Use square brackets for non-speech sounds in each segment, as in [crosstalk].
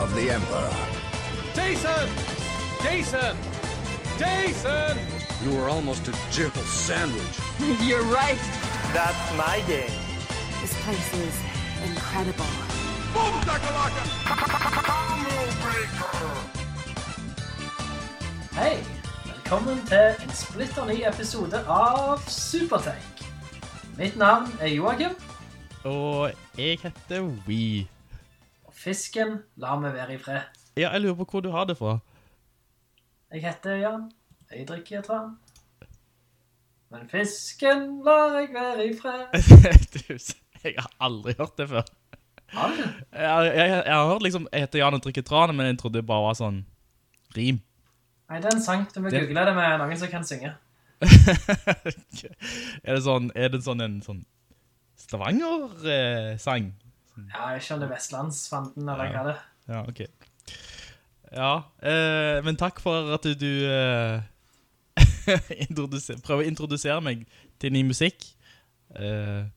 of the Emperor. Jason! Jason! Jason! You were almost a gentle sandwich. [laughs] You're right. That's my game. This place is incredible. Hei, velkommen til en splitter ny episode av Supertech. Mitt navn er Joachim, Og jeg heter Wee. Fisken lar meg være i fred. Ja, jeg lurer på hvor du har det fra. Jeg heter Jan, jeg drikker tran. Men fisken lar jeg være i fred. [laughs] Du, jeg har aldri hørt det før. Har du? Jeg, jeg, jeg har hørt liksom, jeg heter Jan og drikker tran, men jeg trodde det bare var sånn rim. Nei, det er en sang. Du må Det- google det med noen som kan synge. [laughs] er det sånn, er det sånn en sånn Stavanger-sang? Ja, jeg skjønner Vestlandsfanden, eller hva det er. ja, ok. Ja, eh, men takk for at du, du eh, [laughs] prøver å introdusere meg til ny musikk. Eh,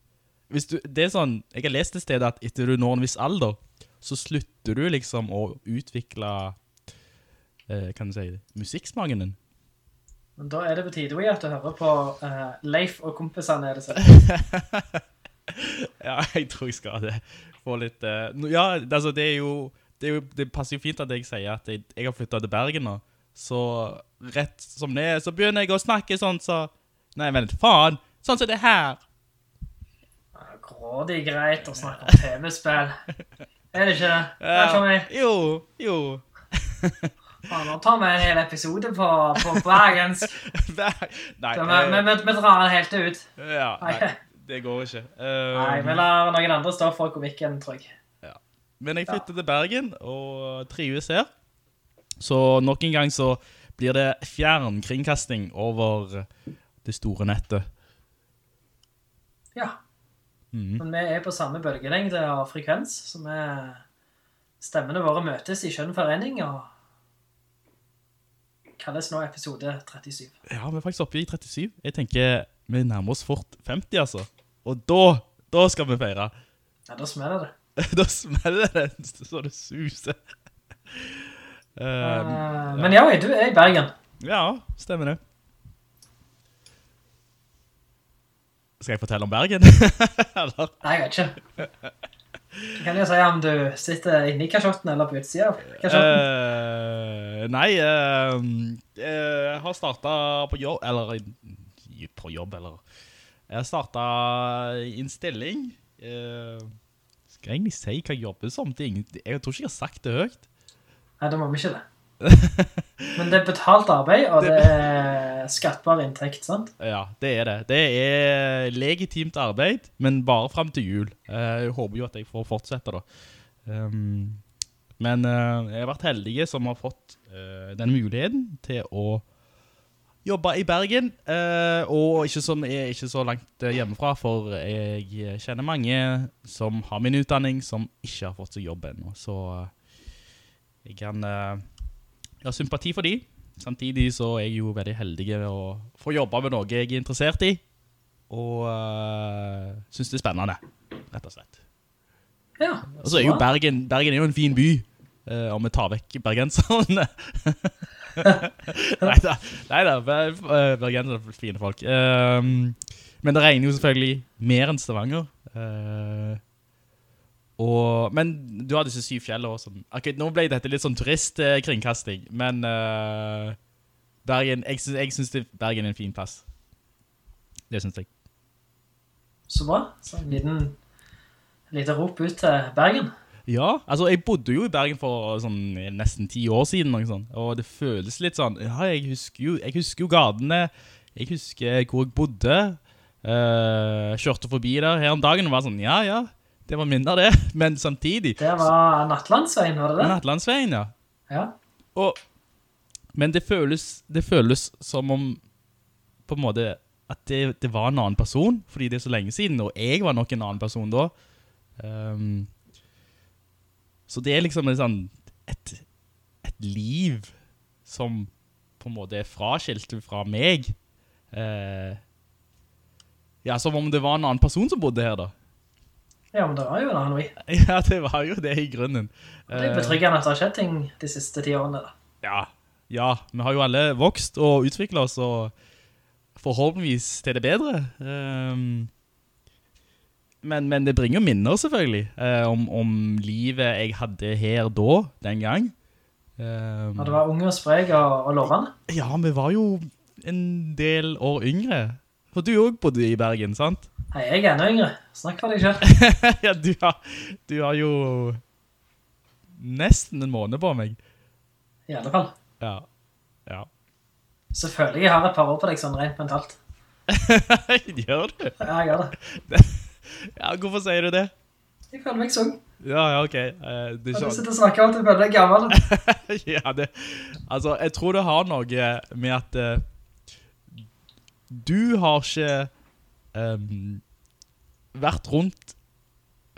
du, det er sånn, jeg har lest et sted at etter du når en viss alder, så slutter du liksom å utvikle, eh, kan du si, musikksmagen din. Men da er det på tide at du hører på eh, Leif og kompisene, er det sånn. [laughs] [laughs] Ja, jeg tror jeg skal det. Få litt uh, Ja, altså det er jo Det, er jo, det passer jo fint at jeg sier at jeg, jeg har flyttet til Bergen nå. Så rett som det er, så begynner jeg å snakke sånn så Nei, vent, faen! Sånn som det her. Grådig greit å snakke om TV-spill. Er det ikke det? Det er for meg. Jo, jo. Faen, nå tar vi en hel episode på, på bergensk. [laughs] Nei, Så vi, vi, vi, drar den helt ut. ja, nei, det går ikke. Um, Nei, men lar noen andre stå for komikken, tror jeg. Men jeg flyttet til Bergen og trives her. Så nok en gang så blir det fjernkringkasting over det store nettet. Ja. Men vi er på samme bølgelengde og frekvens, så vi stemmene våre møtes i skjønn forening, og kalles nå episode 37. Ja, vi er faktisk oppe i 37. Jeg tenker vi nærmer oss fort 50, altså. Og da, da skal vi feire. Ja, da smeller det. [laughs] da smeller det så det suser. Eh, uh, Men ja, du er i Bergen. ja, stemmer det. Skal jeg fortelle om Bergen? [laughs] Nei, jeg vet ikke. Hva kan jeg si om du sitter inne i kasjotten eller på utsida av kasjotten? Uh, nei, jeg har startet på jobb, eller på jobb, eller Jeg i en stilling. Eh, skal jeg egentlig si hva jeg jobber som? Jeg tror ikke jeg har sagt det høyt. Nei, da må vi ikke det. [laughs] Men det er betalt arbeid, og det er skattbar inntekt, sant? Ja, det er det. Det er legitimt arbeid, men bare frem til jul. Eh, Jeg håper jo at jeg får fortsette da. Um, men eh, jeg har vært heldig som har fått den muligheten til å jobbe i Bergen, eh, og ikke som er ikke så langt eh, hjemmefra, for jeg kjenner mange som har min utdanning, som ikke har fått seg jobb ennå. Så eh, jeg kan eh, jeg har sympati for de. Samtidig så er jeg jo veldig heldig å få jobbe med noe jeg er interessert i. Og uh, synes det er spennende, rett og slett. Ja. Og så er jo Bergen, Bergen er jo en fin by, eh, om vi tar vekk bergenserne. [laughs] [laughs] Neida, neida, eh, er fine folk. Um, men det regner jo selvfølgelig mer enn Stavanger. Uh, og, men du har disse syv fjellene også. Som, ok, nå ble dette litt sånn turistkringkasting, men uh, Bergen, jeg synes, jeg synes Bergen er en fin plass. Det synes jeg. Så bra. Så en liten, liten rop ut til Bergen. Ja, altså jeg bodde jo i Bergen for sånn nesten ti år siden, og det føles litt sånn, ja, jeg husker jo, jeg husker jo gatene, jeg husker hvor jeg bodde, uh, kjørte forbi der her om dagen og var sånn, ja, ja, det var mindre det, [laughs] men samtidig Det var Nattlandsveien, var det det? Nattlandsveien, ja. Ja. Og, men det føles, det føles som om på en måte at det, det var en annen person, fordi det er så lenge siden, og jeg var nok en annen person da. Ehm, så det er liksom en sånn, et, et liv som på en måte er fraskilt fra meg. Eh, ja, som om det var en annen person som bodde her da. Ja, men det var jo en annen vi. [laughs] Ja, det var jo det i grunnen. Det er Eh, betryggende at det har skjedd ting de siste ti årene da. Ja, ja, vi har jo alle vokst og utviklet oss, og forhåpentligvis til det bedre. Ehm, men, men det bringer minner selvfølgelig, eh, om, om livet jeg hadde her da, den gang. Um, ja, det var unge og spreg og, og lovende. ja, vi var jo en del år yngre. For du også bodde i Bergen, sant? Nei, jeg er enda yngre. Snakk for deg selv. [laughs] ja, du har, du har jo nesten en måned på meg. I alle fall. Ja, ja. Selvfølgelig har jeg et par år på deg sånn rent mentalt. [laughs] Gjør du? Ja, jeg gjør det. [laughs] Ja, hvorfor sier du det? Jeg føler meg sånn. Ja, ja, ok. Eh, er Og du sitter og snakker om at du føler deg gammel. [laughs] ja, det, altså, jeg tror det har noe med at uh, du har ikke um, vært rundt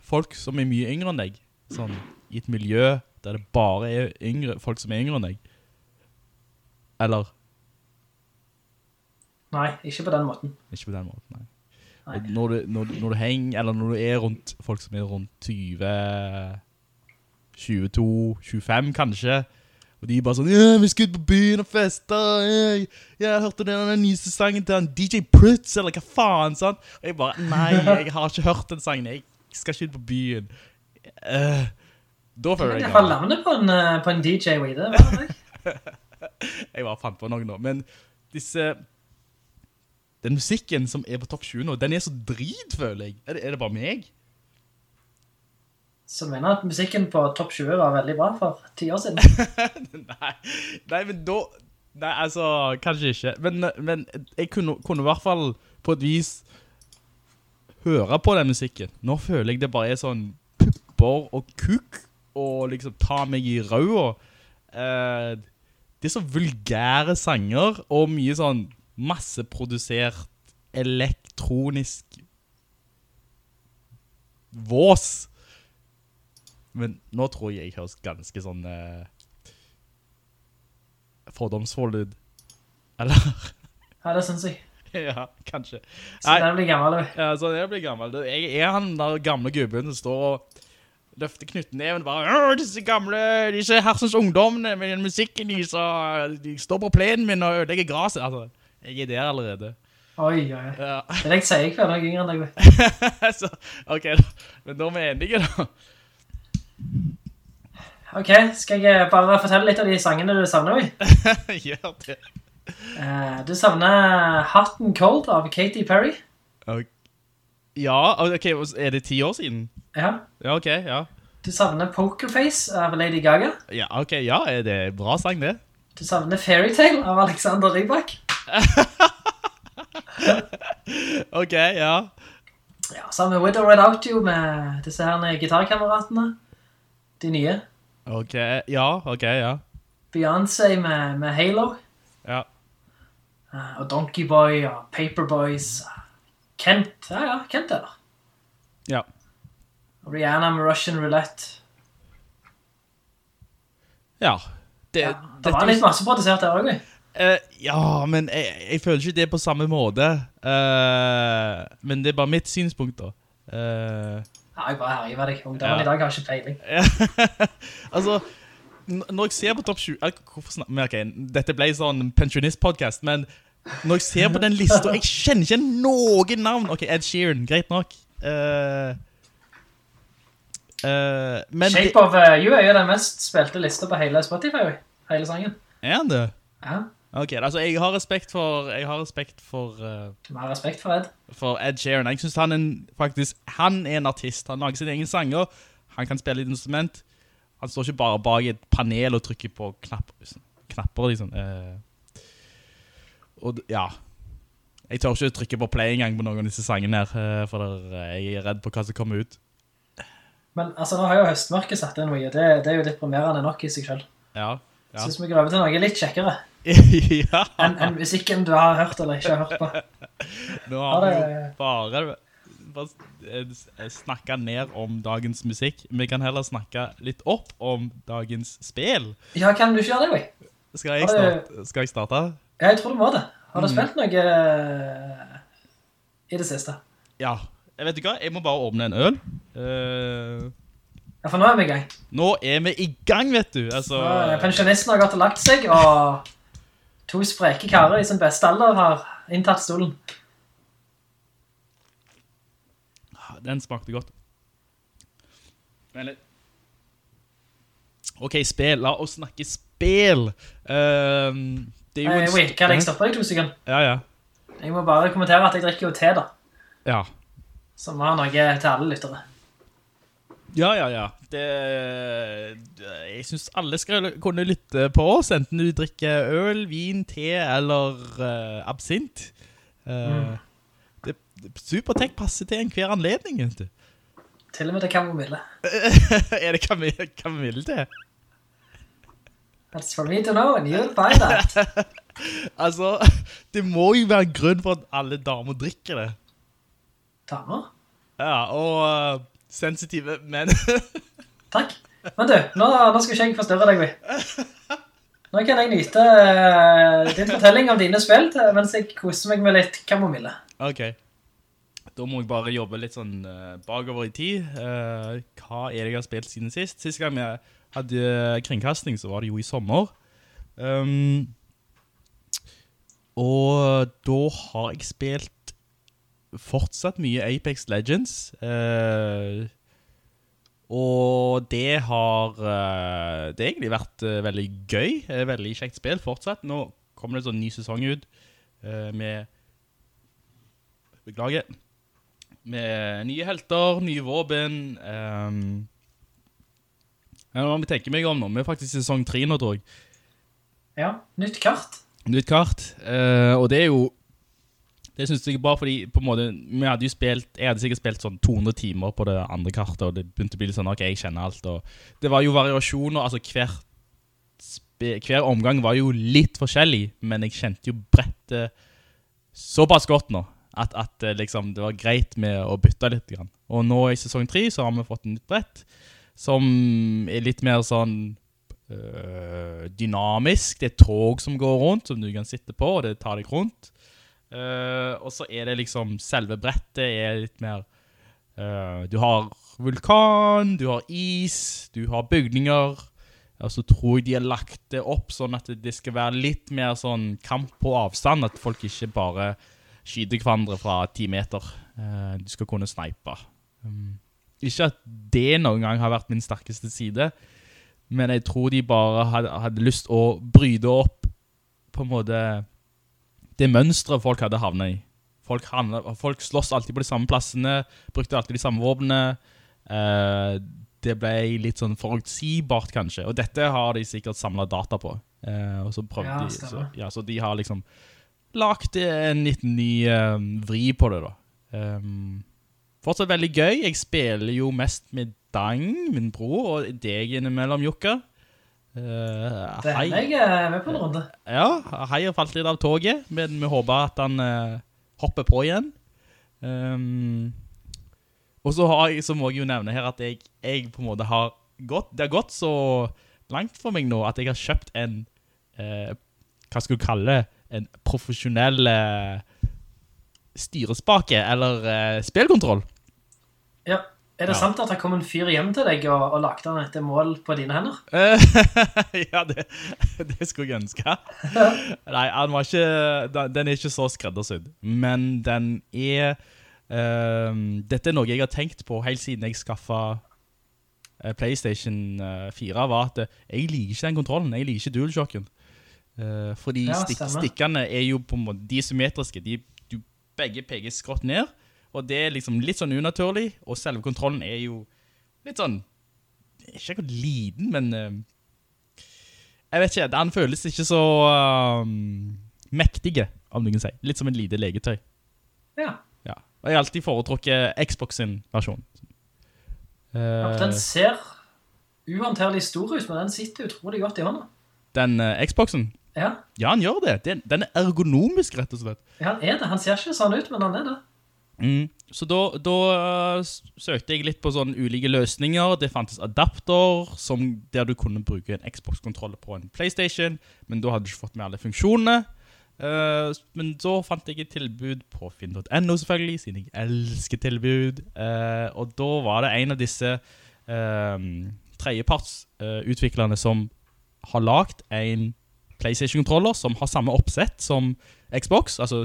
folk som er mye yngre enn deg. Sånn, i et miljø der det bare er yngre, folk som er yngre enn deg. Eller, Nei, ikke på den måten. ikke på den måten, nei. Når du, når, når du henger, eller når du er rundt folk som er rundt 20, 22, 25 kanskje, og de er bare sånn, ja, vi skal ut på byen og feste, jeg, jeg hørte den, den nyeste sangen til en DJ Pritz, eller hva faen, sant? Og jeg bare, nei, jeg har ikke hørt den sangen, jeg skal ikke ut på byen. Uh, da føler Jeg jeg har navnet på en, eh, på en DJ, Wee, det var det. [laughs] Jeg bare fant på noe nå, men disse... Den musikken som er på topp 20 nå, den er så drit, føler jeg. Er det, er det bare meg? Så mener at musikken på topp 20 var veldig bra for ti år siden? [laughs] nei, nei, men da Nei, altså, kanskje ikke Men, men jeg kunne, kunne i hvert fall På et vis Høre på den musikken Nå føler jeg det bare er sånn Pupper og kuk Og liksom ta meg i rau. eh, Det er så vulgære sanger Og mye sånn Masseprodusert Elektronisk Vås. Men nå tror jeg jeg høres ganske sånn eh, Fordomsfull ut. Eller? Ja, det synes [laughs] jeg. Ja, kanskje. Så den blir gammel, du. ja, så jeg blir gammel. Jeg er han der gamle gubben som står og løfter knyttneven bare disse gamle, disse hersens ungdommene med den musikken de, så, de står på plenen min og ødelegger graset Altså, jeg er der allerede Oi, oi. Ja, Det er det jeg sier, jeg dag yngre enn deg. Så, ok Men da er vi enige da Ok, skal jeg bare fortelle litt av de sangene du savner, vi? [laughs] Gjør det Uh, du savner Hot and Cold av Katy Perry. Okay. Ja, ok, er det ti år siden? Ja. Ja, ok, ja Du savner Pokerface av Lady Gaga. Ja, ok, ja, er det bra sang det? Du savner Fairytale av Alexander Rybak. [laughs] Ok, ja Ja, sammen med Widow Red Out jo med disse her gitarkameratene. De nye. Ok, ja, ok, ja Beyoncé med, med Halo. Ja, Eh, og Donkey Boy og Paperboys. Kent. Ja, ja, Kent er der. ja Rihanna med Russian Roulette. Ja det, Ja, det var litt masseprodusert der også. Eh, ja, men jeg, jeg føler ikke det på samme måte. Uh, men det er bare mitt synspunkt, da. Uh, Ja, jeg bare herjer med deg. Ungdommen Ja. i dag har ikke peiling. [laughs] altså, når jeg ser på topp 20 eh, Hvorfor snak, men, ok, Dette ble sånn pensjonist-podcast, men når jeg ser på den lista Jeg kjenner ikke noen navn. Ok, Ed Sheeran, greit nok. Uh, uh, men det, Shape of uh, You er jo den mest spilte lista på hele Spotify. Hele sangen. er han det? Ja, Ok, altså jeg har respekt for Jeg har respekt for uh, du har respekt for Ed. for Ed Sheeran. Jeg synes han er en, faktisk, han er en artist. Han lager sine egne sanger. Han kan spille et instrument. Han står ikke bare bak et panel og trykker på knapp, knapper, liksom. Uh, og ja, jeg tør ikke trykke på play engang på noen av disse sangene her, uh, for der, jeg er redd på hva som kommer ut. Men altså, nå har jo høstmørket satt inn noe, det, det er jo deprimerende nok i seg selv. Ja. Ja. Synes vi graver til noe litt kjekkere, ja. enn en musikken du har hørt eller ikke har hørt på. Nå har vi jo bare, bare snakket ned om dagens musikk. Vi kan heller snakke litt opp om dagens spill. Ja, kan du ikke gjøre det, Wei? Skal? Skal jeg starte? Ja, jeg tror du må det. Har du Mm. spilt noe eh, i det siste? Ja. Jeg vet ikke hva, jeg må bare åpne en øl. Uh... Ja, for nå er vi i gang. nå er vi i gang, vet du. Altså, Pensjonisten har gått og lagt seg, og to spreke karer i sin beste alder har inntatt stolen. den smakte godt. Vent litt. Ok, spill. La oss snakke spill. Uh, det er jo Eh, en... wait, kan jeg stoppe deg to sekunder? Ja, ja. Jeg må bare kommentere at jeg drikker jo te, da. Ja. Som har noe til alle lyttere. Ja, ja, ja. Det, det, jeg synes alle skal kunne lytte på oss, enten du drikker øl, vin, te eller uh, absint. Uh, mm. det, Supertech passer til enhver anledning, vet du. Til og med til kamomille. [laughs] er det kamille kamille til? That's for me to know, and you'll buy that. Altså, det må jo være en grunn for at alle damer drikker det. Damer? Ja, og eh, sensitive menn. [laughs] Takk. Men du, nå, nå skal ikke jeg forstørre deg, vi. Nå kan jeg nyte uh, din fortelling om dine spill mens jeg koser meg med litt kamomille. ok. Da må jeg bare jobbe litt sånn uh, bakover i tid. Uh, hva er det jeg har spilt siden sist? Siste gang jeg hadde kringkasting, så var det jo i sommer. Um, og da har jeg spilt fortsatt mye Apex Legends. Eh, og det har eh, Det har egentlig vært eh, veldig gøy. Eh, veldig kjekt spill fortsatt. Nå kommer det en sånn ny sesong ut med Beklager. Med nye helter, nye våpen. Um, nå må tenke meg om nå. Vi er faktisk i sesong 3 nå, tror jeg. Ja, nytt kart. Nytt kart. og det er jo Det synes jeg er bra, fordi på en måte Vi hadde jo spilt Jeg hadde sikkert spilt sånn 200 timer på det andre kartet, og det begynte å bli litt sånn Ok, jeg kjenner alt. Og det var jo variasjoner. Altså, hver, hver omgang var jo litt forskjellig, men jeg kjente jo brettet såpass godt nå. At, at eh, liksom, det var greit med å bytte litt. Og nå i sesong 3 så har vi fått en nytt brett som er litt mer sånn øh, dynamisk. Det er tog som går rundt, som du kan sitte på, og det tar deg rundt. Øh, og så er det liksom Selve brettet er litt mer uh, Du har vulkan, du har is, du har bygninger. Og så tror jeg de har lagt det opp sånn at det skal være litt mer sånn kamp på avstand. At folk ikke bare skyter hverandre fra ti meter. Uh, du skal kunne snipe. Um, ikke at det noen gang har vært min sterkeste side, men jeg tror de bare hadde, hadde lyst å bryte opp på en måte det mønstret folk hadde havnet i. Folk, handlet, folk slåss alltid på de samme plassene, brukte alltid de samme våpnene. Eh, det ble litt sånn forutsigbart, kanskje. Og dette har de sikkert samlet data på. Eh, og så prøvde Ja, de, så, ja, så de har liksom lagt en litt ny eh, vri på det da. Um, fortsatt veldig gøy. Jeg spiller jo mest med Dang, min bror, og deg innimellom, Jukka. Uh, hender jeg er med på en runde. ja, Hei har falt litt av toget, men vi håper at han uh, hopper på igjen. Um, og så, har jeg, så må jeg jo nevne her at jeg, jeg på en måte har gått, det har gått så langt for meg nå at jeg har kjøpt en, uh, hva skal du kalle det, en profesjonell eh, styrespake, eller eh, spillkontroll. Ja. Er det Ja. sant at det kom en fyr hjem til deg og, og lagde han etter mål på dine hender? Eh, [laughs] ja, det, det skulle jeg ønske. [laughs] Nei, ikke, den- er ikke så skreddersydd. Men den er Um, Dette er noe jeg har tenkt på helt siden jeg skaffa eh, PlayStation eh, 4. Var at eh, jeg liker ikke den kontrollen. Jeg liker ikke DualShocken. Uh, fordi Ja, stikk, stikkene er jo på en måte De er symmetriske. De, du, begge peker skrått ned. Og det er liksom litt sånn unaturlig. Og selve kontrollen er jo litt sånn ikke akkurat liten, men uh, Jeg vet ikke, den føles ikke så uh, mektige, om du kan si. Litt som en lite legetøy. Ja. Ja. Og jeg har alltid foretrukket Xbox sin versjon. Ja, Eh, Den ser uhåndterlig stor ut, men den sitter utrolig godt i hånda. den uh, Xboxen, Ja, ja, han gjør det. Den, den er ergonomisk, rett og slett. ja, han er det. Han ser ikke sånn ut, men han er det. Mm. Så da, da eh, søkte jeg litt på sånne ulike løsninger. Det fantes adapter som, der du kunne bruke en Xbox-kontroller på en Playstation, men da hadde du ikke fått med alle funksjonene. Uh, men så fant jeg et tilbud på finn.no selvfølgelig, siden jeg elsker tilbud. Uh, og da var det en av disse uh, tredjepartsutviklerne som har lagt en PlayStation-kontroller som har samme oppsett som Xbox. Altså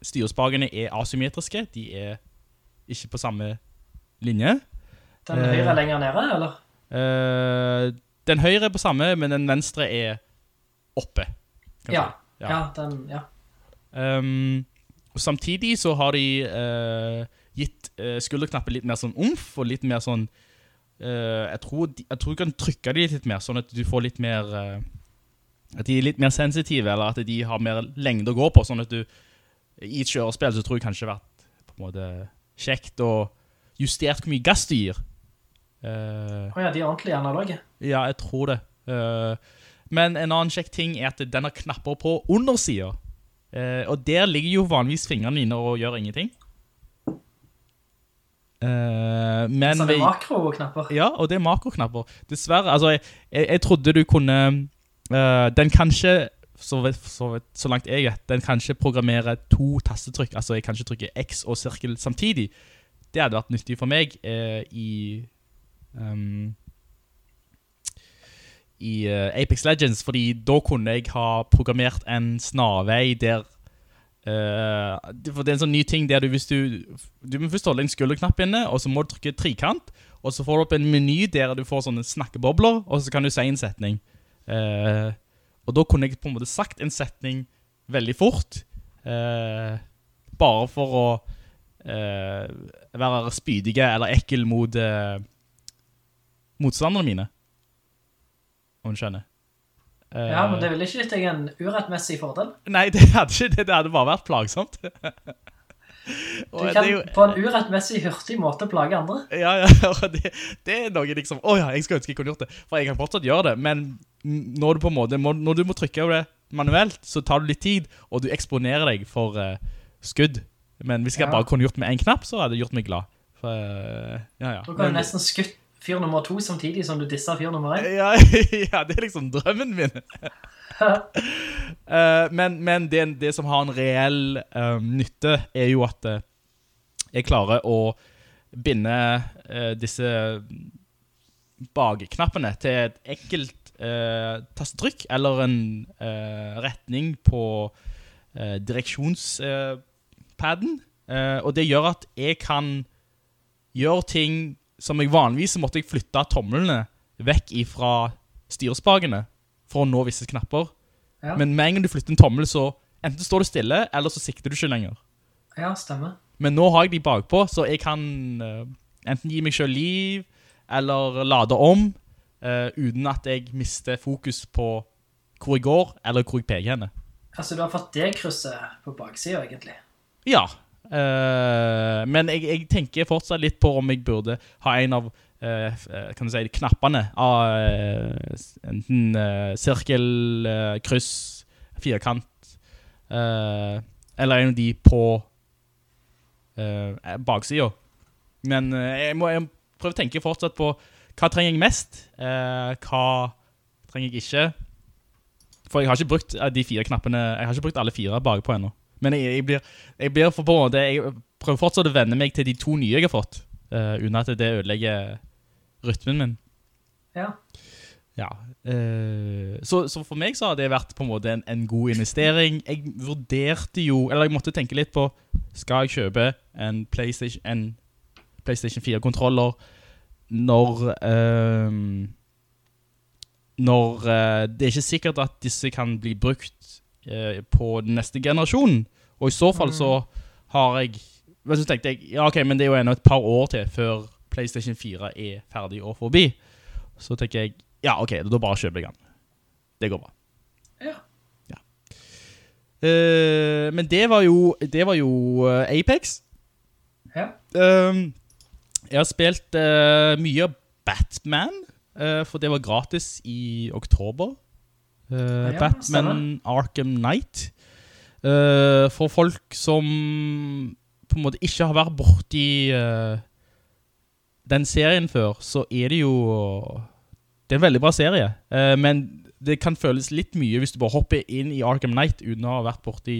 s- styrespakene er asymmetriske, de er ikke på samme linje. Den Eh. høyre er lenger nede, eller? Uh, den høyre er på samme, men den venstre er oppe. Ja. Ja. Ja, den, ja. Um, og samtidig så har de uh, gitt uh, skulderknappen litt mer sånn umf, og litt mer sånn uh, jeg, tror de, jeg tror du kan trykke de litt mer, sånn at du får litt mer eh, At de er litt mer sensitive, eller at de har mer lengde å gå på. Sånn at du I et kjørespill så tror jeg kanskje det har vært på en måte kjekt og justert hvor mye gass du gir. Uh, oh ja, de er ordentlig analoge. ja, jeg tror det. Uh, men en annen kjekk ting er at den har knapper på undersiden. Uh, og der ligger jo vanligvis fingrene dine og gjør ingenting. Uh, men Så det er makroknapper. ja, og det er makroknapper. Dessverre, altså, jeg, jeg, jeg trodde du kunne Uh, Den kan ikke, så, så, så langt jeg vet, den kan ikke programmere to tastetrykk. Altså, jeg kan ikke trykke X og sirkel samtidig. Det hadde vært nyttig for meg eh, i um, I uh, Apex Legends, fordi da kunne jeg ha programmert en snarvei der Uh, for det er en sånn ny ting der du hvis du Du må først holde en skulderknapp inne, og så må du trykke trikant, og så får du opp en meny der du får sånne snakkebobler, og så kan du si en setning. Eh, og da kunne jeg på en måte sagt en setning veldig fort, eh, bare for å eh, være spydige eller ekkel mot eh, motstanderne mine. Om du skjønner. Eh, Ja, men det ville ikke gitt deg en urettmessig fordel. Nei, [laughs] det hadde ikke det. Det hadde bare vært plagsomt. [laughs] Du kan jo- på en urettmessig hurtig måte plage andre. Ja, ja, [laughs] det, det er noe liksom Å ja, jeg skulle ønske jeg kunne gjort det. For jeg kan fortsatt gjøre det, men når du på en måte må, Når du må trykke over det manuelt, så tar du litt tid, og du eksponerer deg for uh, skudd. Men hvis jeg Ja. bare kunne gjort med én knapp, så hadde det gjort meg glad. For, uh, ja, ja. Da kan du nesten skutt fyr nummer to samtidig som du disser fyr nummer én. ja, [laughs] ja, det er liksom drømmen min. uh, [laughs] men men det, det som har en reell nytte, er jo at jeg klarer å binde disse bakknappene til et enkelt uh, tastetrykk, eller en eh, retning på eh, direksjonspaden. Eh, og det gjør at jeg kan gjøre ting som jeg vanligvis måtte jeg flytte tommelene vekk ifra styrespakene for å nå visse knapper. Ja. Men med en gang du flytter en tommel, så enten står du stille, eller så sikter du ikke lenger. Ja, stemmer. Men nå har jeg de bakpå, så jeg kan eh, enten gi meg selv liv, eller lade om, eh, uten at jeg mister fokus på hvor jeg går, eller hvor jeg peker henne. Altså, du har fått det krysset på baksida, egentlig. Ja, uh, men jeg, jeg tenker fortsatt litt på om jeg burde ha en av eh, kan du si, knappene av enten sirkel, kryss, firkant, eller en av de på uh, baksida. Men jeg må jeg prøve å tenke fortsatt på hva trenger jeg mest, eh, hva trenger jeg ikke. For jeg har ikke brukt eh, de fire knappene Jeg har ikke brukt alle fire bakpå ennå. Men jeg, jeg blir, jeg blir for på en måte Jeg prøver fortsatt å venne meg til de to nye jeg har fått, eh, uten at det ødelegger rytmen min. Ja. Ja. eh, så, så for meg så har det vært på en måte en, en god investering. Jeg vurderte jo Eller jeg måtte tenke litt på Skal jeg kjøpe en PlayStation, en PlayStation 4-kontroller når ehm, Når eh, det er ikke sikkert at disse kan bli brukt eh, på den neste generasjonen. Og i så fall så har jeg Men så tenkte jeg Ja, ok, men det er jo ennå et par år til før PlayStation 4 er ferdig og forbi. Så tenker jeg Ja, ok, da bare kjøper jeg den. Det går bra. Ja. Eh, men det var jo Det var jo eh, Apex. Ja. Ehm, Jeg har spilt uh, mye Batman, uh, for det var gratis i oktober. Uh, Ja, Batman. Arkham Knight. For folk som på en måte ikke har vært borti uh, den serien før, så er det jo Det er en veldig bra serie, men det kan føles litt mye hvis du bare hopper inn i Arkham Knight uten å ha vært borti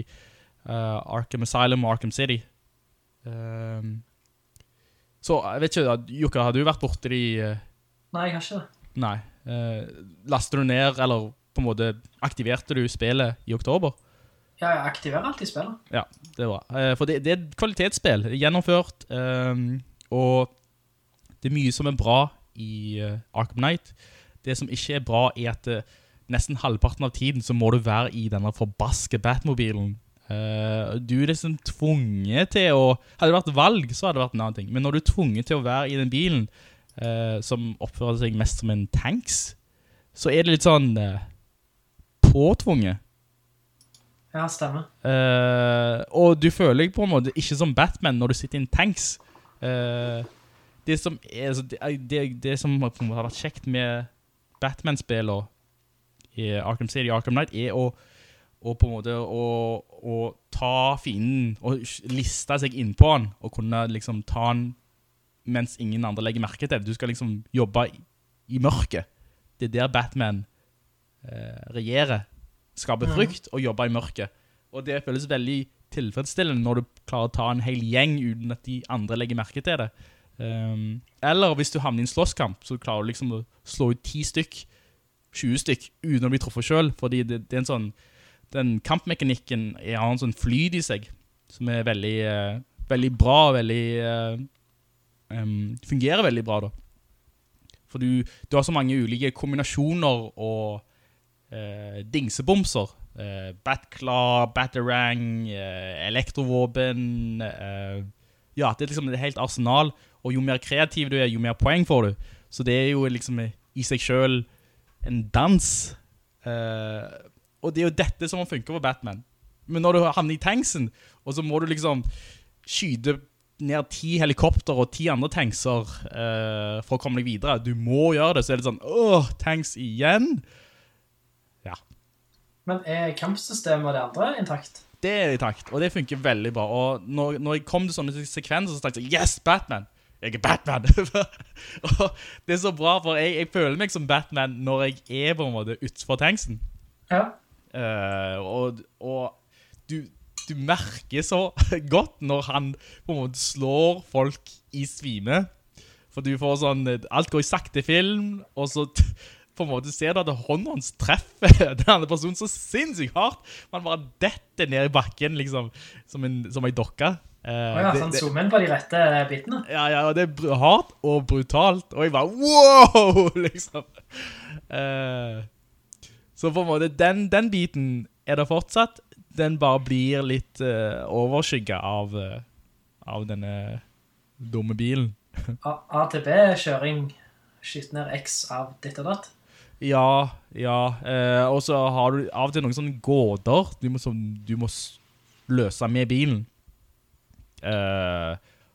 uh, Arkham Asylum og Arkham City. Ehm, så jeg vet ikke, Jukka, har du vært borti de eh, Nei, jeg har ikke det. Nei. Eh, laster du ned, eller på en måte aktiverte du spillet i oktober? Ja, jeg aktiverer alltid spillet. Ja, det er bra. Eh, for det, det er et kvalitetsspill, gjennomført, ehm, og det er mye som er bra i eh, Arkham Knight. Det som ikke er bra er at eh, nesten halvparten av tiden så må du være i denne forbaske Batmobilen. Eh, du er liksom tvunget til å Hadde det vært valg, så hadde det vært en annen ting. Men når du er tvunget til å være i den bilen, uh, som oppfører seg mest som en tanks, så er det litt sånn uh, påtvunget. Ja, stemmer. Og du føler deg på en måte ikke som Batman når du sitter i en tanks. Det som er, altså, det, det, det som har vært kjekt med Batman-spillene i Arkham City og Arkham Knight, er å, å på en måte å, å ta fienden og liste seg innpå han, og kunne liksom ta han mens ingen andre legger merke til det. Du skal liksom jobbe i, i mørket. Det er der Batman eh, regjerer. Skaper frykt og jobber i mørket. Og det føles veldig tilfredsstillende når du klarer å ta en hel gjeng uten at de andre legger merke til det. Um, eller hvis du havner i en slåsskamp, så klarer du liksom å slå ut 10 stykk, 20 stykk, uten å bli truffet selv, fordi det, det er en sånn, den kampmekanikken er- en sånn flyd i seg, som er veldig, uh, veldig bra, veldig, uh, um, fungerer veldig bra da. For du, du har så mange ulike kombinasjoner og uh, dingsebomser. Uh, Batclaw, Batarang, elektrovåpen. Ja, det er liksom et helt arsenal. Og jo mer kreativ du er, jo mer poeng får du. Så det er jo liksom i seg selv en dans. Eh, og det er jo dette som funker for Batman. Men når du havner i tanksen, og så må du liksom skyte ned ti helikopter og ti andre tankser eh, for å komme deg videre. Du må gjøre det, så er det sånn, åh, tanks igjen. Ja, Men er kampsystemet og det andre intakt? det er intakt, takt, og det funker veldig bra. Og når, når jeg kom til sånne sekvenser, så tenkte jeg, yes, Batman! Jeg er Batman! [laughs] og det er så bra, for jeg, jeg føler meg som Batman når jeg er på en måte utenfor tanksen. Ja. Eh, og og du, du merker så [laughs] godt når han på en måte slår folk i svime. For du får sånn Alt går i sakte film, og så på en måte ser du at hånden hans treffer [laughs] den andre personen så sinnssykt hardt. Man bare detter ned i bakken, liksom, som en, som en dokke. Uh, Å ja, det- sånn inn på de rette bitene. ja, ja, det er hardt og brutalt. Og jeg bare, [laughs] wow, liksom. Eh, så på en måte, den, den biten er det fortsatt. Den bare blir litt uh, overskygget av, uh, av denne dumme bilen. ATB-kjøring, skytter ned X av ditt og datt. Ja, ja. eh, og så har du av og til noen sånne gåder du må, som du må løse med bilen. Eh,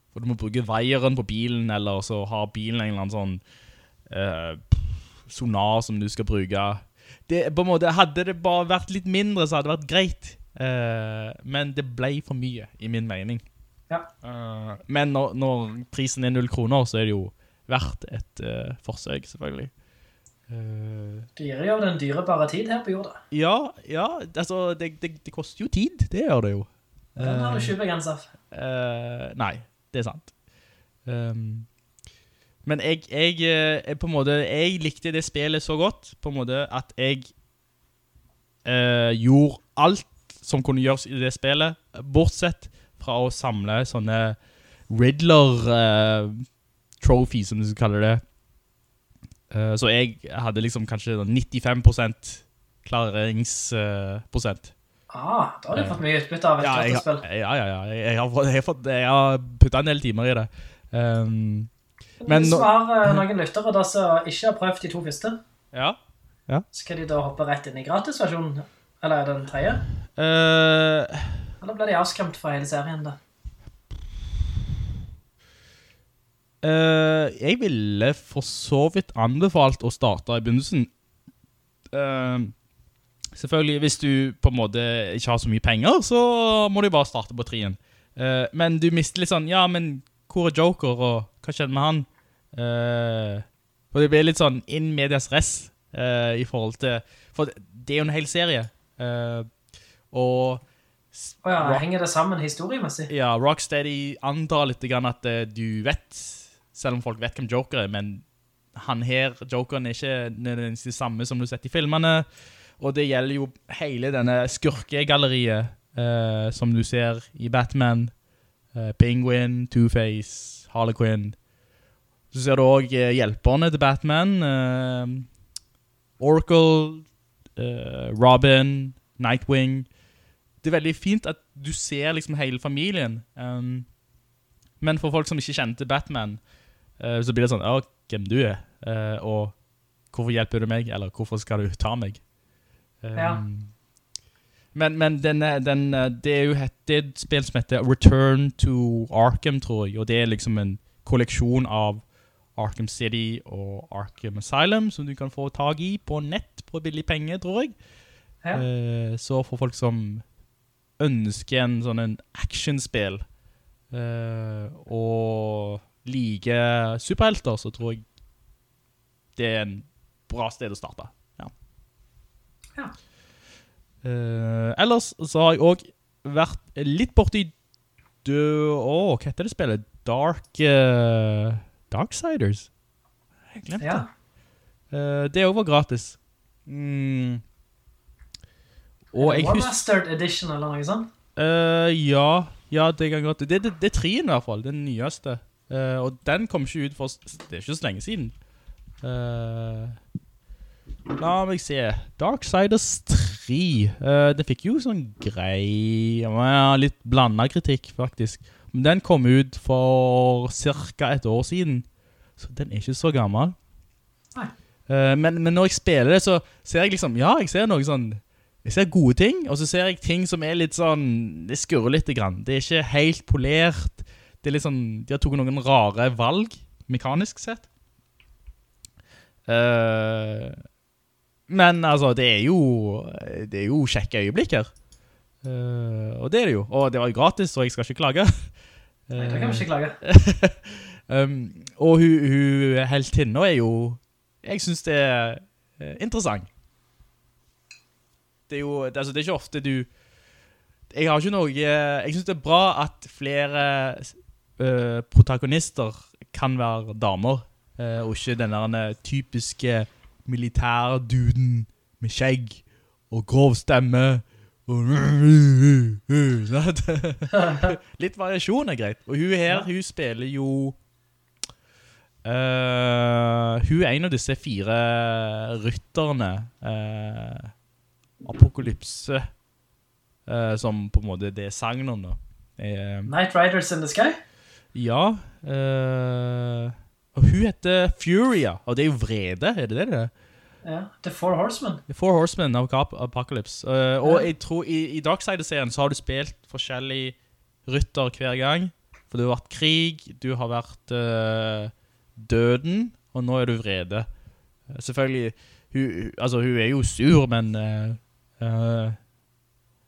for du må bruke veieren på bilen, eller så har bilen en eller annen sånn eh, sonar som du skal bruke. Det, på en måte, hadde det bare vært litt mindre, så hadde det vært greit. Uh, men det ble for mye, i min mening. Ja. Uh, men når, når prisen er null kroner, så er det jo verdt et uh, forsøk, selvfølgelig. det gir jo den dyrebare tid her på jorda. ja, ja, altså, det, det, det koster jo tid, det gjør det jo. Den har du ikke begrenset nei, det er sant. Um, men jeg, jeg, eh, er på en måte, jeg likte det spillet så godt, på en måte, at jeg eh, gjorde alt som kunne gjøres i det spillet, bortsett fra å samle sånne Riddler-trophy, som du kaller det. Eh, så jeg hadde liksom kanskje 95% klareringsprosent. Ah, da har du fått mye utbytte av et Ja, jeg, ja, ja, ja. Jeg, jeg, har, jeg, har, fått, jeg har puttet en del timer i det. Um, men Hvis nå- vi har eh, noen lyttere da som ikke har prøvd de to første, ja. skal de da hoppe rett inn i gratisversjonen? Eller er det den tredje? Uh, Eller blir de avskremt fra hele serien da? Uh, jeg ville for så vidt anbefalt å starte i begynnelsen. Uh, selvfølgelig, hvis du på en måte ikke har så mye penger, så må du bare starte på trien. Uh, men du mister litt sånn, ja, men hvor er Joker, og hva skjedde med han? Uh, og det blir litt sånn in medias res uh, i forhold til, for det er jo en hel serie. Uh, og oh ja, Rock- henger det sammen historiemessig? ja, Rocksteady antar litt at eh, du vet, selv om folk vet hvem Joker er, men han her, Jokeren, er ikke nødvendigvis det samme som du har sett i filmene. Og det gjelder jo hele denne skurkegalleriet eh, som du ser i Batman, eh, Penguin, Two-Face, Harlequin. Så ser du også eh, hjelperne til Batman, Uh, Oracle, uh, Robin, Nightwing. Det er veldig fint at du ser liksom hele familien. Um, men for folk som ikke kjente Batman, så blir det sånn, ja, hvem du er, og hvorfor hjelper du meg, eller hvorfor skal du ta meg? Um, Ja. Men, men den, er- den, eh, det er jo et, det er et spill som heter Return to Arkham, tror jeg, og det er liksom en kolleksjon av Arkham City og Arkham Asylum, som du kan få tag i på nett på billig penger, tror jeg. Ja. Eh, så for folk som ønsker en sånn en actionspill eh, og liker superhelter, så tror jeg det er en bra sted å starte. Ja. Ja. Eh, ellers så har jeg også vært litt borti død... Åh, hva heter det spillet? Dark... Uh, Darksiders? Jeg glemte Ja. det. Uh, det også var gratis. Mm. Og jeg husker... Edition eller noe sånt? Uh, ja, ja, det kan godt. Det, det, det er trien i hvert fall, den nyeste. Uh, og den kom ikke ut for, det er ikke så lenge siden. Uh, la meg se, Darksiders 3, uh, det fikk jo sånn grei, ja, litt blandet kritikk faktisk. Men den kom ut for cirka et år siden, så den er ikke så gammel. Nei. Eh, men, men når jeg spiller det, så ser jeg liksom, ja, jeg ser noe sånn, jeg ser gode ting, og så ser jeg ting som er litt sånn, det skurrer litt grann. Det er ikke helt polert. Det er litt sånn, de har tatt noen rare valg, mekanisk sett. Eh, men altså, det er jo, det er jo kjekke øyeblikk her. Uh, og det er det jo. Og det var jo gratis, så jeg skal ikke klage. Nei, det kan vi ikke klage. [laughs] um, og hun, hun heltinna er jo, jeg synes det er eh, interessant. Det er jo, altså det er ikke ofte du, jeg har ikke noe, eh, jeg synes det er bra at flere uh, protagonister kan være damer, uh, og ikke den der typiske militærduden med skjegg og grov stemme? [laughs] Litt variasjon er greit. Og hun her, hun spiller jo uh, Hun er en av disse fire rytterne uh, Apokalypse uh, Som på en måte det er sangen da Night Riders in the Sky? Ja eh, Og hun heter Furia Og det er jo vrede, er det det det er? Ja, The Four Horsemen. The Four Horsemen av Apocalypse. Uh, og jeg tror i, i Darkside-serien så har du spilt forskjellige rytter hver gang. For det har vært krig, du har vært uh, døden, og nå er du vrede. Eh, selvfølgelig, hun, altså hun er jo sur, men uh,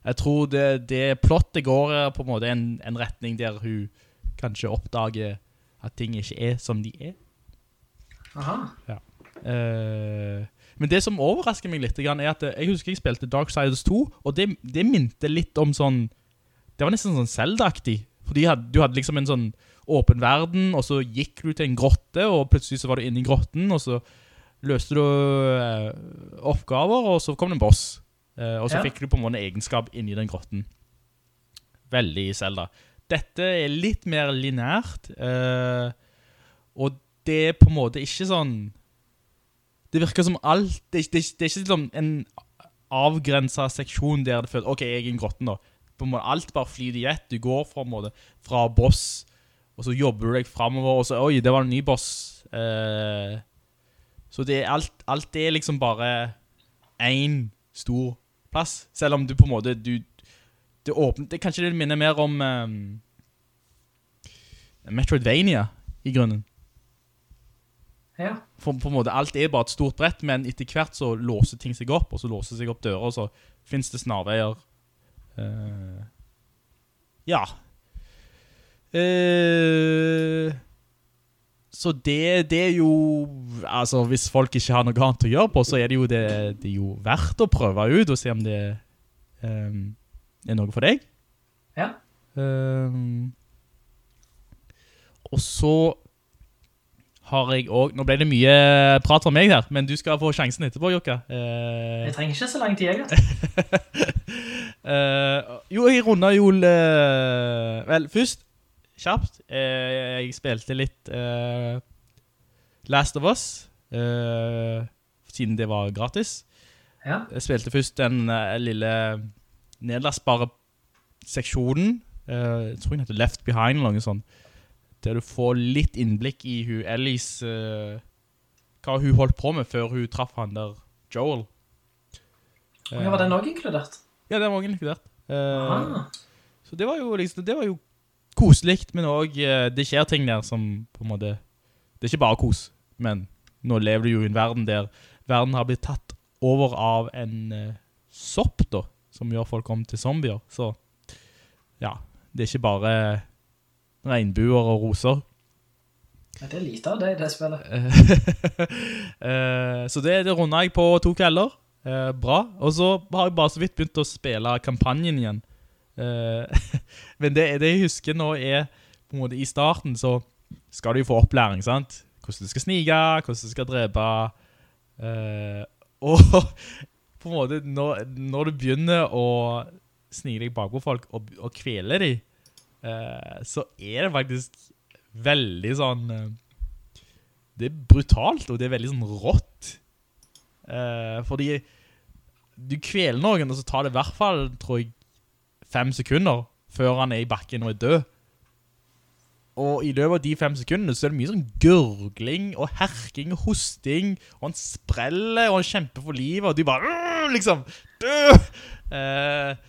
jeg tror det, det plottet går på en måte en, en retning der hun kanskje oppdager at ting ikke er som de er. Aha. Eh, men det som overrasker meg litt er at eh, jeg husker jeg spilte Darksiders 2, og det, det minte litt om sånn Det var nesten sånn Zelda-aktig. Fordi du hadde liksom en sånn åpen verden, og så gikk du til en grotte, og plutselig så var du inne i grotten, og så løste du eh, oppgaver, og så kom det en boss. Eh, og så Ja. fikk du på en måte en egenskap inni den grotten. Veldig Zelda. Dette er litt mer linært, eh, og det er på en måte ikke sånn det virker som alt Det, det, det er ikke liksom en avgrenset seksjon der det føles Ok, jeg er i en grotten nå. På en måte, alt bare flyter i ett. Du går fra, en måte, fra boss, og så jobber du deg framover, og så Oi, det var en ny boss. Eh, så det er alt, alt er liksom bare én stor plass. Selv om du på en måte du, Det åpnet, det, Kanskje det minner mer om um, Metroidvania, i grunnen. Ja. For på en måte, alt er bare et stort brett, men etter hvert så låser ting seg opp, og så låser seg opp dører, og så finnes det snarveier. Uh, ja. Uh, så det, det er jo, altså hvis folk ikke har noe annet å gjøre på, så er det jo, det, det er jo verdt å prøve ut, og se om det eh, er noe for deg. Ja. Um, og så har jeg også, nå ble det mye prat om meg her, men du skal få sjansen etterpå, Jokka. Uh, Jeg trenger ikke så lang tid, jeg. uh, [laughs] jo, jeg runder jo, uh, vel, først, kjapt, eh, jeg spilte litt eh, Last of Us, siden det var gratis. Ja. Jeg spilte først den lille nedlastbare seksjonen, eh, jeg tror den heter Left Behind eller noe sånt, der du får litt innblikk i hun Ellies, eh, hva hun holdt på med før hun traff han der Joel. Ja, var den også inkludert? Ja, den var også inkludert. Ah. så det var jo liksom, det var jo koselikt, men også, det skjer ting der som på en måte, det er ikke bare kos, men nå lever du jo i en verden der verden har blitt tatt over av en sopp da, som gjør folk om til zombier, så ja, det er ikke bare regnbuer og roser. Det er lite av det i det spillet. [laughs] Eh, så det, det runder jeg på to kvelder. Eh, bra. Og så har jeg bare så vidt begynt å spille kampanjen igjen. Eh, [laughs] men det, det jeg husker nå er, på en måte i starten så skal du jo få opplæring, sant? Hvordan du skal snige, hvordan du skal drepe. [laughs] Og på en måte, når, når du begynner å snike deg bakpå folk og, og kvele dem, eh, så er det faktisk veldig sånn eh, det er brutalt, og det er veldig sånn rått. Eh, fordi du kveler noen, og så tar det i hvert fall, tror jeg, fem sekunder før han er i bakken og er død. Og i løpet av de fem sekundene så er det mye sånn gurgling og herking og hosting, og han spreller, og han kjemper for livet, og du bare, liksom, død! Uh,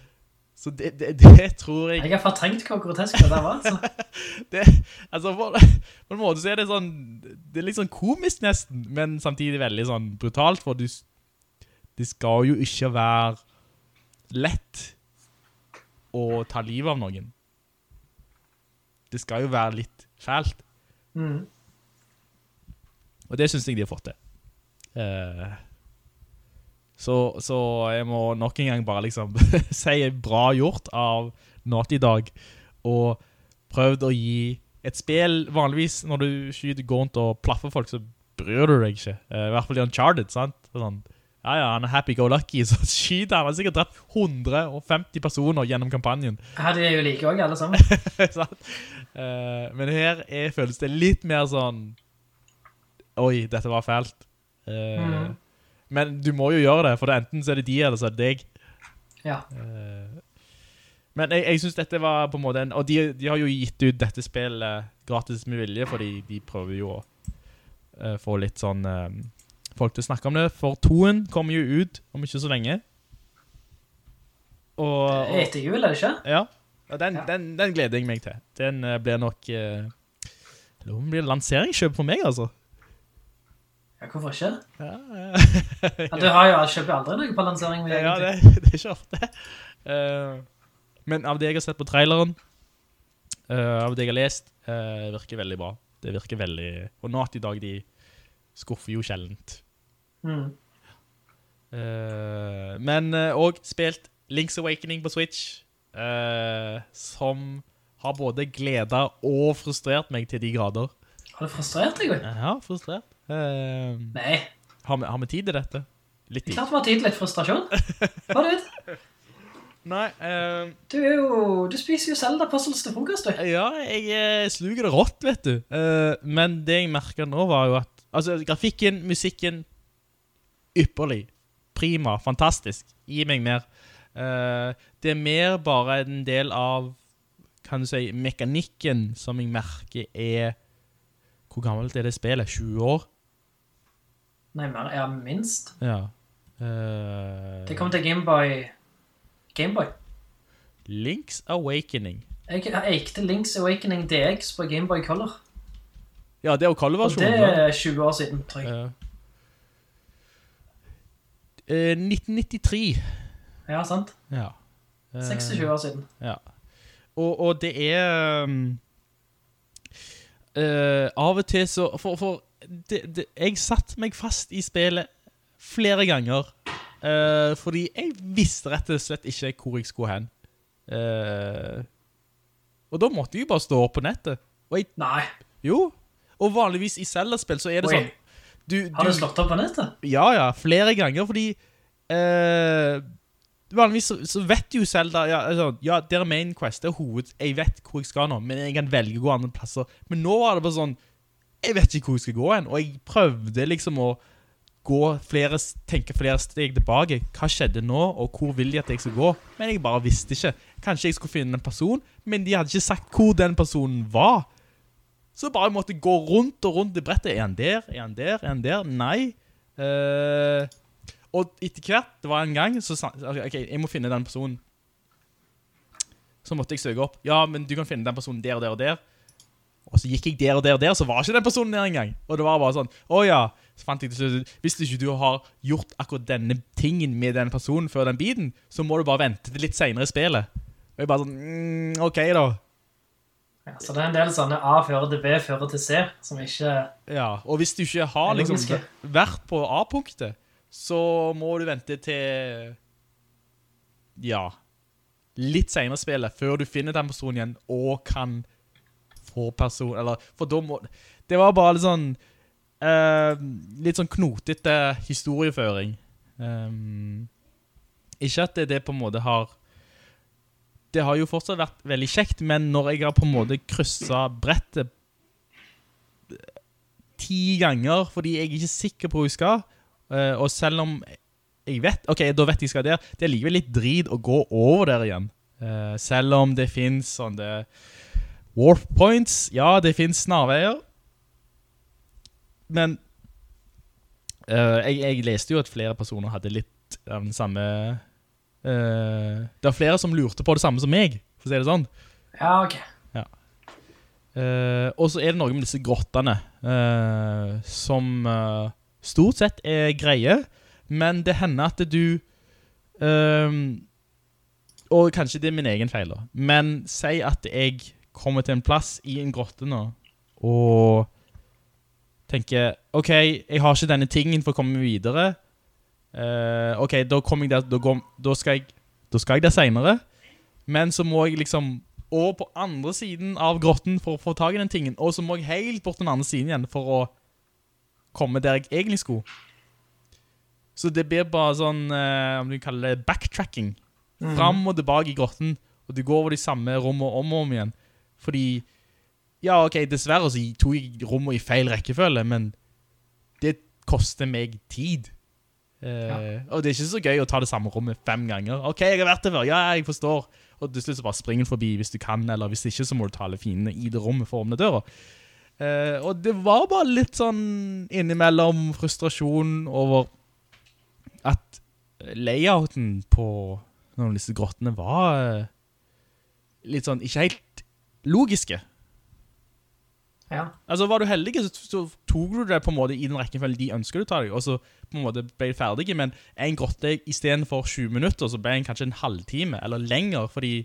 så det, det, det tror jeg... Jeg har fortrengt hvor grotesk det der var, altså. [laughs] det, altså på, på en måte så er det sånn Det er litt sånn komisk nesten Men samtidig veldig sånn brutalt For du, det skal jo ikke være Lett Å ta livet av noen Det skal jo være litt fælt. Mm. Og det synes jeg de har fått til. Uh, så, så jeg må nok en gang bare liksom [laughs] Si bra gjort av Naughty Dog Og prøvd å gi et spill. Vanligvis når du skyter går rundt og plaffer folk Så bryr du deg ikke. Uh, I hvert fall i Uncharted, sant? Sånn, ja, ja, han er happy-go-lucky [laughs] Så skyter han, han har sikkert drept 150 personer gjennom kampanjen. Ja, de er jo like også, alle sammen. [laughs] Eh, men her er, føles det litt mer sånn Oi, dette var fælt Uh, mm. Men du må jo gjøre det For det, enten så er det de eller så er det deg Ja. Uh, Men jeg, jeg synes dette var på en måte en, Og de, de har jo gitt ut dette spillet Gratis med vilje Fordi de prøver jo å Få litt sånn Folk til å snakke om det For toen kommer jo ut Om ikke så lenge Og, og Etter jul, er det ikke? ja, den, Ja. Den, den gleder jeg meg til. Den eh, blir nok uh, Eller det blir lanseringskjøp for meg, altså. Ja, hvorfor ikke? Ja, [laughs] Ja, du har jo kjøpt aldri noe på lansering. ja det, [laughs] det er ikke ofte. Uh, men av det jeg har sett på traileren, uh, av det jeg har lest, uh, virker veldig bra. Det virker veldig... Og Nat i dag, de skuffer jo sjeldent. Mm. Eh, men uh, også spilt Link's Awakening på Switch, eh, som har både gledet og frustrert meg til de grader. Har du frustrert deg? Ja, frustrert. Eh, Nei. har, vi, har vi tid til dette? Litt tid. Klart vi har tid til litt frustrasjon. Hva er det? [laughs] Nei, eh, Du jo... Du spiser jo Zelda Puzzles til frokost, du. ja, jeg eh, sluger det rått, vet du. Eh, men det jeg merket nå var jo at Altså, grafikken, musikken Ypperlig Prima, fantastisk Gi meg mer Eh, Det er mer bare en del av Kan du si, mekanikken Som jeg merker er Hvor gammelt er det spillet? 20 år? Nei, mer, ja, minst. Ja Uh, Det kom til Gameboy... Gameboy. Link's Awakening Jeg eikte Link's Awakening DX på Gameboy Color. Ja, det er jo Og Color-versjonen. det er 20 år siden, tror jeg. Ja. Eh, 1993. Ja, sant? Ja. Eh, 26 år siden. Ja. Og, og det er um, uh, Av og til så For, for det, det, jeg satt meg fast i spillet flere ganger. uh, fordi jeg visste rett og slett ikke hvor jeg skulle hen. Uh, og da måtte jeg bare stå opp på nettet. Jeg, Nei. jo. Og vanligvis i Zelda-spill så er det Oi. sånn du, Har du slått opp på nettet? ja, ja, flere ganger, fordi eh, Vanligvis så, så vet jo Zelda ja, altså, ja, det er main quest, det er hoved Jeg vet hvor jeg skal nå, men jeg kan velge å gå andre plasser Men nå var det bare sånn Jeg vet ikke hvor jeg skal gå hen Og jeg prøvde liksom å gå flere, tenke flere steg tilbake Hva skjedde nå, og hvor vil de at jeg skal gå? Men jeg bare visste ikke Kanskje jeg skulle finne en person Men de hadde ikke sagt hvor den personen var så bare jeg måtte gå rundt og rundt i brettet. Er han der? Er han der? Er han der? Nei. Eh, og etter hvert, det var en gang, så sa ok, jeg må finne den personen. Så måtte jeg søke opp. Ja, men du kan finne den personen der og der og der. Og så gikk jeg der og der og der, så var ikke den personen der engang. Og det var bare sånn, å ja. Så fant jeg til slutt, hvis ikke du har gjort akkurat denne tingen med den personen før den biten, så må du bare vente til litt senere i spillet. Og jeg bare sånn, mm, ok da. Ja, så det er en del sånne A fører til B fører til C, som ikke... Ja, og hvis du ikke har liksom vært på A-punktet, så må du vente til Ja Litt senere spillet, før du finner den personen igjen og kan få person Eller For da må Det var bare litt sånn uh, Litt sånn knotete historieføring. Um, ikke at det, det på en måte har Det har jo fortsatt vært veldig kjekt, men når jeg har på en måte krysset brettet ti ganger fordi jeg er ikke sikker på hvor jeg skal. Eh, og selv om jeg vet Ok, da vet jeg skal der. Det er likevel litt drit å gå over der igjen. Uh, selv om det fins sånne warp points. Ja, det fins snarveier. Men uh, jeg, jeg leste jo at flere personer hadde litt av den samme Det var flere som lurte på det samme som meg, for å si det sånn. Ja, ok. Eh, og så er det noe med disse grottene som stort sett er greie, men det hender at du um, Og kanskje det er min egen feil, da. Men si at jeg kommer til en plass i en grotte nå og tenker OK, jeg har ikke denne tingen for å komme videre. Uh, OK, da kommer jeg der Da, går, da, skal jeg, da skal jeg der seinere. Men så må jeg liksom og på andre siden av grotten for å få tag i den tingen. Og så må jeg helt bort den andre siden igjen for å komme der jeg egentlig skulle. Så det blir bare sånn, eh, om du kaller det backtracking. Fram og tilbake i grotten, og du går over de samme rommene om og om igjen. Fordi, ja ok, dessverre så tog jeg rommene i feil rekkefølge, men det koster meg tid. Eh, Og det er ikke så gøy å ta det samme rommet fem ganger. Ok, jeg har vært der før, ja, jeg forstår. Og til slutt så bare springer du forbi hvis du kan, eller hvis ikke så må du ta alle fiendene i det rommet for å åpne døra. Eh, og det var bare litt sånn innimellom frustrasjon over at layouten på noen av disse grottene var eh, litt sånn, ikke helt logiske. Ja. Altså, var du heldig, så, tog du det på en måte i den rekkefølgen de ønsker du tar deg, og så på en måte ble du ferdig, men en grotte i stedet for 20 minutter, så ble den kanskje en halvtime, eller lenger, fordi,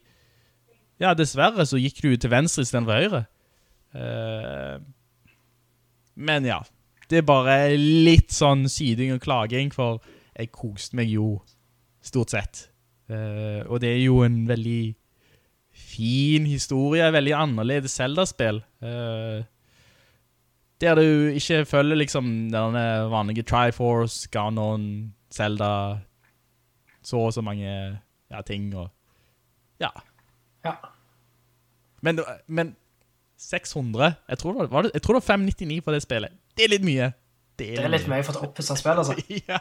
ja, dessverre så gikk du til venstre i stedet for høyre. Eh, men ja, det er bare litt sånn syding og klaging, for jeg koste meg jo stort sett. Eh, og det er jo en veldig fin historie, veldig annerledes Zelda-spill. Eh, der du ikke følger liksom denne vanlige Triforce, Ganon, Zelda, så og så mange ja, ting og ja. Ja. Men, men 600, jeg tror, det var- jeg tror det var 599 for det spillet. Det er litt mye. Det er litt mye for et oppussa spill, altså. [laughs] ja,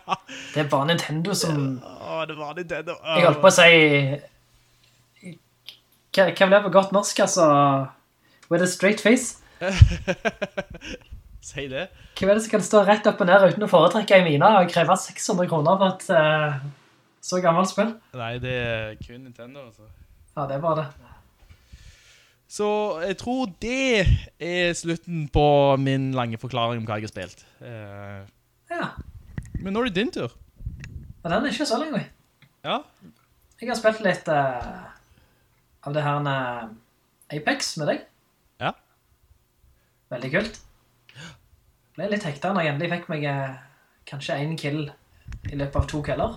Det er bare Nintendo som... å, det var Nintendo. det. det- Jeg holdt på å si... Hva det på godt norsk, altså? With a straight face? [laughs] Si det. Hva er det som kan stå rett opp og ned uten å foretrekke i mine og kreve 600 kroner for et uh, så gammelt spill? Nei, det er kun Nintendo, altså. Ja, det er bare det. Så jeg tror det er slutten på min lange forklaring om hva jeg har spilt. Uh, Ja, men nå er det din tur. men den er ikke så lenge. Ja. Jeg har spilt litt uh, av det her eh, Apex med deg. Ja. Veldig kult. Ble litt hektere når jeg endelig fikk meg eh, kanskje en kill i løpet av to kvelder.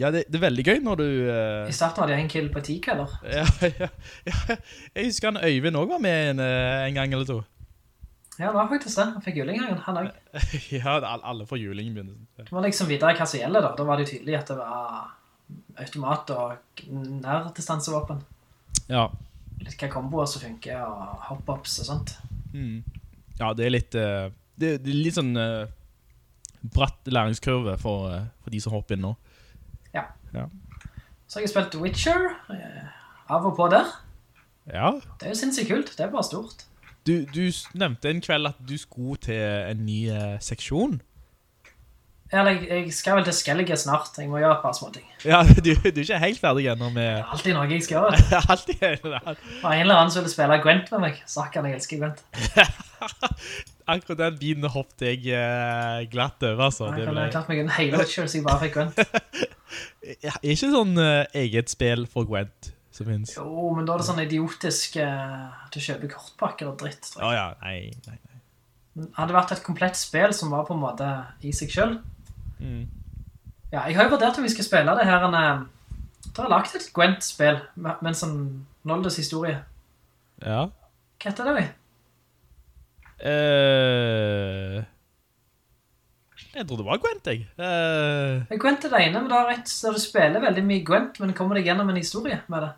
Ja, det, det er veldig gøy når du... Uh... I starten var det en kill på ti kvelder. [laughs] ja, ja, ja, jeg husker han Øyvind også var med en, eh, en gang eller to. Ja, det var faktisk det. Han fikk juling han også. [laughs] ja, alle får juling i begynnelsen. Det var liksom videre hva som gjelder da. Da var det tydelig at det var automat og nærdistansevåpen. Ja. Litt hva komboer som funker, og hop-ups og sånt. Mm. Ja, det er litt Uh, det, det er litt sånn Uh, bratt læringskurve for, eh, for de som hopper inn nå. Ja. Så har jeg spilt Witcher, eh, av og på der. Ja. Det er jo sinnssykt kult, det er bare stort. Du, du nevnte en kveld at du skulle til en ny eh, seksjon. Eller jeg, jeg skal vel til Skellige snart, jeg må gjøre et par små ting. Ja, [laughs] du, du er ikke helt ferdig ennå med Alltid noe jeg skal gjøre. [laughs] Alltid Og en eller annen som ville spille Gwent med meg. Sakken, jeg elsker Gwent. [laughs] Akkurat den biten hoppet jeg eh, glatt over, altså. Jeg Det kunne klart meg en hele Witcher, så jeg bare fikk Gwent. Er ikke sånn uh, eget spill for Gwent som finnes? Jo, men da er det sånn idiotisk uh, du kjøper kortpakker og dritt. tror Å jeg. ja, nei, nei, nei. Det hadde vært et komplett spill som var på en måte i seg selv. Mm. Ja, jeg har jo vurdert om vi skal spille det her en... eh, har jeg lagt et Gwent-spill, med med en sånn Noldes historie. Ja. Hva heter det vi? Eh, jeg tror det var Gwent, jeg. Uh... Gwent er det ene, men det har rett, så du spiller veldig mye Gwent, men kommer deg gjennom en historie med det.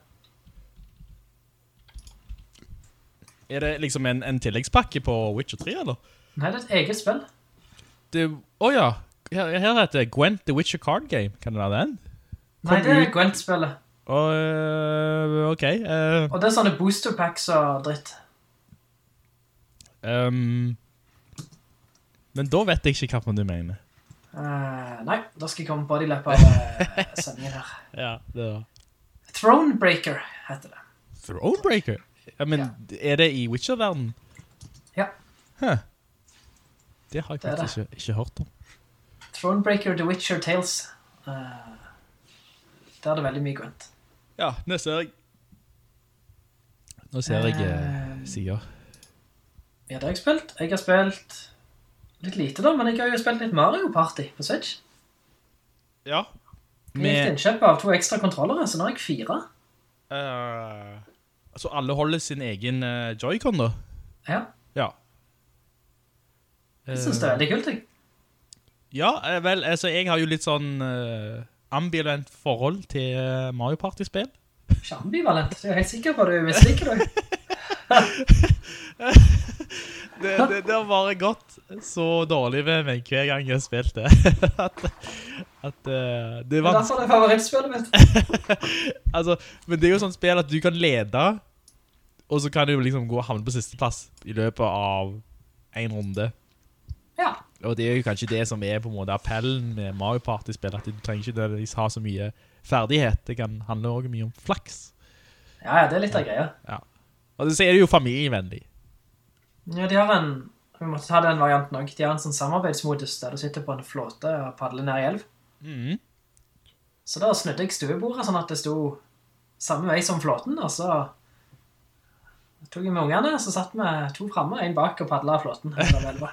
er det liksom en, en tilleggspakke på Witcher 3, eller? Nei, det er et eget spill. Åja, ja, her, her heter det Gwent The Witcher Card Game. Kan det være den? Nei, det er. Gwent-spillet. Eh, ok. Uh... Og det er sånne booster packs og dritt. ehm, men da vet jeg ikke hva du mener. Uh, nei, da skal jeg komme på det i løpet av sendingen her. Ja, det var... Thronebreaker heter det. Thronebreaker? Ja, men er det i Witcher-verden? Ja. Huh. Det har jeg Det faktisk ikke, ikke hørt om. Thronebreaker The Witcher Tales. Uh, der er det veldig mye grønt. Ja, nå ser jeg. Nå ser jeg eh, Eh, sider. Ja, det har jeg spilt. Jeg har spilt litt lite da, men jeg har jo spilt litt Mario Party på Switch. Ja. Jeg gikk Med, innkjøp av to ekstra kontrollere, så nå har jeg fire. Uh, altså alle holder sin egen uh, Joy-Con da? Ja, Ja. jeg synes det er veldig kult, jeg. Ja, eh, vel, altså jeg har jo litt sånn uh, ambivalent forhold til eh, Mario Party-spill. Ikke ambivalent, jeg er helt sikker på at du misliker det. [laughs] Det, det, det har bare gått så dårlig med meg hver gang jeg har spilt det. [laughs] at, at uh, det Det er var derfor det er favorittspillet mitt. [laughs] altså, Men det er jo sånn spill at du kan lede, og så kan du liksom gå og havne på siste plass i løpet av en runde. Ja, Og det er jo kanskje det som er på en måte appellen med Mario Party-spill, at du trenger ikke nødvendigvis ha så mye ferdighet. Det kan handle også mye om flaks. ja, ja, det er litt av greia. Og så er det jo familievennlig. Ja, de har en, vi måtte ta den varianten også, de har en sånn samarbeidsmodus der du sitter på en flåte og padler ned i elv. Mm. Så da snudde jeg stuebordet sånn at det sto samme vei som flåten, og så tok jeg med ungene, så satt vi to fremme, en bak og padlet flåten. Det var veldig.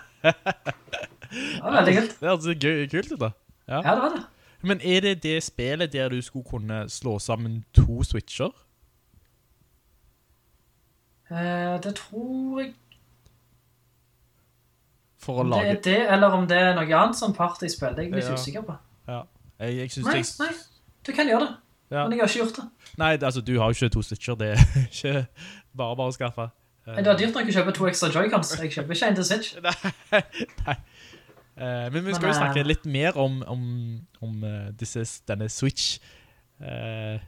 Det var veldig kult. [laughs] Det hørtes gøy- kult ut da. Ja. Ja, det var det. Men er det det spillet der du skulle kunne slå sammen to switcher? Eh, det tror jeg For å lage det det, eller om det er noe annet som partyspill, det er jeg litt Ja. usikker på. Ja. Jeg, jeg synes Nei, jeg... nei, du kan gjøre det, Ja. men jeg har ikke gjort det. Nei, altså, du har jo ikke to switcher, det er [laughs] ikke bare bare å skaffe. Nei, Det er dyrt nok å kjøpe to ekstra Joy-Cons, jeg kjøper ikke en til Switch. [laughs] Nei, nei. Eh, men vi skal jo snakke eh, litt mer om, om, om disse, denne Switch eh,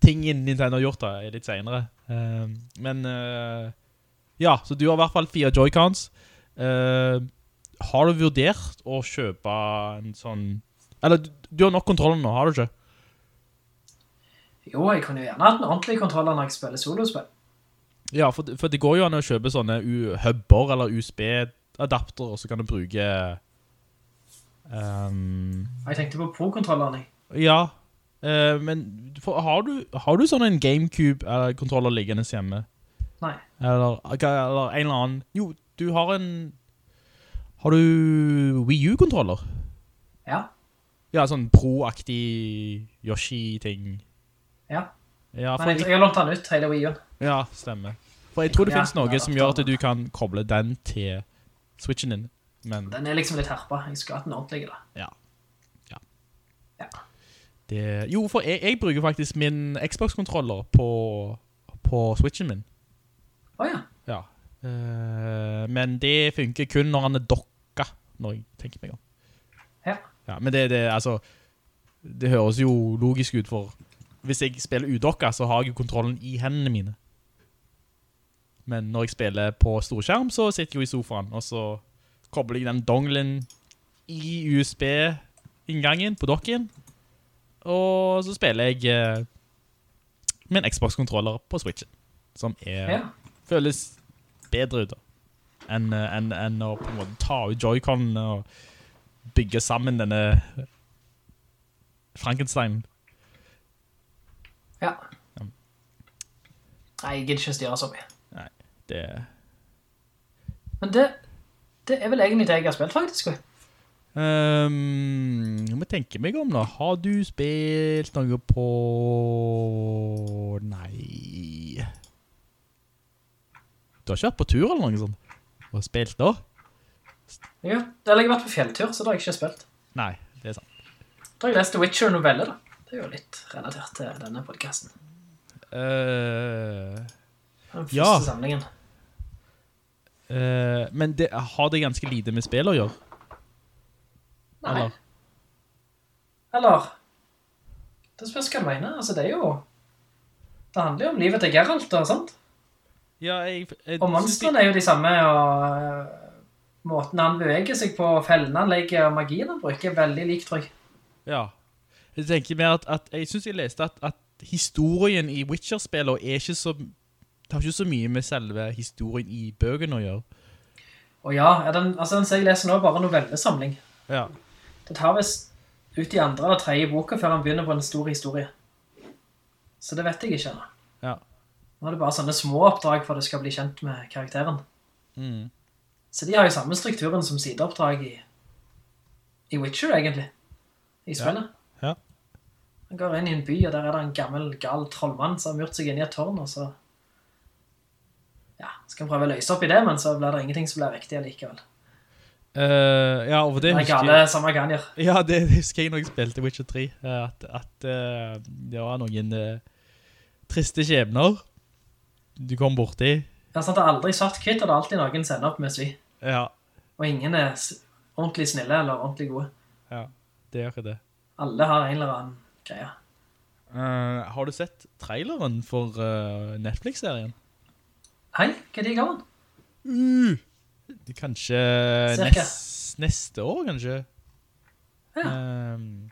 tingen Nintendo har gjort da, litt senere. Eh, men eh, ja, så du har i hvert fall fire Joy-Cons. Eh, har du vurdert å kjøpe en sånn Eller du, har nok kontroller nå, har du ikke? Jo, jeg kunne gjerne hatt en ordentlig kontroller når jeg spiller solospill. Ja, for, for det går jo an å kjøpe sånne hubber eller USB-adapter, og så kan du bruke Um... Jeg tenkte på Pro-kontrolleren, jeg. Ja, eh, men for, har, du, har du sånn en GameCube-kontroller liggende hjemme? Nei. Eller, eller en eller annen Jo, du har en Har du Wii U-kontroller? Ja. Ja, sånn pro-aktig Yoshi-ting. Ja. Ja, for Men jeg, jeg, har lånt den ut, hele Wii U. ja, stemmer. For jeg tror det Ja, finnes noe som gjør at du kan koble den til Switchen din. Men Den er liksom litt herpa. Jeg skulle hatt den ordentlig, da. Ja. Ja. Det, jo, for jeg, jeg bruker faktisk min Xbox-kontroller på, på Switchen min. Åja. Ja. Eh, men det funker kun når han er dokka, når jeg tenker meg om. Ja. Ja, men det, det, altså, det høres jo logisk ut for, hvis jeg spiller udokka, så har jeg jo kontrollen i hendene mine. Men når jeg spiller på storskjerm, så sitter jeg jo i sofaen, og så kobler jeg den donglen i USB-inngangen på dokken, og så spiller jeg min med Xbox-kontroller på Switchen, som er Ja. føles bedre ut da, enn eh, enn- enn å på en måte ta ut Joy-Con og bygge sammen denne Frankenstein. ja. Nei, jeg gidder ikke styre så mye. Nei, Det, Men det, det er vel egentlig det jeg har spilt, faktisk. også. Ehm, jeg må tenke meg om da. Har du spilt noe på... Nei... Du har ikke vært på tur eller noe sånt? Og spilt da? Ja, eller jeg har vært på fjelltur, så da har jeg ikke spilt. Nei, det er sant. Da har jeg lest The Witcher-novelle, da. Det er jo litt relatert til denne podcasten. Uh, Den første Ja. samlingen. eh, men det, har det ganske lite med spill å gjøre? Nei. Eller? Eller Det spørs hva du mener. Altså, det er jo Det handler jo om livet til Geralt og sånt. Ja, jeg... jeg Og monstrene er jo de samme, og øh, måten han beveger seg på, fellene han legger, og magien han bruker, er veldig lik, tror jeg. Ja. Jeg tenker mer at, at jeg synes jeg leste at, at historien i Witcher-spillene er ikke så... Det har ikke så mye med selve historien i bøkene å gjøre. Å ja, den, altså den som jeg leser nå er bare novellesamling. Ja. Det tar visst ut i andre eller tredje boka før han begynner på en stor historie. Så det vet jeg ikke ennå. Ja. Nå er det bare sånne små oppdrag for at det skal bli kjent med karakteren. Mm. Så de har jo samme strukturen som sideoppdrag i, i Witcher, egentlig. I spillet. Ja. Han går inn i en by, og der er det en gammel, gal trollmann som har murt seg inn i et tårn, og så... Ja, skal han prøve å løse opp i det, men så blir det ingenting som blir riktig allikevel. Eh, ja, og det er husker gale jeg... samme hva han. [laughs] Ja, det husker jeg når jeg spilte Witcher 3. eh, At, at uh, det var noen uh, triste skjebner du kom borti. Ja, sant, det er aldri svart kvitt, og det er alltid noen sender opp med svi. Ja, Og ingen er ordentlig snille eller ordentlig gode. ja, det gjør ikke det. Alle har en eller annen greie. Uh, har du sett traileren for Netflix-serien? Hei, hva er det i gammel? Uh, kanskje nest, nes, neste år, kanskje? Ja. Um,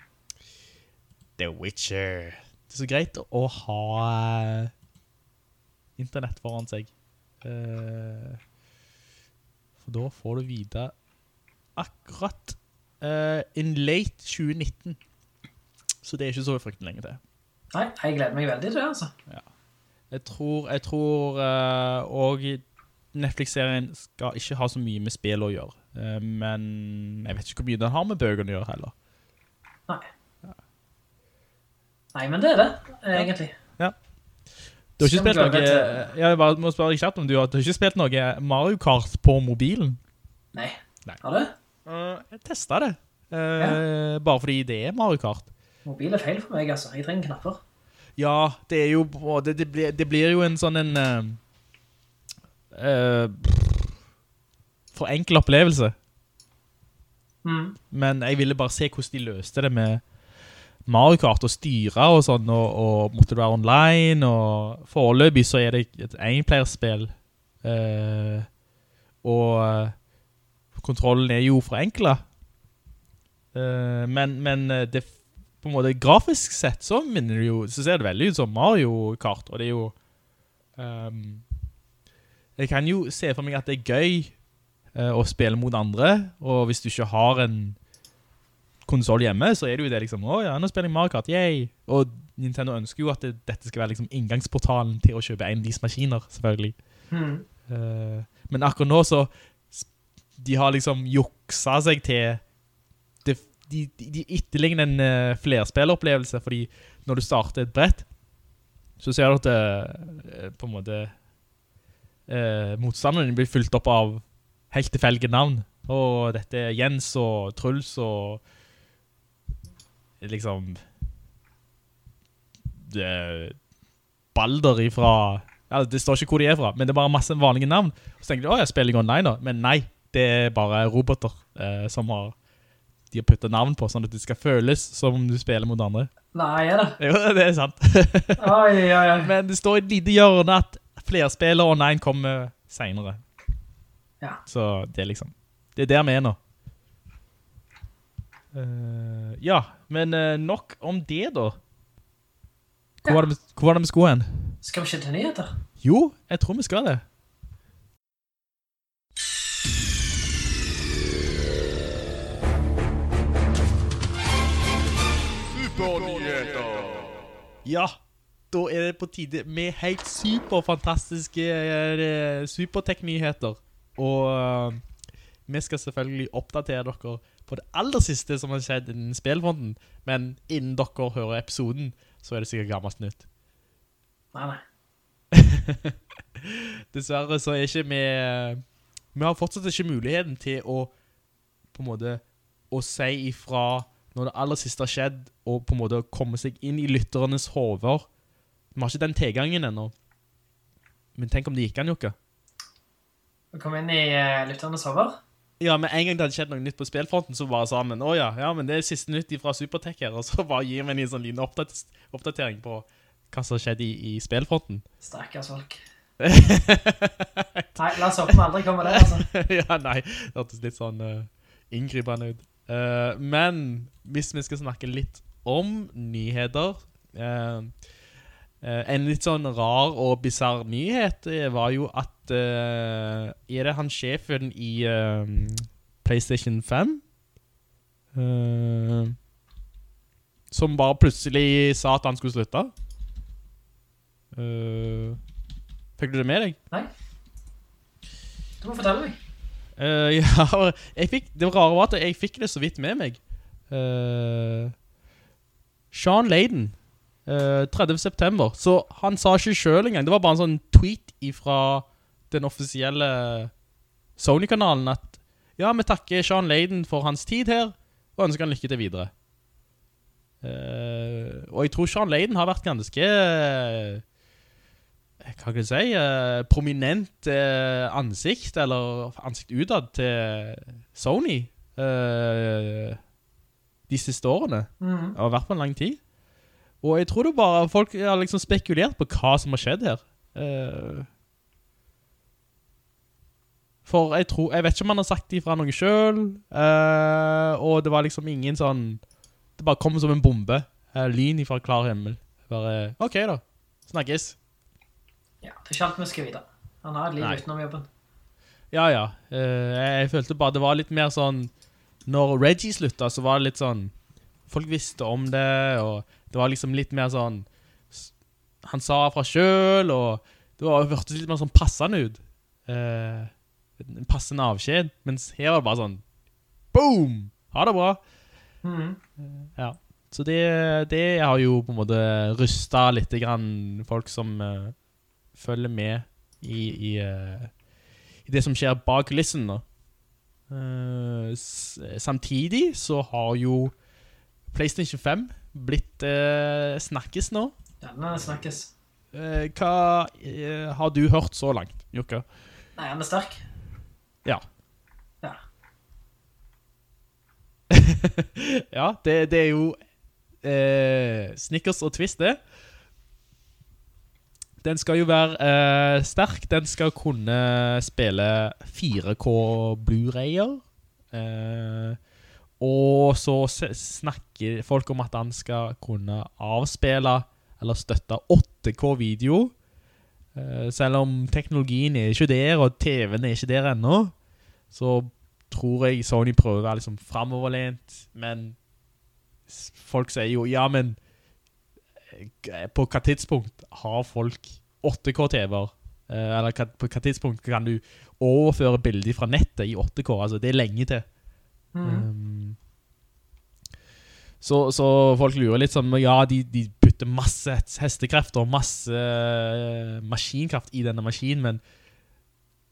The Witcher. Det er så greit å ha eh, internett foran seg. Uh, for da får du vite akkurat uh, in late 2019. Så det er ikke så fryktelig lenge til. Nei, jeg gleder meg veldig til det, altså. Jeg tror, jeg tror uh, og Netflix-serien skal ikke ha så mye med spill å gjøre. Eh, men jeg vet ikke hvor mye den har med bøkene å gjøre heller. Nei. Nei, men det er det, egentlig. Du har ikke spilt noe... til- Jeg bare må spørre kjapt om du har, du har ikke spilt noe Mario Kart på mobilen? Nei. Nei. Har du? Eh, jeg testet det. Ja. Bare fordi det er Mario Kart. Mobil er feil for meg, altså. Jeg trenger knapper. Ja, det er jo Det, det, blir, det blir jo en sånn en eh, eh, For enkel opplevelse. Mm. Men jeg ville bare se hvordan de løste det med Mario Kart og styre og sånn, og, og måtte du være online, og foreløpig så er det et enplayerspill. Uh, og eh, kontrollen er jo forenklet. Uh, men, men det, på en måte grafisk sett så minner det jo, så ser det veldig ut som Mario Kart, og det er jo ehm, Jeg kan jo se for meg at det er gøy uh, å spille mot andre, og hvis du ikke har en konsol hjemme, så er det jo det liksom, å ja, nå spiller jeg Mario Kart, yay! Og Nintendo ønsker jo at det, dette skal være liksom inngangsportalen til å kjøpe en av disse maskiner, selvfølgelig. Mm. Uh, men akkurat nå så de har liksom juksa seg til de, de, de etterligner en uh, flerspilleropplevelse, fordi når du starter et brett, så ser du at det, på en måte uh, motstanderen blir fulgt opp av helt tilfeldige navn. Og dette er Jens og Truls og liksom det, Balder ifra ja, Det står ikke hvor de er fra, men det er bare masse vanlige navn. Så tenker de, jeg spiller jeg online da. Men nei, det er bare roboter eh, som har de har puttet navn på, sånn at det skal føles som om du spiller mot andre. Nei, er det? [laughs] Jo, det er sant. [laughs] Oi, oi, oi. Men det står i et lite hjørne at flerspiller online kommer senere. Ja. Så det er liksom, det er der vi er nå. Uh, ja, men uh, nok om det da. Hvor, Ja. var det, hvor var det vi skulle hen? Skal vi ikke til nyheter? Jo, jeg tror vi skal det. Ja, da er det på tide med helt superfantastiske eh, supertech-nyheter. Og uh, vi skal selvfølgelig oppdatere dere på det aller siste som har skjedd innen spillfonden. Men innen dere hører episoden, så er det sikkert gammelt nytt. Nei, nei. [laughs] Dessverre så er ikke vi Vi har fortsatt ikke muligheten til å På en måte Å si ifra når det aller siste har skjedd Og på en måte komme seg inn i lytternes hover Vi har ikke den tilgangen ennå Men tenk om det gikk an, Jokke Vi kom inn i uh, lytternes hover. Ja, med en gang det hadde skjedd noe nytt på spillfronten Så bare sa han, åja, ja, ja, men det er siste nytt fra Supertech her [laughs] Og så bare gir vi en sånn liten oppdatering på Hva som har skjedd i, i spillfronten Stakkars folk. [laughs] Nei, la oss håpe vi aldri kommer der, altså. [laughs] ja, nei, det hørtes litt sånn uh, inngripende ut. Uh, men hvis vi skal snakke litt om nyheter eh, En litt sånn rar og bizarr nyhet eh, var jo at uh, Er det han sjefen i uh, PlayStation 5? Uh, som bare plutselig sa at han skulle slutte? Eh, fikk du det med deg? Nei. Du må fortelle meg. Eh, [laughs] ja, jeg fikk, det rare var at jeg fikk det så vidt med meg. Eh, Sean Layden, eh, 30. september. Så han sa ikke selv engang. Det var bare en sånn tweet fra den offisielle Sony-kanalen at ja, vi takker Sean Layden for hans tid her, og ønsker han lykke til videre. Uh, og jeg tror Sean Layden har vært ganske eh, hva kan jeg si, Uh, prominent uh, ansikt, eller ansikt utad til Sony eh, de siste årene. Mm. Og vært på en lang tid. Og jeg tror det bare, folk har liksom spekulert på hva som har skjedd her. Uh, for jeg tror, jeg vet ikke om han har sagt ifra noe selv, Uh, og det var liksom ingen sånn, det bare kom som en bombe, Uh, lyn ifra klar himmel. Bare, ok da, snakkes. Ja, det er ikke alt vi skal vite. Han har et liv Nei. utenom jobben. Ja, ja. Eh, jeg, jeg følte bare det var litt mer sånn Når Reggie slutta, så var det litt sånn Folk visste om det, og det var liksom litt mer sånn Han sa fra sjøl, og det var, hørtes litt mer sånn passende ut. Eh, en passende avskjed. Mens her var det bare sånn Boom! Ha det bra. Mm. Ja. Så det, det har jo på en måte rysta litt grann folk som uh, følger med i, i, uh, i det som skjer bak kulissen. Eh, samtidig så har jo PlayStation 5 blitt eh, snakkes nå. Denne snakkes. Eh, hva eh, har du hørt så langt, Jukka? Nei, han er sterk. Ja. Ja. [laughs] ja, det, det er jo eh, Snickers og Twist, det. Den skal jo være eh, sterk. Den skal kunne spille 4K Blu-rayer. Eh, og så snakker folk om at han skal kunne avspille eller støtte 8K video. Eh, selv om teknologien er ikke der, og TV-en er ikke der ennå, så tror jeg Sony prøver å være liksom fremoverlent, men folk sier jo, ja, men eh, på hva tidspunkt har folk 8K-TV-er? Eh, eller på hva tidspunkt kan du overføre bilder fra nettet i 8K? Altså, det er lenge til. Um, så, så folk lurer litt sånn Ja, de, de putter masse hestekrefter og masse uh, maskinkraft i denne maskinen, men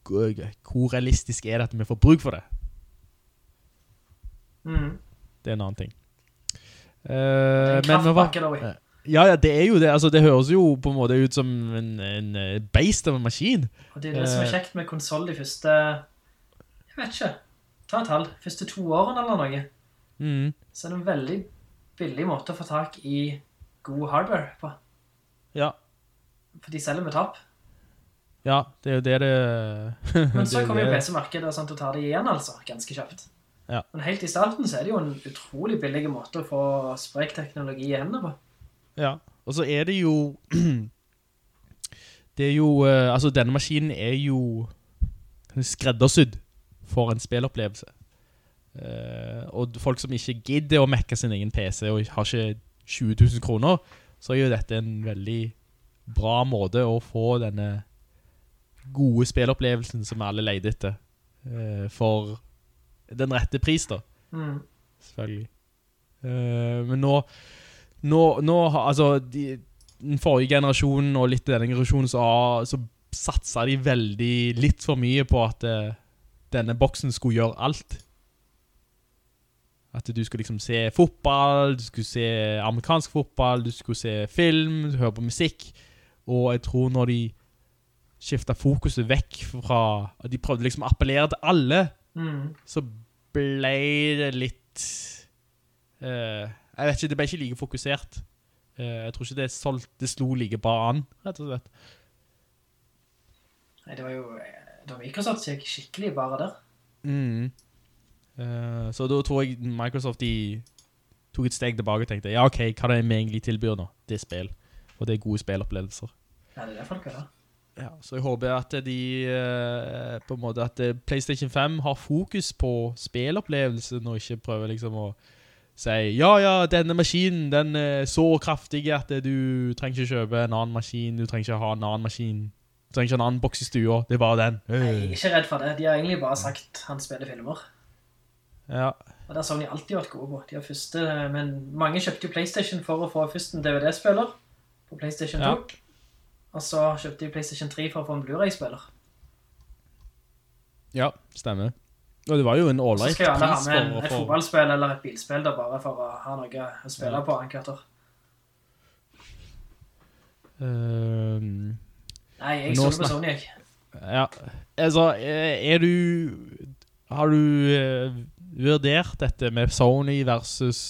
hvor realistisk er det at vi får bruk for det? Mm. Det er en annen ting. Uh, En kraftbakke kraftpakke, da, vi. Ja, ja, det er jo det. Altså, det høres jo på en måte ut som en, en eh, beist av en maskin. Og det er det som er kjekt med konsoll de første Jeg vet ikke. Ta et halv, Første to årene eller noe. Mm. Så er det en veldig billig måte å få tak i god hardware på. Ja. For de selger med tap. ja, det er jo det det [laughs] Men så er kommer jo PC-markedet og sånt og tar det igjen, altså. Ganske kjapt. Ja. Men helt i starten så er det jo en utrolig billig måte å få sprek teknologi i hendene på. Ja, og så er det jo [clears throat] Det er jo eh, Altså, denne maskinen er jo skreddersydd for en spillopplevelse. Uh, og folk som ikke gidder å mekke sin egen PC og har ikke 20 000 kroner, så er jo dette en veldig bra måte å få denne gode spillopplevelsen som alle leide etter, uh, for den rette pris, da Mm. selvfølgelig. Uh, men nå, nå, nå altså, de, den forrige generasjonen og litt denne generasjonen, så, så satsa de veldig litt for mye på at denne boksen skulle gjøre alt. At du skulle liksom se fotball, du skulle se amerikansk fotball, du skulle se film, høre på musikk. Og jeg tror når de skifta fokuset vekk fra og De prøvde liksom å appellere til alle Mm. så ble det litt uh, Jeg vet ikke, det ble ikke like fokusert. Uh, jeg tror ikke det, solgt, det slo like bra an, rett og slett. Nei, det var jo Microsoft ser ikke skikkelig bare der. Mm. Uh, så da tror jeg Microsoft de tok et steg tilbake og tenkte ja, ok, hva er det vi egentlig tilbyr nå? Det er spill, og det er gode spillopplevelser. Ja, det er det folk er da. Ja, så jeg håper at de uh, på en måte at eh, PlayStation 5 har fokus på spillopplevelsen og ikke prøver liksom å si ja, ja, denne maskinen den er så kraftig at du trenger ikke kjøpe en annen maskin, du trenger ikke ha en annen maskin, trenger ikke en annen boks i stua, det er bare den. Jeg er ikke redd for det. De har egentlig bare sagt han spiller filmer. Ja, Og det har Sony alltid vært gode på. De har første, men mange kjøpte jo PlayStation for å få først en DVD-spiller på PlayStation 2. Ja. Og så kjøpte de PlayStation 3 for å få en Blu-ray-spiller. ja, stemmer. Og det var jo en all-right pris skal å få... ha skal med en, med et fotballspill eller et bilspill da, bare for å ha noe å spille Ja. på en år. Ehm, Nei, jeg stoler på Sony, jeg. Ja, altså, eh, er du Har du uh, vurdert dette med Sony versus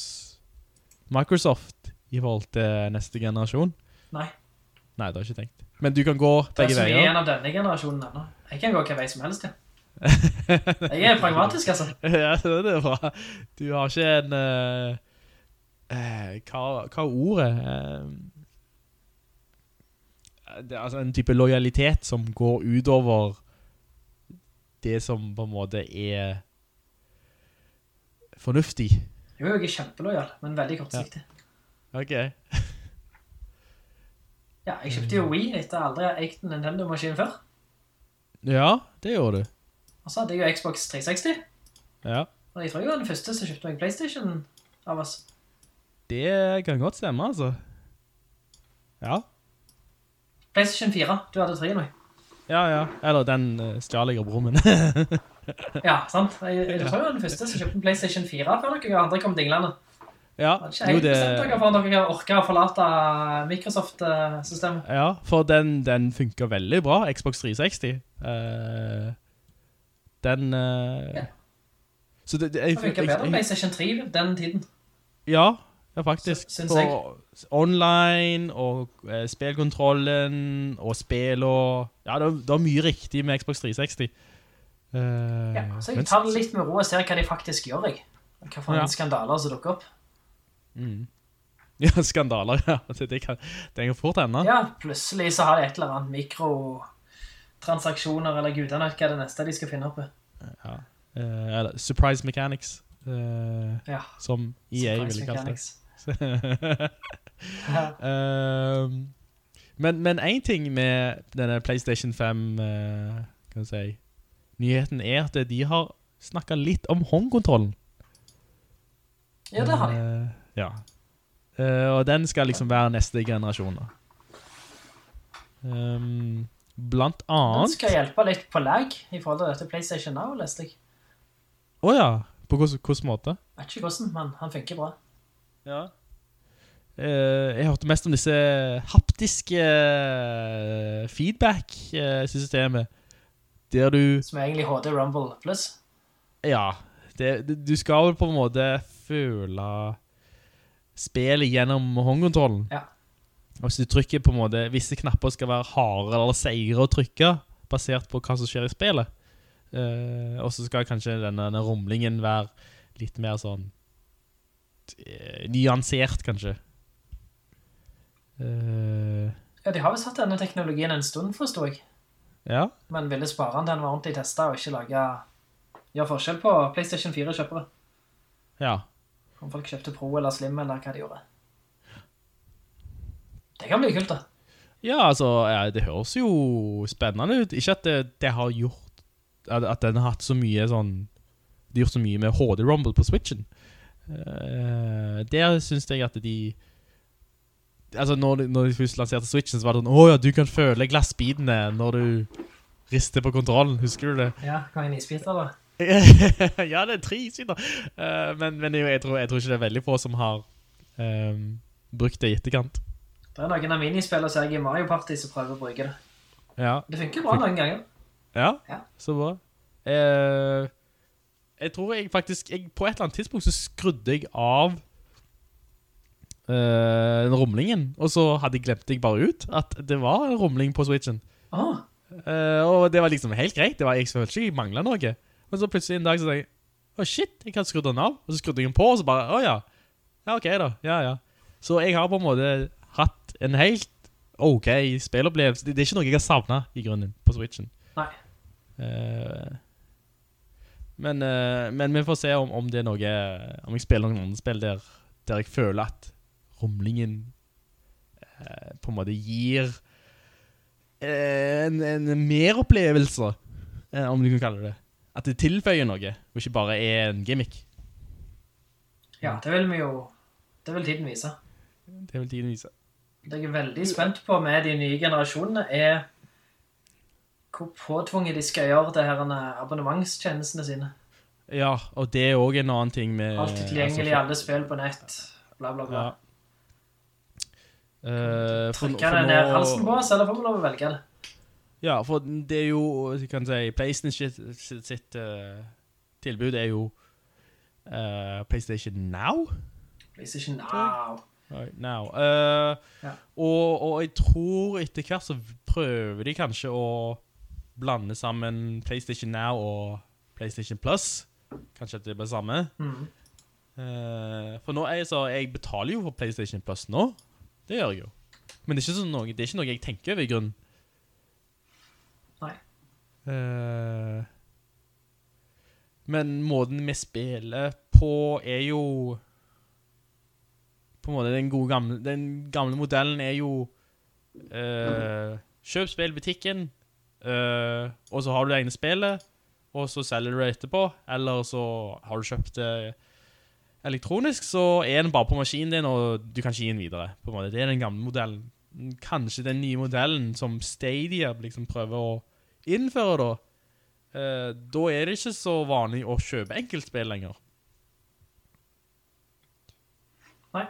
Microsoft i forhold til neste generasjon? Nei. Nei, det har jeg ikke tenkt. Men du kan gå Det er som er mye veier. av denne generasjonen ennå. Jeg kan gå hva vei som helst, ja. [laughs] Jeg er pragmatisk, altså. [laughs] ja, det er bra. Du har ikke en Uh, uh, hva, hva ordet? Eh, det er altså en type lojalitet som går utover det som på en måte er fornuftig. Jo, jeg er kjempelojal, men veldig kortsiktig. Ok. [laughs] Ja, jeg kjøpte jo Wii etter aldri jeg en Nintendo-maskin før. Ja, det gjorde du. Og så hadde jeg jo Xbox 360. Ja. Og jeg tror jeg var den første som kjøpte meg PlayStation av oss. Det kan godt stemme, altså. Ja. PlayStation 4, du hadde 3 nå. Ja, ja. Eller den uh, stjal jeg av broren. [laughs] Ja, sant? Jeg, jeg tror jeg var den første som kjøpte en PlayStation 4 før dere andre kom dinglende. ja, Det er ikke helt det... bestemt dere for at dere orket å forlate Microsoft-systemet. Ja, for den, den funker veldig bra, Xbox 360. Uh, den... Uh... Ja. Så det, det, jeg, den funker bedre enn PlayStation 3 den tiden. Ja, ja faktisk. Synes syns jeg. For online, og eh, spillkontrollen, og spill og... Ja, det, det var mye riktig med Xbox 360. Uh, Ja, så jeg tar det litt med ro og ser hva de faktisk gjør, jeg. Hva for Ja. en skandaler som dukker opp. Mm. [laughs] Ja, skandaler, ja. [laughs] Det, det, kan, det kan fort enda. Ja, plutselig så har de et eller annet mikrotransaksjoner, eller gudene hva er det neste de skal finne opp. Ja. Uh, eller Surprise Mechanics, uh, Ja, som EA Surprise ville kalt det. [laughs] Ehm, [laughs] men, men en ting med denne PlayStation 5, uh, kan si, nyheten er at de har snakket litt om håndkontrollen. ja, det har de. Uh, ja. Eh, og den skal liksom være neste generasjon da. Ehm, blant Den skal hjelpe litt på lag i forhold til dette PlayStation Now, leste jeg. Åja, på hvordan, måte? Jeg Vet ikke hvordan, men han funker bra. Ja. Eh, jeg hørte mest om disse haptiske eh, feedback-systemet. Der du, Som er egentlig HD Rumble Plus. ja, det, du skal vel på en måte føle spillet gjennom håndkontrollen. Ja. Og hvis du trykker på en måte, visse knapper skal være harde eller seire å trykke, basert på hva som skjer i spillet. Eh, og så skal kanskje denne, denne rumlingen være litt mer sånn eh, nyansert, kanskje. Eh, Ja, de har vel satt denne teknologien en stund, forstår jeg. ja, Men ville spare den den var ordentlig testet, og ikke lage gjøre forskjell på PlayStation 4-kjøpere. ja. Om folk kjøpte Pro eller Slim, eller hva de gjorde. Det kan bli kult, da. Ja, altså, ja, det høres jo spennende ut. Ikke at det, det har gjort At, at den har hatt så mye sånn De har gjort så mye med HD Rumble på Switchen. Uh, der syns jeg at de Altså, når, når de først lanserte Switchen, så var det sånn åja, du kan føle glassbitene når du rister på kontrollen. Husker du det? Ja, kan jeg nisbite, da? [laughs] ja, det er tre sider. Uh, men men jeg, jeg, tror, jeg tror ikke det er veldig få som har um, brukt det i etterkant. Det er noen av minispillene som jeg i Mario Party som prøver å bruke det. Ja, Det funker bra noen ganger. ja, Ja. så bra. Uh, jeg tror jeg faktisk jeg, På et eller annet tidspunkt så skrudde jeg av eh, den rumlingen, og så hadde jeg glemt jeg bare ut at det var en rumling på Switchen. Ah. Uh, og det var liksom helt greit. Det var, jeg følte ikke jeg manglet noe. Men så plutselig en dag så tenkte jeg, å shit, jeg hadde skrudd den av. Og så skrudde jeg den på, og så bare, å ja. Ja, ok da. Ja, ja. Så jeg har på en måte hatt en helt ok spillopplevelse. Det, det er ikke noe jeg har savnet i grunnen på Switchen. Nei. Uh, men, men vi får se om, om det er noe Om jeg spiller noen andre spill der, der jeg føler at rumlingen eh, på en måte gir eh, en, en meropplevelse, eh, om du kan kalle det. At det tilføyer noe, og ikke bare er en gimmick. ja, det vil vi jo... Det vil tiden vise. Det vil tiden vise. Det jeg er veldig spent på med de nye generasjonene er hvor påtvunget de skal gjøre det her abonnementstjenestene sine. Ja, og det er også en annen ting med... Alt tilgjengelig, altså, alle spill på nett, bla bla bla. Ja. Eh, for- Trykker det ned halsen på oss, eller får vi lov å velge det? Ja, for det er jo, jeg kan si, PlayStation sitt, sitt, eh, tilbud er jo uh, PlayStation Now? PlayStation Now. Right, now. Ja. og, og jeg tror etter hvert så prøver de kanskje å blande sammen PlayStation Now og PlayStation Plus. Kanskje at det blir samme. Mm. For nå er jeg så, jeg betaler jo for PlayStation Plus nå. Det gjør jeg jo. Men det er ikke, sånn noe, det er ikke noe jeg tenker over i grunnen. Nei. Uh, men måten vi spiller på er jo På en måte den gode gamle Den gamle modellen er jo uh, Kjøp spill i butikken, uh, og så har du det egne spillet, og så selger du det etterpå. Eller så har du kjøpt det elektronisk, så er den bare på maskinen din, og du kan ikke gi den videre. På en måte. Det er den gamle modellen. Kanskje den nye modellen som Stadia liksom prøver å innføre da, eh, da er det ikke så vanlig å kjøpe enkeltspill lenger. Nei.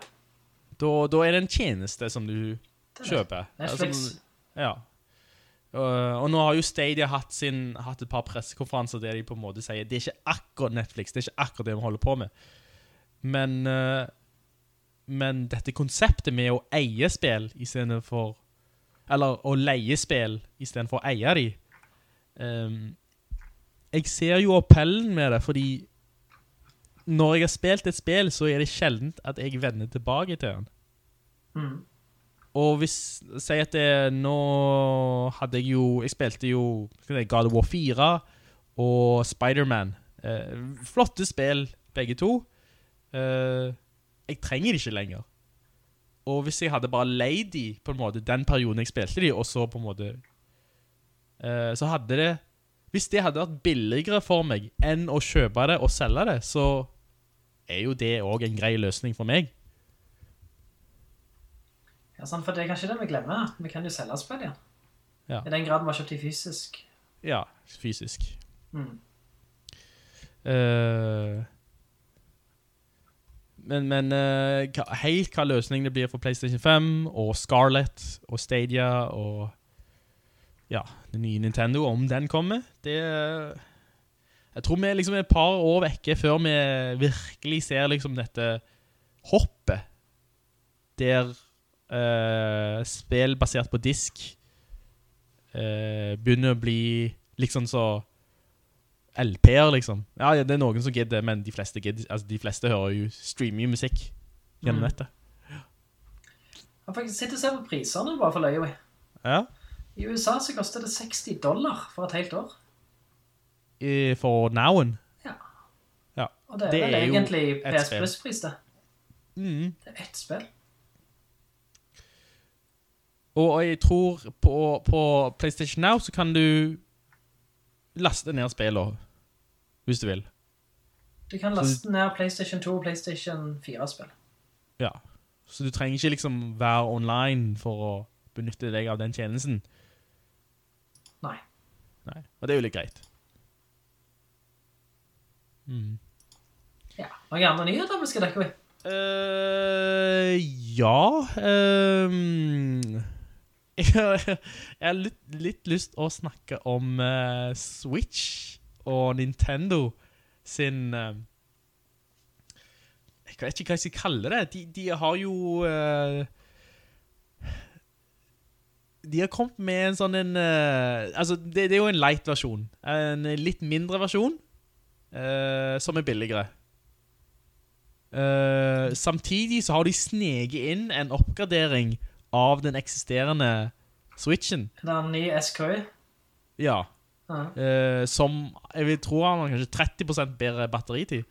Da, da er det en tjeneste som du er kjøper. Netflix. Altså, ja. Uh, og nå har jo Stadia hatt, sin, hatt et par pressekonferanser der de på en måte sier det er ikke akkurat Netflix, det er ikke akkurat det vi holder på med. Men, uh, men dette konseptet med å eie spill i stedet for Eller å leie spill i stedet for å eie de um, Jeg ser jo appellen med det, fordi når jeg har spilt et spill, så er det sjeldent at jeg vender tilbake til den. Mm. Og hvis, si at det, nå hadde jeg jo, jeg spilte jo God of War 4 og Spider-Man. Eh, flotte spill, begge to. Eh, jeg trenger de ikke lenger. Og hvis jeg hadde bare leid de, på en måte, den perioden jeg spilte de, og så på en måte, eh, så hadde det, hvis det hadde vært billigere for meg enn å kjøpe det og selge det, så er jo det også en grei løsning for meg. Ja, sant, for det er kanskje det vi glemmer. Vi kan jo selge spill igjen. Ja. I den grad vi har kjøpt de fysisk. Ja, fysisk. Mm. Eh, men men uh, helt hva løsningen det blir for PlayStation 5 og Scarlett og Stadia og ja, den nye Nintendo, om den kommer, det Jeg tror vi er liksom et par år vekke før vi virkelig ser liksom dette hoppet der uh, spill basert på disk uh, begynner å bli liksom så LP-er, liksom. Ja, ja, det er noen som gidder, men de fleste, gidder, altså, de fleste hører jo streamer jo musikk gjennom Mm. Ja. Jeg faktisk sitter og ser på priserne bare for løye. Ja. I USA så koster det 60 dollar for et helt år. I, for nowen. Ja. Ja. Og det er Det vel er jo egentlig PS. Plus-pris, det. Mm. Det er ett spill. Og jeg tror på, på PlayStation Now så kan du laste ned spillene, hvis du vil. Du kan laste ned PlayStation 2 og PlayStation 4-spill. Ja. Så du trenger ikke liksom være online for å benytte deg av den tjenesten. Nei. Nei. Og det er jo litt greit. Mm. Ja. Noen andre nyheter vi skal dekke ved? Uh, ja um, jeg, [laughs] jeg har litt, litt lyst å snakke om uh, Switch og Nintendo sin eh, Jeg vet ikke hva jeg skal kalle det. De, de har jo eh, De har kommet med en sånn en eh, Altså, det, det er jo en light-versjon. En litt mindre versjon som er billigere. Uh, samtidig så har de sneget inn en oppgradering av den eksisterende Switchen. den en ny SKU. Ja. Eh, som jeg vil tro han har kanskje 30% bedre batteritid.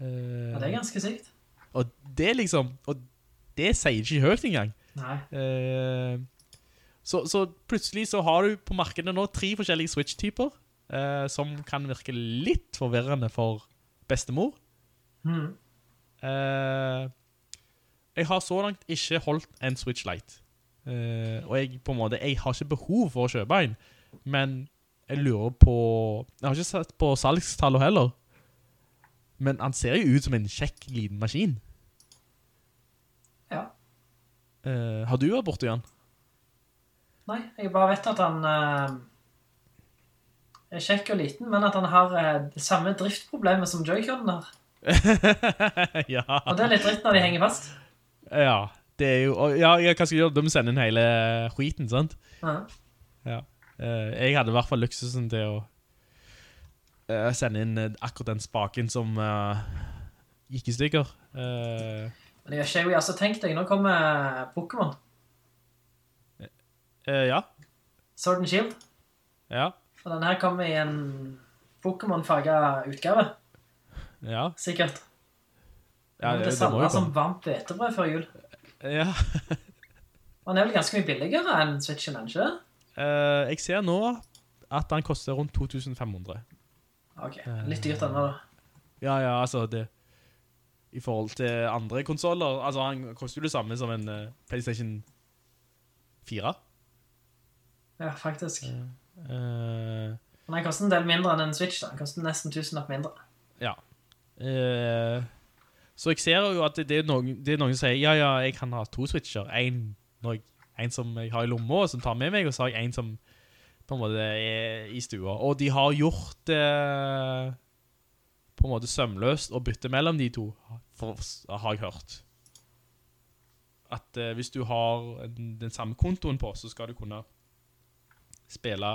Uh, ja, det er ganske sykt. Og det liksom Og det sier ikke høyt engang. Nei. Uh, så, så plutselig så har du på markedet nå tre forskjellige Switch-typer, eh, som kan virke litt forvirrende for bestemor. Mhm. Eh, jeg har så langt ikke holdt en Switch Lite. Og jeg på en måte Jeg har ikke behov for å kjøpe en, men jeg lurer på Jeg har ikke sett på salgstallet heller. Men han ser jo ut som en kjekk liten maskin. Ja. Uh, har du vært borte igjen? Nei, jeg bare vet at han uh, er kjekk og liten, men at han har uh, det samme driftproblemet som Joy-Con har. [laughs] ja. Og det er litt dritt når de henger fast. ja. Det er jo Ja, hva skal du gjøre? De sender sende inn hele skiten, sant? Ja. Ja. Eh, jeg hadde i hvert fall luksusen til å eh, sende inn eh, akkurat den spaken som gikk i stykker. Men jeg har ikke, altså tenkt deg, nå kommer Pokémon. ja. Sword and Shield. Ja. Og den her kommer i en Pokémon-farget utgave, Ja. sikkert. ja det, det, det må jo som varmt hvetebrød før jul. Ja. [laughs] Og den er vel ganske mye billigere enn Switchen, ikke? Eh, jeg ser nå at den koster rundt 2500. Ok, litt dyrt denne da. Ja, ja, altså det I forhold til andre konsoler Altså, han koster jo det samme som en uh, PlayStation 4. Ja, faktisk. Uh, Men den koster en del mindre enn en Switch da. Den koster nesten 1000 opp mindre. Ja. Så jeg ser jo at det, det, er noen, det er noen som sier Ja, ja, jeg kan ha to switcher. En, når jeg, en som jeg har i lomma, som tar med meg, og så har jeg en som på en måte er i stua. Og de har gjort det på en måte sømløst å bytte mellom de to, for, har jeg hørt. At eh, hvis du har den, den samme kontoen på, så skal du kunne spille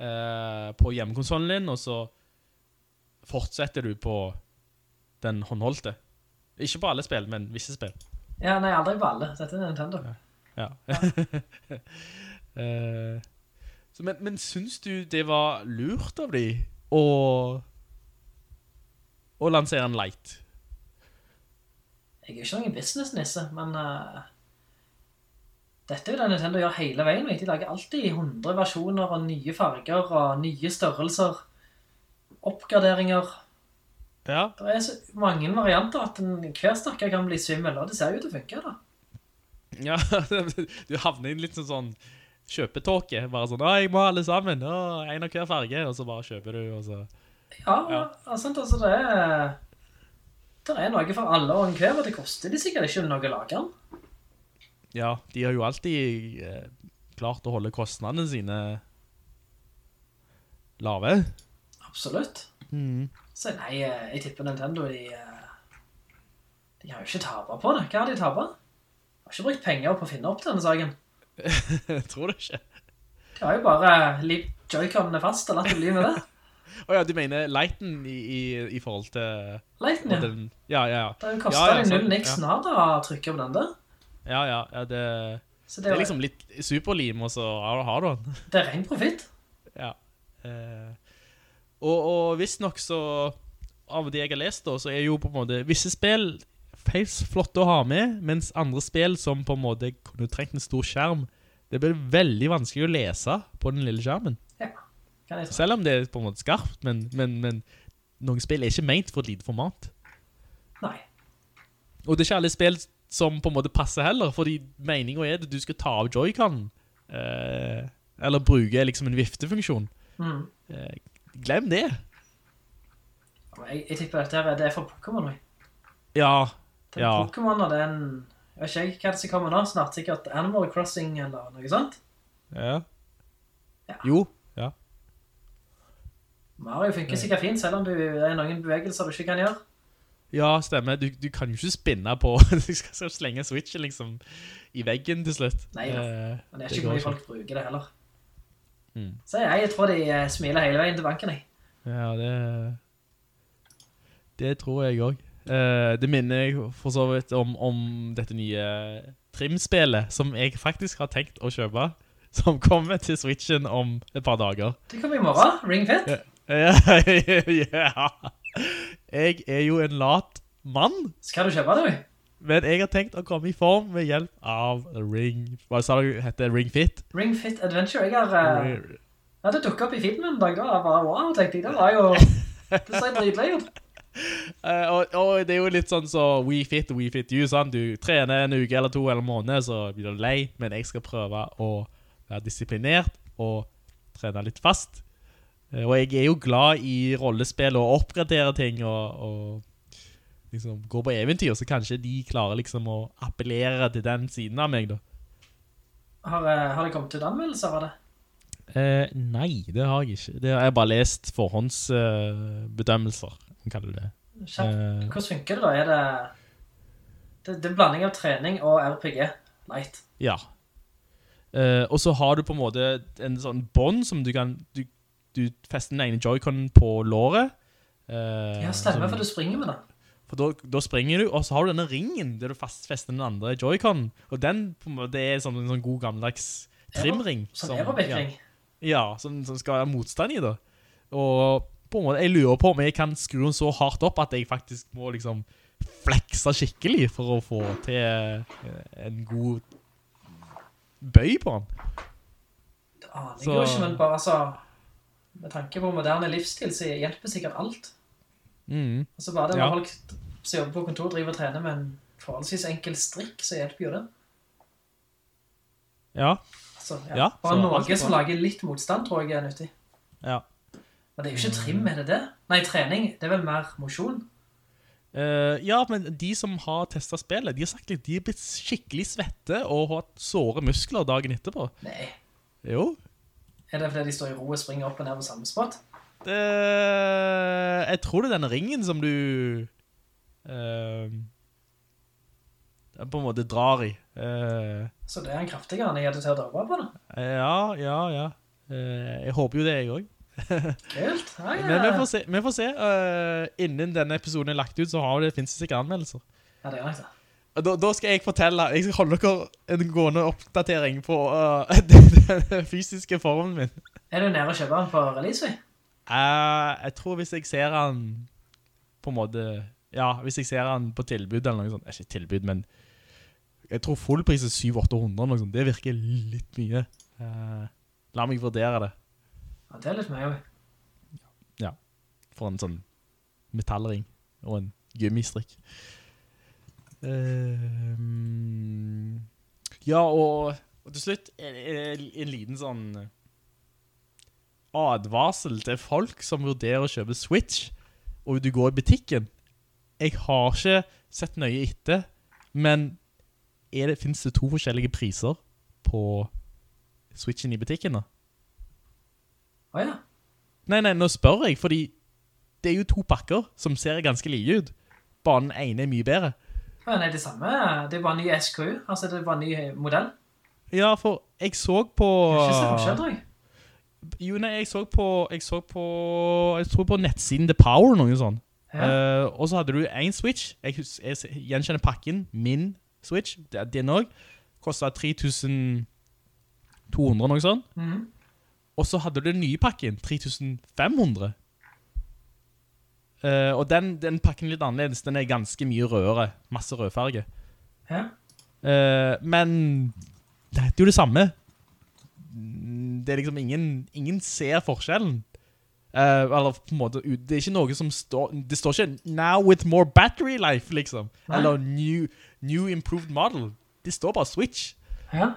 eh, på hjemmekonsolen din, og så fortsetter du på den håndholdte. Ikke på alle spill, men visse spill. Ja, nei, aldri på alle. Dette er Nintendo. Ja. [laughs] Eh, så, men, men syns du det var lurt av de å, å lansere en light? Jeg er ikke noen business-nisse, men uh, dette er jo det Nintendo gjør hele veien. De lager alltid 100 versjoner og nye farger og nye størrelser. Oppgraderinger. Ja. Det er så mange varianter at en, hver stakker kan bli svimmel, og det ser jo ut til å funke da. [laughs] ja du havner inn litt sånn sånn kjøpetåke. Bare sånn, å, jeg må ha alle sammen. Å, en av hver farge. Og så bare kjøper du, og så... Ja, Ja. altså, altså det er... Det er noe for alle og enhver, og det koster de sikkert ikke noe lager. Ja, de har jo alltid eh, klart å holde kostnadene sine lave. Absolutt. Mm. Så nei, eh, jeg tipper Nintendo, de, eh, de har jo ikke tabet på det. Hva har de tapet? Har ikke brukt penger på å finne opp denne saken. [laughs] Jeg tror det ikke. Jeg har jo bare lipt joyconene fast og latt det bli med det. [laughs] Åja, du mener lighten i, i, i forhold til... Lighten, ja. den, ja, ja, ja. Det koster Ja, ja, de null niks nå da, å trykke på den der. Ja, ja, ja det, det det, er liksom litt superlim, og så har, har du den. [laughs] det er ren profitt. Ja. Eh, og, og visst nok så, av det jeg har lest da, så er jo på en måte visse spill helt flotte å ha med, mens andre spill som på en måte kunne trengt en stor skjerm, det blir veldig vanskelig å lese på den lille skjermen. Ja, jeg. Selv om det er på en måte skarpt, men, men, men noen spill er ikke ment for et lite format. Nei. Og det er ikke alle spill som på en måte passer heller, fordi meningen er at du skal ta av Joy-Con, eh, eller bruke liksom en viftefunksjon. Mm. Eh, glem det. Jeg, jeg tipper at det er for Pokémon. oi. Ja, Er Ja. Pokémon, og det er en... Jeg vet ikke hva det som kommer nå, snart sikkert Animal Crossing eller noe sånt. ja. Ja. Jo, ja. Mario funker sikkert fint, selv om du, det er noen bevegelser du ikke kan gjøre. Ja, stemmer. Du, du kan jo ikke spinne på, [laughs] du skal slenge switchen liksom i veggen til slutt. Nei da. Eh, Men det er ikke mye folk bruker det heller. Mm. Så jeg, jeg tror de eh, smiler hele veien til banken, jeg. Ja, det Det tror jeg òg. det minner jeg for så vidt om, om dette nye trimspillet, som jeg faktisk har tenkt å kjøpe, som kommer til Switchen om et par dager. Det kommer i morgen, Ring Fit. Ja. [laughs] ja. Jeg er jo en lat mann, Skal du kjøpe det, du? men jeg har tenkt å komme i form ved hjelp av Ring... Hva sa du? Hette Ring Fit? Ring Fit Adventure. Jeg har... Uh, Ja, det dukket opp i feeden en dag, da. Jeg bare, wow, tenkte jeg, det var jo... [laughs] Det ser dritløy ut. Eh, og, og det er jo litt sånn så We Fit og We Fit You, sant? Du trener en uke eller to eller en måned, så blir du lei, men jeg skal prøve å være disiplinert og trene litt fast. Eh, og jeg er jo glad i rollespill og oppgradere ting og, og liksom gå på eventyr, så kanskje de klarer liksom å appellere til den siden av meg da. Har, eh, har det kommet ut anmeldelser av det? Eh, nei, det har jeg ikke. Det har jeg bare lest forhåndsbedømmelser, uh, kaller det. Kjapt. Eh. Hvordan funker det da? Er det... Det, det er en blanding av trening og RPG. Light. Ja. Uh, og så har du på en måte en sånn bånd som du kan Du, du fester den ene joyconen på låret. Uh, Ja, stemmer, som- for du springer med den. For da, da springer du, og så har du denne ringen der du fester den andre joyconen. Og den på en måte er sånn, en sånn god gammeldags trimring. Sånn aerobic-ring. Ja, ja som, som skal være motstand i da. Og på en måte, jeg lurer på om jeg kan skru den så hardt opp at jeg faktisk må liksom flekse skikkelig for å få til eh, en god bøy på den. Det aner jeg jo ikke, men bare altså... Med tanke på moderne livsstil, så hjelper sikkert alt. Mm. Altså bare det med Ja. folk som jobber på kontor driver og trener med en forholdsvis enkel strikk, så hjelper jo det. Ja, Altså, ja. Ja, bare noe som lager litt motstand, tror jeg er nyttig. ja. Men det er jo ikke trim, er det det? Nei, trening, det er vel mer mosjon. Uh, ja, men de som har testet spillet, de har sagt at de er blitt skikkelig svette og har hatt såre muskler dagen etterpå. Nei. Jo, Er det fordi de står i ro og springer opp og ned på samme spot? det, jeg tror det er denne ringen som du uh, på en måte drar i. Uh, Så det er en kraftigere enn jeg hadde å dra på da? ja, ja, ja. Jeg håper jo det, jeg også. Kult. Ja, ja. Men vi får se. Vi får se. Uh, innen denne episoden er lagt ut, så har det, finnes det sikkert anmeldelser. Ja, det gjør jeg det. Da, da skal jeg fortelle Jeg skal holde dere en gående oppdatering på [laughs] uh, den, fysiske formen min. Er du nede og kjøper den på release? Eh, jeg tror hvis jeg ser den på en måte Ja, hvis jeg ser den på tilbud eller noe sånt Ikke tilbud, men jeg tror fullpris er 700-800 noe sånt. Det virker litt mye. Uh, la meg vurdere det Ja, det er litt mer, jo. Ja, for en sånn metallring og en gummistrikk. Uh, ja, og, og til slutt en, en liten sånn advarsel til folk som vurderer å kjøpe Switch, og du går i butikken. Jeg har ikke sett nøye etter, men er det, finnes det to forskjellige priser på Switchen i butikken da? Å ja. Nei, nei, nå spør jeg, fordi det er jo to pakker som ser ganske like ut. Bare den ene er mye bedre. Å, Nei, det samme. Det er bare ny SKU. Altså, det er bare ny modell. Ja, for jeg så på... Det er ikke så forskjell, tror jeg. Jo, nei, jeg så på, jeg så på, jeg tror på nettsiden The Power, noe sånt. Ja. Uh, og så hadde du en Switch. Jeg, jeg gjenkjenner pakken, min Switch, det er den også. Kostet 3200, noe sånt. Mhm. Og så hadde du den nye pakken, 3500. Uh, og den, den pakken litt annerledes, den er ganske mye rødere, masse rødfarge. Ja. Uh, men det er jo det samme. Mm, Det er liksom ingen, ingen ser forskjellen. Uh, eller på en måte, det er ikke noe som står, det står ikke 'now with more battery life', liksom. Nei. Eller new, 'new improved model'. Det står bare 'switch'. Ja.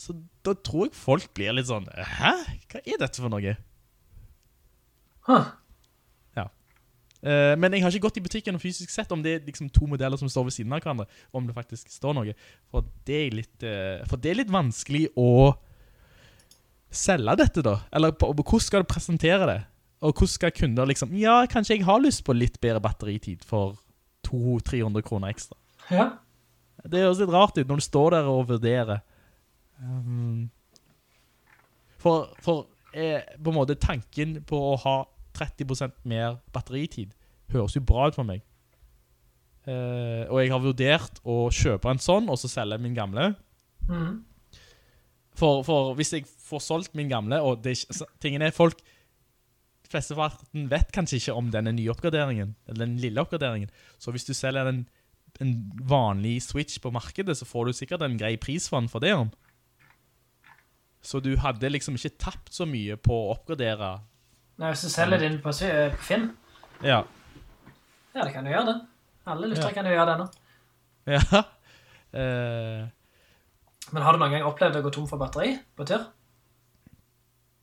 Så da tror jeg folk blir litt sånn, hæ? Hva er dette for noe? Huh. Eh, men jeg har ikke gått i butikken og fysisk sett om det er liksom to modeller som står ved siden av hverandre, om det faktisk står noe. For det er litt, eh, for det er litt vanskelig å selge dette da. Eller på, på hvordan skal du presentere det? Og hvordan skal kunder liksom, ja, kanskje jeg har lyst på litt bedre batteritid for 200-300 kroner ekstra. Ja. Det høres litt rart ut når du står der og vurderer. Um, for for eh, på en måte tanken på å ha 30% mer batteritid høres jo bra ut for meg. Eh, og jeg har vurdert å kjøpe en sånn, og så selge min gamle. Mm. For, for hvis jeg får solgt min gamle, og det, tingen er folk, flesteparten vet kanskje ikke om denne nye oppgraderingen, eller den lille oppgraderingen. Så hvis du selger en, en vanlig Switch på markedet, så får du sikkert en grei pris for den for det. om. Så du hadde liksom ikke tapt så mye på å oppgradere. Nei, hvis du selger din på, på Finn, Ja. ja, det kan du gjøre det. Alle lyttere Ja. kan jo gjøre det nå. Ja. Uh... [laughs] Men har du noen gang opplevd å gå tom for batteri på tur?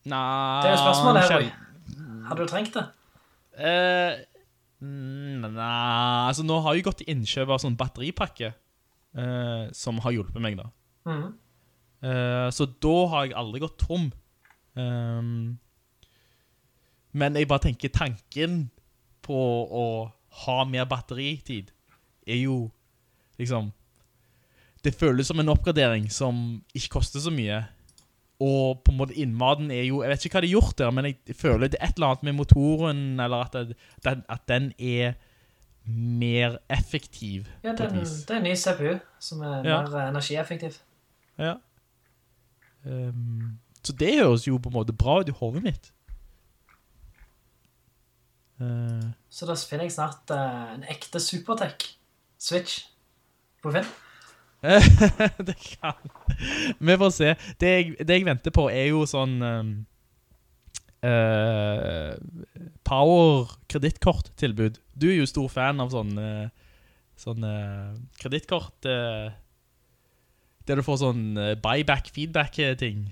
nei, Det er jo spørsmålet her. Hadde du trengt det? Mm, Nei, altså nå har jeg gått til innkjøp av sånn batteripakke uh, som har hjulpet meg da. Mhm. Eh, så da har jeg aldri gått tom. Um, men jeg bare tenker tanken på å ha mer batteritid er jo liksom Det føles som en oppgradering som ikke koster så mye. Og på en måte innmaten er jo Jeg vet ikke hva de har gjort der, men jeg føler det er et eller annet med motoren, eller at, den, at den er mer effektiv Ja, den, det er en ny CPU som er Ja. mer eh, energieffektiv. Ja. Ehm, så det høres jo på en måte bra ut i hodet mitt. Uh, Så da finner jeg snart uh, en ekte Supertech Switch på Finn. [laughs] det kan Vi får se. Det jeg, det jeg venter på, er jo sånn um, uh, Power kredittkorttilbud. Du er jo stor fan av sånn uh, Sånn kredittkort eh, Der du får sånn eh, buyback, feedback-ting.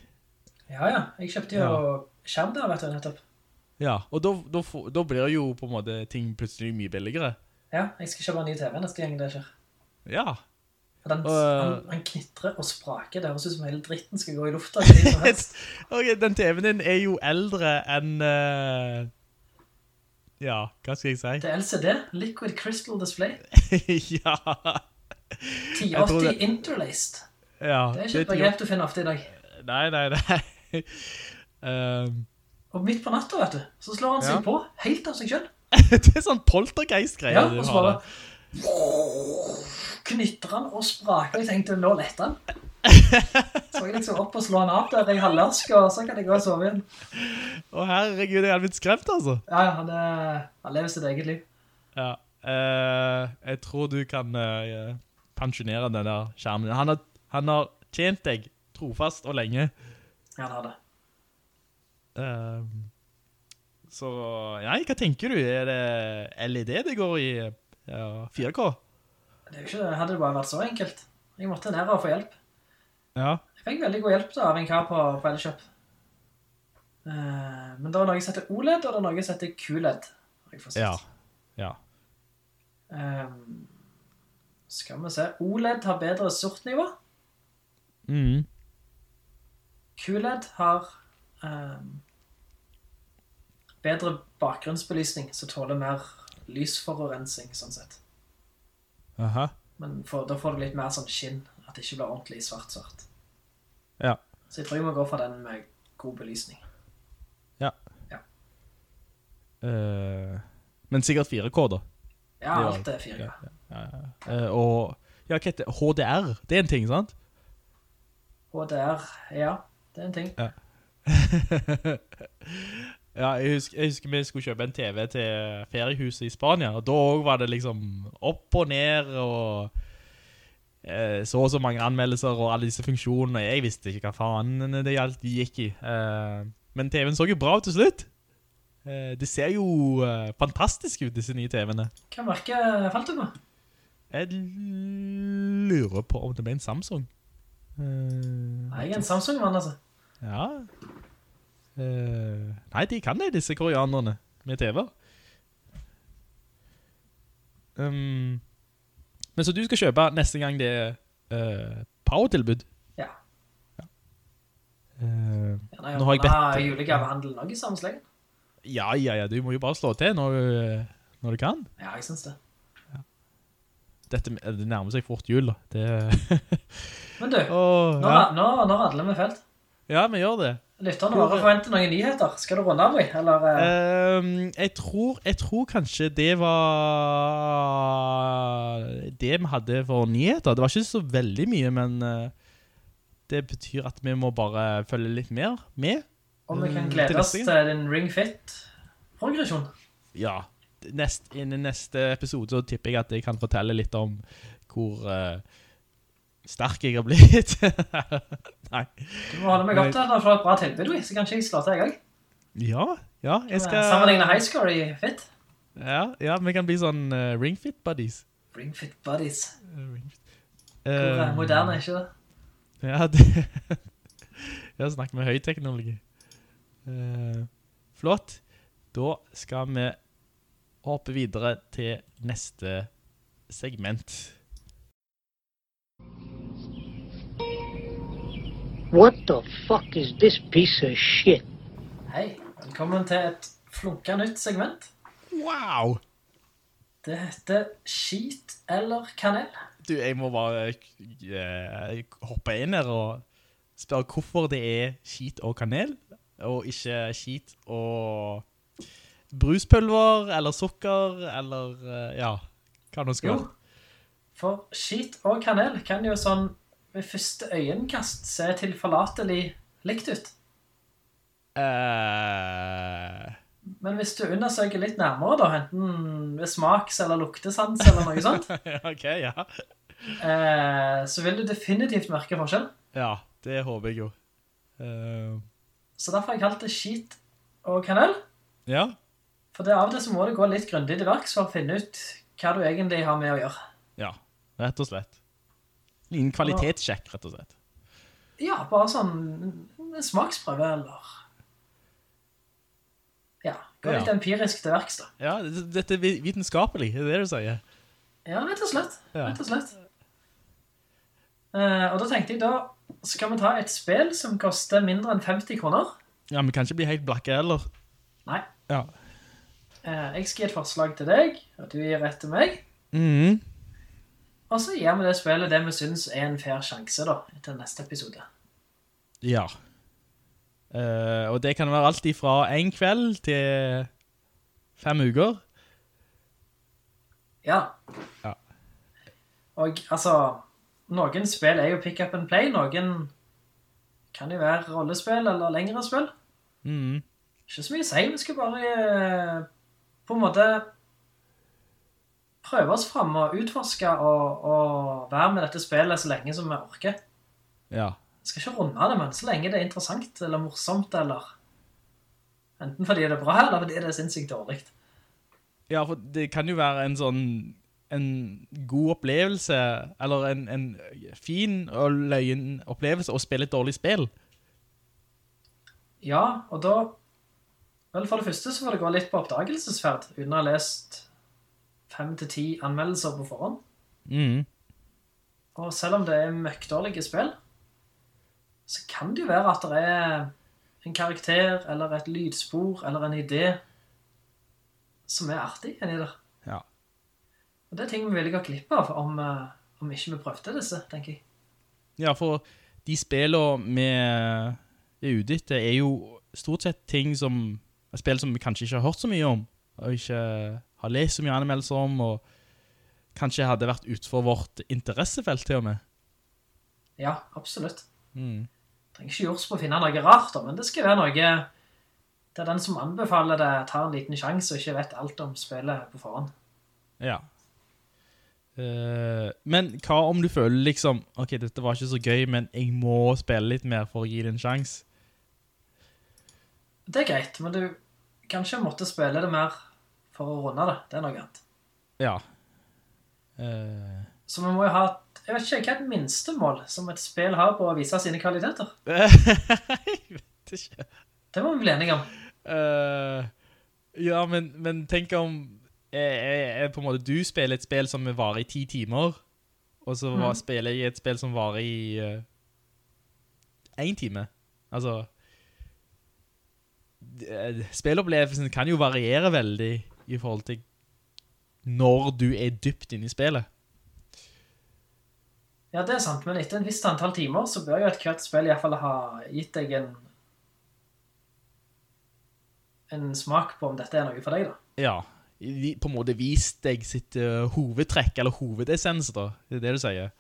Ja, ja. Jeg kjøpte jo skjerm der, vet du, nettopp. Ja, og da, da, da blir jo på en måte ting plutselig mye billigere. Ja, jeg skal kjøpe en ny TV neste gang det skjer. Ja. Og Den, uh, eh, han, knytter knitrer og spraker. Det høres ut som hele dritten skal gå i lufta. [laughs] Ok, den TV-en din er jo eldre enn Uh, Ja, hva skal jeg si? Det er LCD, Liquid Crystal Display. [laughs] ja. Jeg tror 1080 det- interlaced. Ja. Det er ikke et begrepp begrep du finner ofte i dag. Nei, nei, nei. um, [laughs] Og midt på natta, vet du, så slår han seg Ja. på helt av seg selv. [laughs] det er sånn poltergeist-greier Ja, du har bare. Knytter han og spraker, jeg tenkte, nå letter han. [laughs] Så jeg liksom opp og slå han av der i halvørsk, og så kan jeg gå og sove igjen. Å herregud, jeg hadde blitt skremt altså. Ja, ja, han, er, han lever sitt eget liv. Ja. Eh, jeg tror du kan eh, pensjonere den der skjermen. Han har, han har tjent deg trofast og lenge. Han har det. Eh, så, ja, hva tenker du? Er det LED det går i ja, 4K? Det er jo ikke, hadde det bare vært så enkelt. Jeg måtte ned og få hjelp. Ja. Jeg fikk veldig god hjelp da, av en kar på, på Elkjøp. Uh, men det var noe som heter OLED, og det var noe som heter QLED. Ja. Ja. Um, skal vi se. OLED har bedre sortnivå. Mhm. QLED har um, bedre bakgrunnsbelysning, så tåler mer lysforurensing, sånn sett. Aha. Men for, da får du litt mer sånn skinn, at det ikke blir ordentlig svart-svart. Ja. Så jeg tror jeg må gå for den med god belysning. Ja. Ja. Uh, men sikkert 4K da. Ja, alt er 4K. Ja, ja, ja. Eh, og, ja, hva heter? HDR? Det er en ting, sant? HDR, ja, det er en ting. [laughs] Ja, jeg husker, jeg husker vi skulle kjøpe en TV til feriehuset i Spania, og da var det liksom opp og ned, og eh, så og så mange anmeldelser og alle disse funksjonene. Jeg visste ikke hva faen det gjaldt de gikk i. Eh, men TV-en så jo bra ut til slutt. Eh, det ser jo eh, fantastisk ut, disse nye TV-ene. Hva merke falt du på? Jeg lurer på om det ble en Samsung. Eh, Jeg er en Samsung-mann, altså. Ja. Eh, nei, de kan det, disse koreanerne, med TV. Um, men så du skal kjøpe neste gang det er uh, power-tilbud? Ja. Eh, Ja, nei, nå har jeg bedt... Nei, har julegavehandel noe i sammenslengen. Ja, ja, ja, du må jo bare slå til når, når du kan. Ja, jeg synes det. Dette det nærmer seg fort jul, da. Det, [laughs] Men du, oh, nå, ja. nå, nå radler vi felt. ja, vi gjør det. Lytterne våre forventer noen nyheter. Skal du runde av? Eller, eh, Ehm, jeg, tror, jeg tror kanskje det var det vi hadde for nyheter. Det var ikke så veldig mye, men eh, det betyr at vi må bare følge litt mer med. Og vi kan mm, glede til oss til din Ring Fit-progresjon. Ja, nest, innen neste episode så tipper jeg at jeg kan fortelle litt om hvor eh, sterk jeg har blitt. Nei. Du må holde meg opp til å få et bra tilbud, så kanskje jeg slår til deg også. Ja, ja, jeg skal... Sammenligne highscore i Fit. Ja, ja, vi kan bli sånn uh, Ring Fit Buddies. Ring Fit Buddies. Ring fit. eh, moderne er ikke det? Ja, [laughs] det Jeg har snakket med høyteknologi. Uh, flott. Da skal vi hoppe videre til neste segment. What the fuck is this piece of shit? Hei, velkommen til et flunka nytt segment. Wow! Det heter skit eller kanel. Du, jeg må bare eh, hoppe inn her og spørre hvorfor det er skit og kanel, og ikke skit og bruspulver, eller sukker, eller, eh, ja, hva nå skal Jo, for skit og kanel kan jo sånn ved første øyenkast ser tilforlatelig likt ut. Uh... Men hvis du undersøker litt nærmere da, enten ved smaks- eller luktesans eller noe sånt, [laughs] okay, ja. uh, så vil du definitivt merke forskjell. Ja, det håper jeg jo. Uh... Så derfor har jeg kalt det skit og kanel. ja, For det av det så må du gå litt grundig til verks for å finne ut hva du egentlig har med å gjøre. ja, rett og slett. En kvalitetssjekk, rett og slett. Ja, bare sånn en smaksprøve, eller... Ja, gå litt Ja. empirisk til verks da. Ja, dette er vitenskapelig, det er det du sier. Ja, rett og slett. Rett og slett. Uh, og da tenkte jeg da, skal vi ta et spill som koster mindre enn 50 kroner? Ja, vi kan ikke bli helt blakke eller? Nei. Ja. Uh, jeg skal gi et forslag til deg, og du gir rett til meg. Mhm. Og så gir vi det spillet det vi synes er en fair sjanse da, til neste episode. Ja. Uh, og det kan være alt ifra en kveld til fem uker. Ja. Ja. Og altså, noen spill er jo pick up and play, noen kan jo være rollespill eller lengre spill. Mm. Ikke så mye å si, vi skal bare eh, på en måte prøve oss frem og utforske og, og være med dette spillet så lenge som vi orker. Ja. Vi skal ikke runde det, men så lenge det er interessant eller morsomt, eller enten fordi det er bra, eller fordi det er sinnssykt dårlig. Ja, for det kan jo være en sånn en god opplevelse, eller en, en fin og løyen opplevelse å spille et dårlig spill. Ja, og da Vel, for det første så får det gå litt på oppdagelsesferd, uten å ha lest fem til ti anmeldelser på forhånd. Mm. Og selv om det er møkkdårlige spill, så kan det jo være at det er en karakter, eller et lydspor, eller en idé som er artig enn i det. Ja. Og det er ting vi ville gått glipp av om, eh, om ikke vi prøvde disse, tenker jeg. Ja, for de spillene vi er ute etter er jo stort sett ting som spill som vi kanskje ikke har hørt så mye om, og ikke har lest så mye anmeldelser om, og kanskje hadde vært utenfor vårt interessefelt til og med. Ja, absolutt. Mm. trenger ikke jords på å finne noe rart, men det skal være noe det er den som anbefaler det tar en liten sjanse og ikke vet alt om spillet på forhånd. Ja. Uh, men hva om du føler liksom, ok, dette var ikke så gøy, men jeg må spille litt mer for å gi det en sjans? Det er greit, men du kanskje måtte spille det mer for å runde det. Det er noe annet. Ja. Uh... Så vi må jo ha, jeg vet ikke, hva er et minstemål som et spill har på å vise sine kvaliteter? [laughs] jeg vet ikke. Det må vi bli enige om. Uh, ja, men, men tenk om er, jeg, jeg, på en måte du spiller et spill som varer i ti timer, og så Mhm. spiller jeg et spill som varer i uh, en time. Altså, eh, spillopplevelsen kan jo variere veldig i forhold til når du er dypt inne i spillet. Ja, det er sant, men etter en visst antall timer så bør jo et hvert spill i hvert fall ha gitt deg en en smak på om dette er noe for deg da. Ja, på en måte vist deg sitt eh, hovedtrekk, eller hovedessens da, det er det du sier.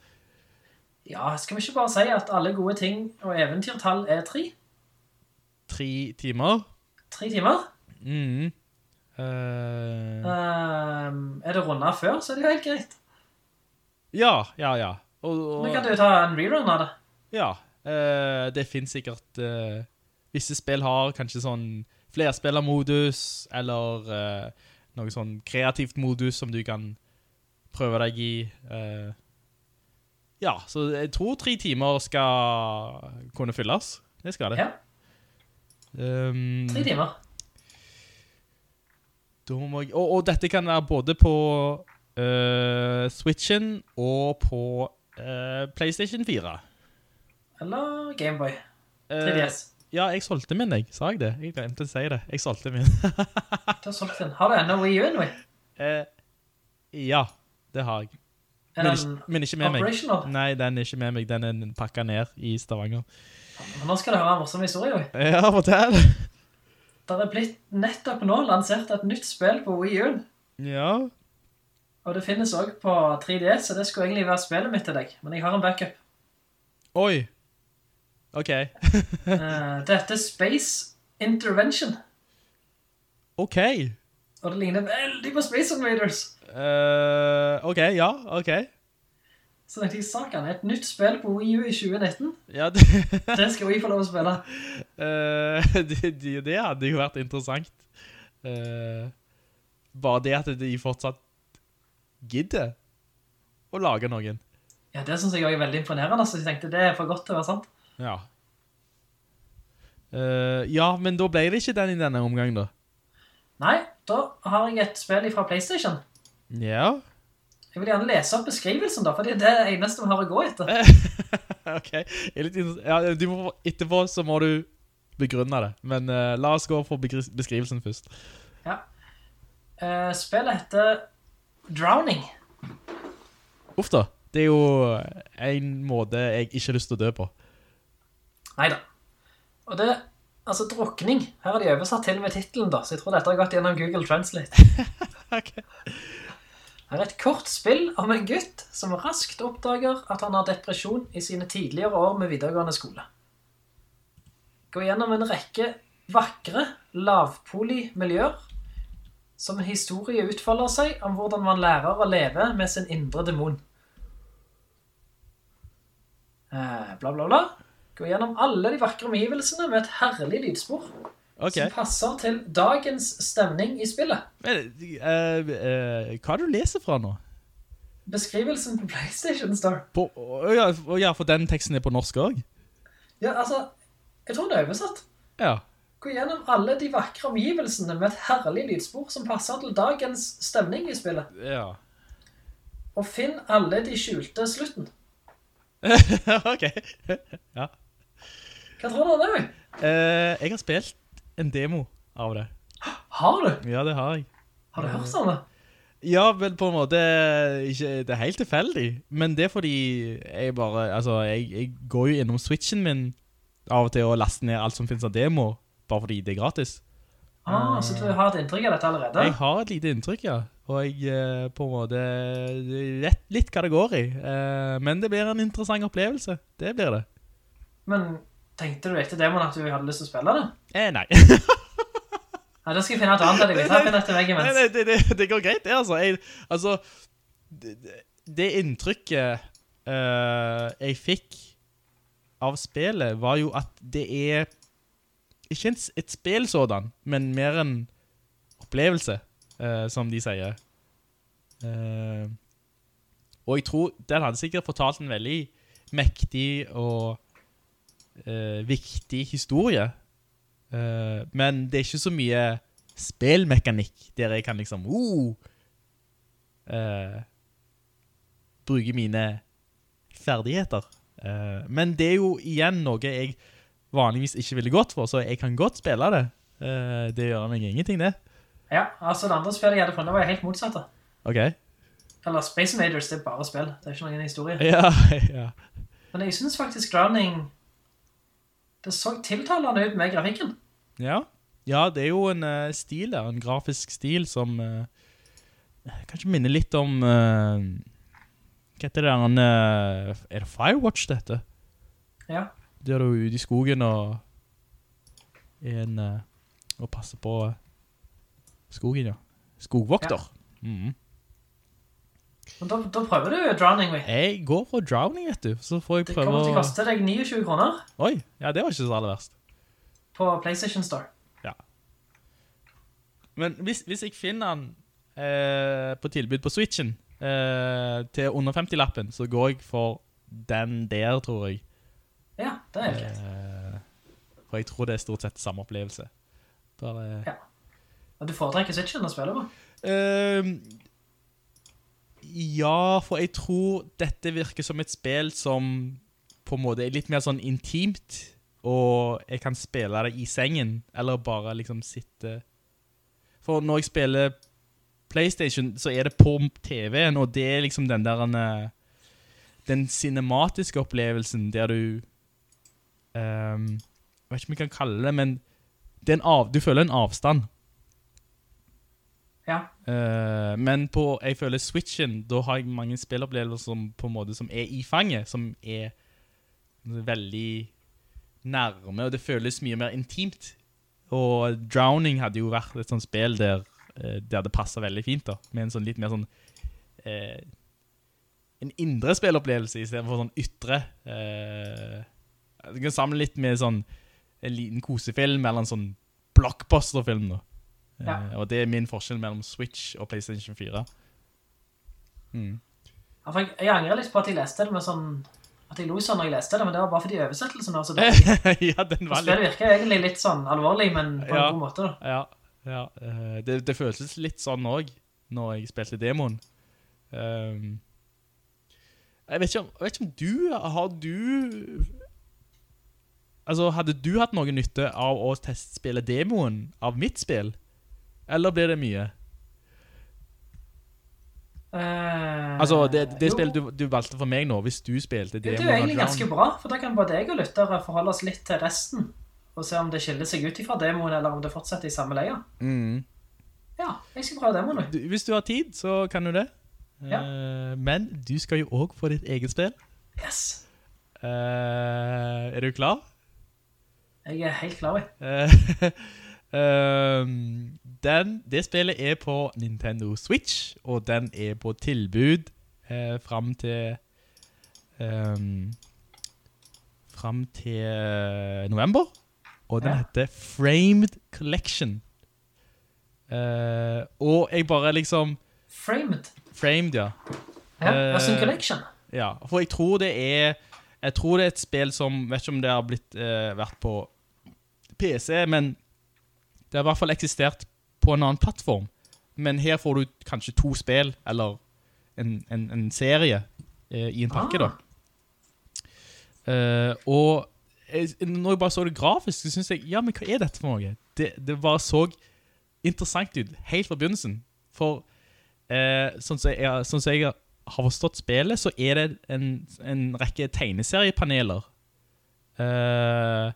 Ja, skal vi ikke bare si at alle gode ting og eventyrtall er tre? Tre timer. Tre timer? Mm. Uh... Ehm, er det rundet før, så er det jo helt greit. ja, ja, ja. Og, og, Nå kan du ta en rerun av det. Ja, uh, det finnes sikkert Uh, Visse spill har kanskje sånn flerspillermodus, eller noe sånn kreativt modus som du kan prøve deg i. ja, så jeg tror tre timer skal kunne fylles. Det skal det. Ja, Um, tre timer. jeg, og, og dette kan være både på uh, Switchen og på uh, PlayStation 4. Eller Gameboy. Eh, 3DS. Ja, jeg solgte min, jeg. Sa jeg det? Jeg glemte å si det. Jeg solgte min. [laughs] Du har solgt den. Har du ennå Wii U, Louis? eh, ja, det har jeg. Men men ikke med meg. operational? Nei, den er ikke med meg. Den er pakket ned i Stavanger. Men Nå skal du høre en morsom historie. Ja, fortell. Det er blitt nettopp nå lansert et nytt spill på Wii U. Ja. Og det finnes også på 3DS, så det skulle egentlig være spillet mitt til deg. Men jeg har en backup. Oi. Ok. det dette er Space Intervention. ok. Og det ligner veldig på Space Invaders. Uh, ok, ja, ok. Så tenkte jeg, saken, et nytt spill på Wii U i 2019. Ja, det, [laughs] Det skal vi få lov å spille. Uh, [laughs] det, det, det hadde jo vært interessant. Uh, bare det at de fortsatt gidder å lage noen. Ja, det synes jeg også er veldig imponerende, så jeg tenkte det er for godt til å være sant. Ja. Uh, ja, men da ble det ikke den i denne omgang da. Nei, da har jeg et spill fra Playstation. Ja. Ja. Jeg vil gjerne lese opp beskrivelsen da, for det er det eneste vi har å gå etter. [laughs] ok. Ja, du må, etterpå så må du begrunne det. Men uh, la oss gå for beskrivelsen først. Ja. Uh, spillet heter Drowning. Uff da. Det er jo en måte jeg ikke har lyst til å dø på. Neida. Og det, altså drukning, her er de oversatt til med titlen da, så jeg tror dette har gått gjennom Google Translate. [laughs] Ok. Er et kort spill om en gutt som raskt oppdager at han har depresjon i sine tidligere år med videregående skole. Gå gjennom en rekke vakre, lavpoli miljøer som en historie utfolder seg om hvordan man lærer å leve med sin indre demon. Eh, bla, bla, bla. Gå gjennom alle de vakre omgivelsene med et herlig lydspor Ok. som passer til dagens stemning i spillet. Men, uh, uh, hva er du leser fra nå? Beskrivelsen på PlayStation Store. På, ja, ja, for den teksten er på norsk også? Ja, altså, jeg tror det er oversatt. Ja. Gå gjennom alle de vakre omgivelsene med et herlig lydspor som passer til dagens stemning i spillet. Ja. Og finn alle de skjulte slutten. [laughs] ok. [laughs] ja. Hva tror du om det? Uh, jeg har spilt en demo av det. Har du? Ja, det har jeg. Har du hørt sånn det? Ja, vel på en måte ikke, Det er helt tilfeldig Men det er fordi jeg bare Altså, jeg, jeg går jo innom Switchen min Av og til å laste ned alt som finnes av demo Bare fordi det er gratis Ah, så du har et inntrykk av dette allerede? Jeg har et lite inntrykk, ja Og jeg eh, på en måte vet litt hva det går i eh, Men det blir en interessant opplevelse Det blir det Men tenkte du etter demoen at du hadde lyst til å spille det? Eh, nei Nei, da skal jeg finne et annet av det. Vi tar finne etter veggen Nei, nei, det, det, det går greit, det altså. Jeg, altså, det, det- det inntrykket uh, jeg fikk av spillet var jo at det er ikke en, et spill sådan, men mer en opplevelse, uh, som de sier. Uh, og jeg tror den hadde sikkert fortalt en veldig mektig og eh, viktig historie. Uh, men det er ikke så mye spillmekanikk der jeg kan liksom uh, eh, bruke mine ferdigheter. Men det er jo igjen noe jeg vanligvis ikke ville gått for, så jeg kan godt spille det. Det gjør meg ingenting, det. Ja, altså det andre spillet jeg hadde funnet var helt motsatt. da. Ok. Eller Space Invaders, det er bare spill. Det er ikke noen historie. [laughs] Ja, ja. Men jeg synes faktisk Drowning Det så tiltalende ut med grafikken. Ja, ja det er jo en uh, stil, der, en grafisk stil som uh, kanskje minner litt om Uh, Hva heter det der? er det Firewatch, dette? Ja. Der du er ute i skogen og en og passer på skogen, ja. Skogvokter. Mhm. Men da, da prøver du Drowning. vi. Jeg går for drowning, vet du. Så får jeg Det kommer til å å... koste deg 29 kroner Oi, ja, det var ikke så aller verst. på PlayStation Store. Ja. Men hvis, hvis jeg finner den eh, på tilbud på Switchen eh, til under 50-lappen, så går jeg for den der, tror jeg. Ja, det er helt. Eh, for jeg tror det er stort sett samme opplevelse. Bare... Ja. Og du foretrekker Switchen å spille på? Ehm, ja, for jeg tror dette virker som et spill som på en måte er litt mer sånn intimt, og jeg kan spille det i sengen, eller bare liksom sitte... For når jeg spiller Playstation, så er det på TV-en, og det er liksom den der... eh, Den cinematiske opplevelsen der du... Um, jeg vet ikke om jeg kan kalle det, men det av, du føler en avstand. Ja. Uh, men på, jeg føler Switchen, da har jeg mange spillopplevelser som, på en måte, som er i fanget, som er veldig nærme, og det føles mye mer intimt. Og Drowning hadde jo vært et sånt spill der, uh, der det passet veldig fint da, med en sånn litt mer sånn uh, en indre spillopplevelse i stedet for sånn ytre. Du kan samle litt med sånn en liten kosefilm eller en sånn blockbusterfilm da. Ja. Eh, og det er min forskjell mellom Switch og PlayStation 4. Mm. Ja, jeg, jeg angrer litt på at jeg leste det med sånn At jeg lo sånn når jeg leste det, men det var bare fordi oversettelsen var så [laughs] dårlig. ja, den var litt... virker egentlig litt sånn alvorlig, men på Ja. en god måte. da. Ja, ja. eh, det, det føltes litt sånn også, når jeg spilte demoen. Um, jeg, vet ikke om, jeg vet ikke om du, har du... Altså, hadde du hatt noe nytte av å testspille demoen av mitt spill? Eller blir det mye? Uh, Altså, det, det spillet du, du valgte for meg nå, hvis du spilte Det Det er jo egentlig ganske bra, for da kan både jeg og lyttere forholde oss litt til resten, og se om det skiller seg ut ifra demoen, eller om det fortsetter i samme leia. Mm. Ja, jeg skal prøve demoen nå. Hvis du har tid, så kan du det. Ja. Uh, men du skal jo også få ditt eget spill. Yes. Uh, er du klar? Jeg er helt klar. jeg. [laughs] Eh, ehm, den, det spillet er på Nintendo Switch, og den er på tilbud eh, fram til um, Fram til eh, november. Og den Ja. heter Framed Collection. Uh, og jeg bare liksom Framed. Framed, ja. Ja, altså Awesome Collection. Ja, for jeg tror det er Jeg tror det er et spill som Vet ikke om det har blitt uh, vært på PC, men det har i hvert fall eksistert på en annen plattform. Men her får du kanskje to spill, eller en, en, en serie eh, i en pakke, Ah. da. Eh, og når jeg bare så det grafisk, så synes jeg Ja, men hva er dette for noe? Det, det bare så interessant ut helt fra begynnelsen. For eh, sånn som jeg, sånn som jeg har forstått spillet, så er det en, en rekke tegneseriepaneler eh,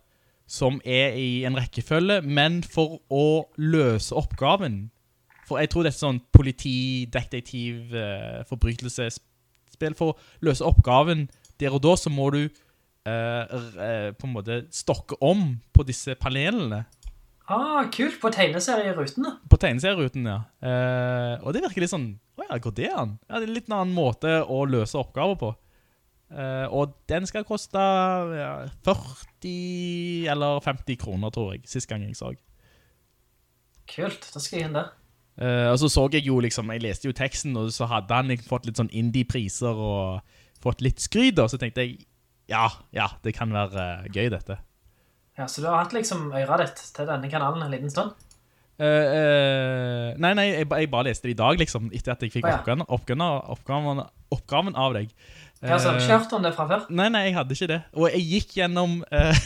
som er i en rekkefølge, men for å løse oppgaven For jeg tror det er sånn politi, detektiv, forbrytelsesspill. For å løse oppgaven der og da, så må du uh, på en måte stokke om på disse panelene. Ah, kult. På tegneserierutene. På tegneserierutene, ja. Uh, og det virker litt sånn Å ja, går det an? Ja, det er litt en annen måte å løse oppgaver på. Eh, og den skal koste ja, 40 eller 50 kroner, tror jeg, siste gang jeg så. Kult. Da skal jeg inn der. Uh, og så så jeg jo liksom Jeg leste jo teksten, og så hadde han liksom fått litt sånn indie-priser og fått litt skryd, og så tenkte jeg ja, ja, det kan være uh, gøy, dette. Ja, Så du har hatt liksom øyra ditt til denne kanalen en liten stund? Nei, nei, jeg, jeg bare leste det i dag, liksom, etter at jeg fikk Å, ja. oppgaven, oppgaven, oppgaven, oppgaven av deg. Ja, kjørte Eh, ikke det fra før? Nei, nei, jeg hadde ikke det. Og jeg gikk gjennom eh,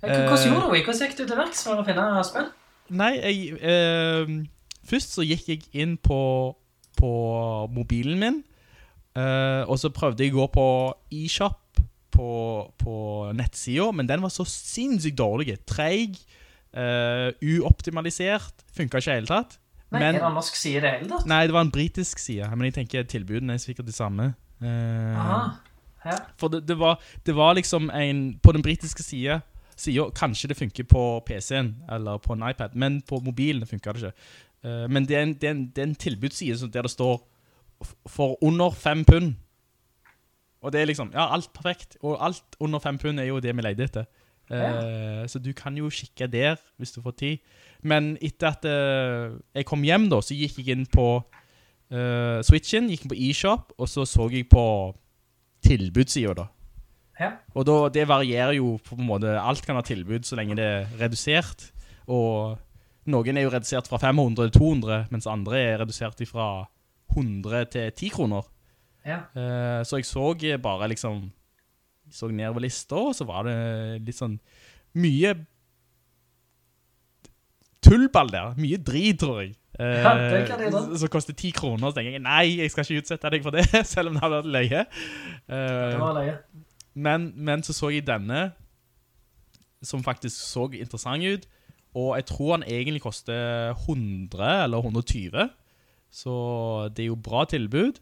Hvordan gjorde du? Hvordan gikk du til verks for å finne spill? Nei, jeg eh, Først så gikk jeg inn på, på mobilen min, eh, og så prøvde jeg å gå på eShop på, på nettsiden, men den var så sinnssykt dårlig. Treig, eh, uoptimalisert, funket ikke helt tatt. Nei, Men- Er det en norsk side det hele tatt? Nei, det var en britisk side, men jeg tenker tilbudene er sikkert de samme. Eh, Aha. Ja. For det, det, var, det var liksom en På den britiske sida sida- Kanskje det funker på PC-en eller på en iPad, men på mobilen funker det ikke. Uh, men det er en, det er en, det er en tilbudsside der det står for under fem pund. Og det er liksom Ja, alt perfekt. Og alt under fem pund er jo det vi leide etter. Eh, Så du kan jo kikke der hvis du får tid. Men etter at uh, jeg kom hjem, da, så gikk jeg inn på eh, Switchen, gikk på eShop, og så så jeg på Tilbudssider da. Ja. Og da, det varierer jo på en måte Alt kan ha tilbud så lenge det er redusert. Og noen er jo redusert fra 500 til 200, mens andre er redusert fra 100 til 10 kroner. Ja. Uh, så jeg så bare liksom så så nedover lista, og så var det litt sånn mye tullball der. Mye drit, tror jeg. Eh, Ja. Som koster 10 kroner. Så tenker jeg nei, jeg skal ikke utsette deg for det, [laughs] selv om det hadde vært løye. Eh, Det var løye. men, men så så jeg denne, som faktisk så interessant ut, og jeg tror han egentlig koster 100 eller 120, så det er jo bra tilbud.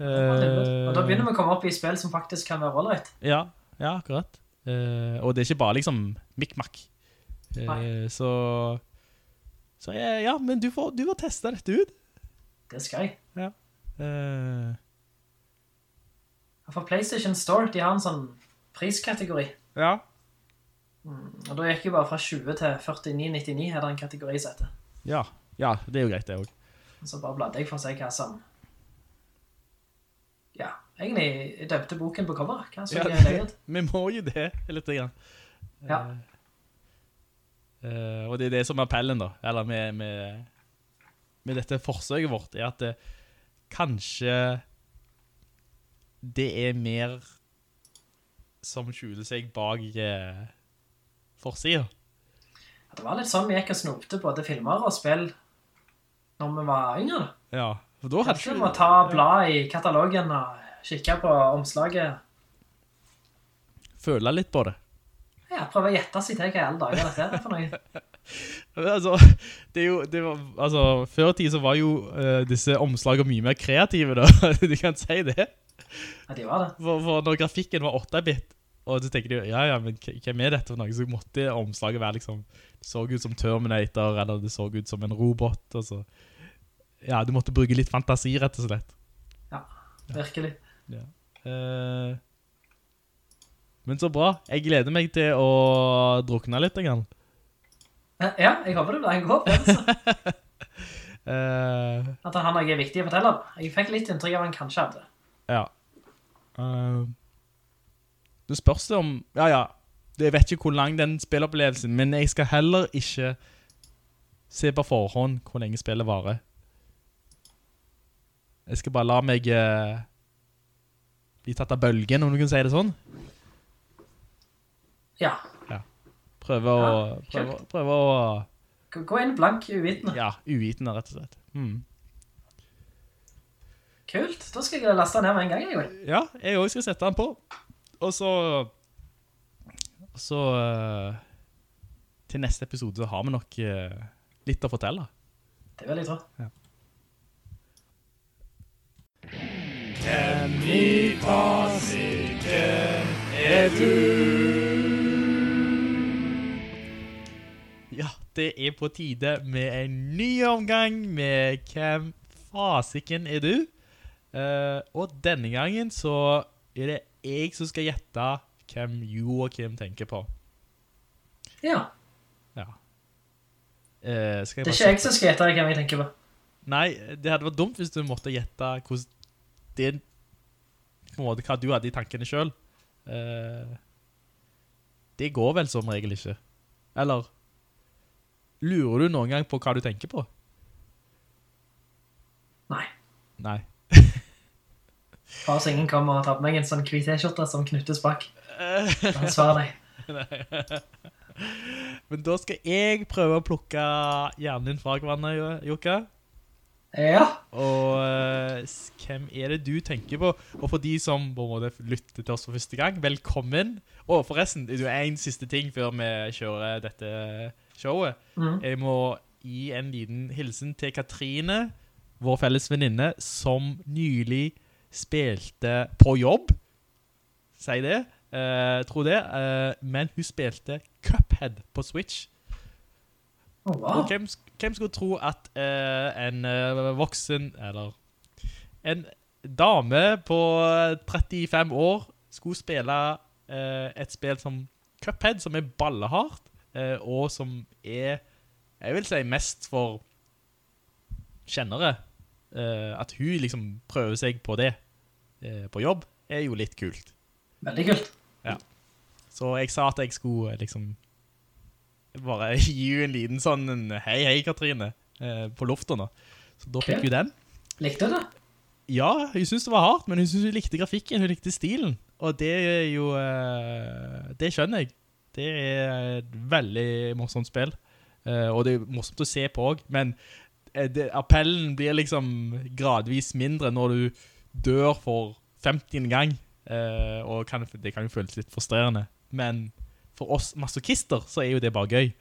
Og da begynner vi å komme opp i spill som faktisk kan være ålreit. Ja, ja, akkurat. Eh, og det er ikke bare liksom mikk-makk. Eh, så Så jeg, ja, men du får, du må teste dette ut. Det skal jeg. Ja. Uh... For PlayStation Store, de har en sånn priskategori. ja. Og da gikk jo bare fra 20 til 49,99 er det en kategori som heter. ja. Ja, det er jo greit det også. Og Så bare bladde jeg for å se hva som... Ja, egentlig døpte boken på cover. Hva så Ja, det? Vi må jo det, litt grann. Ja. Eh, og det er det som er appellen da, eller med, med, med dette forsøket vårt, er at det, kanskje det er mer som skjuler seg bak eh, Ja, Det var litt sånn vi gikk og snopte både filmer og spill når vi var yngre. Ja, for da hadde Kanskje vi må ta blad i katalogen og kikke på omslaget. føle litt på det. Ja, prøv å gjette seg til hva i alle dager dette er for noe. [laughs] Altså, det er jo, det var, altså, før tid så var jo uh, disse omslagene mye mer kreative da, [laughs] du kan si det. Ja, de var det. For, for når grafikken var 8-bit, og så tenker du, ja, ja, men hva hvem er dette for noe? Så måtte omslaget være liksom, det så ut som Terminator, eller det så ut som en robot, og så, ja, du måtte bruke litt fantasi, rett og slett. Ja, virkelig. Ja. Eh, men så bra. Jeg gleder meg til å drukne litt, grann. gang. Ja, jeg håper det blir en god opplevelse. uh, [laughs] At han har noe viktig å fortelle. Jeg fikk litt inntrykk av han kanskje hadde. ja. Uh, det spørs det om, ja, ja, jeg vet ikke hvor lang den spillopplevelsen, men jeg skal heller ikke se på forhånd hvor lenge spillet varer. Jeg skal bare la meg uh, bli tatt av bølgen, om du kan si det sånn. Ja. Prøve å, Ja, prøve, prøve å, Gå inn blank uvitende. ja, uvitende, rett og slett. Mm. Kult. Da skal jeg laste den her med en gang. Jeg. Ja, jeg også skal sette den på. Og så og Så eh, Til neste episode så har vi nok eh, litt å fortelle. Det vil jeg tro. Ja, det er på tide med en ny omgang med Hvem fasiken er du? Uh, og denne gangen så er det jeg som skal gjette hvem Joakim tenker på. Ja. Ja. Uh, Det er ikke jeg som skal gjette hvem jeg tenker på. Nei, det hadde vært dumt hvis du måtte gjette hvordan det, på en måte hva du hadde i tankene selv. Uh, det går vel som regel ikke. Eller, lurer du noen gang på hva du tenker på? Nei. Nei. [laughs] Far så ingen kommer og tar på meg en sånn hvit t-skjorte som knyttes bak. Han svarer deg. [laughs] Men da skal jeg prøve å plukke hjernen din fra hverandre, Jo- Jokka. Ja. Og uh, hvem er det du tenker på? Og for de som på en måte lytter til oss for første gang, velkommen. Og forresten, det er en siste ting før vi kjører dette showet. Mm. Jeg må gi en liten hilsen til Katrine, vår felles venninne, som nylig spilte på jobb. Si det. Eh, tro det. Eh, men hun spilte Cuphead på Switch. Oh, wow. Og hvem, hvem skulle tro at eh, en voksen, eller en dame på 35 år skulle spille eh, et spill som Cuphead, som er ballehardt, eh, og som er, jeg vil si, mest for kjennere. Eh, at hun liksom prøver seg på det eh, på jobb, er jo litt kult. Veldig kult. Så jeg sa at jeg skulle eh, liksom bare [laughs] gi henne en liten sånn hei, hei, Katrine, eh, på lufta nå. Så da fikk hun den. Likte du det? Ja, hun syntes det var hardt, men hun syntes hun likte grafikken, hun likte stilen. Og det er jo, eh, det skjønner jeg. Det er et veldig morsomt spill. Eh, og det er morsomt å se på også, men eh, det, appellen blir liksom gradvis mindre når du dør for 50 gang. Eh, og kan, det kan jo føles litt frustrerende. Men for oss masochister så er jo det bare gøy.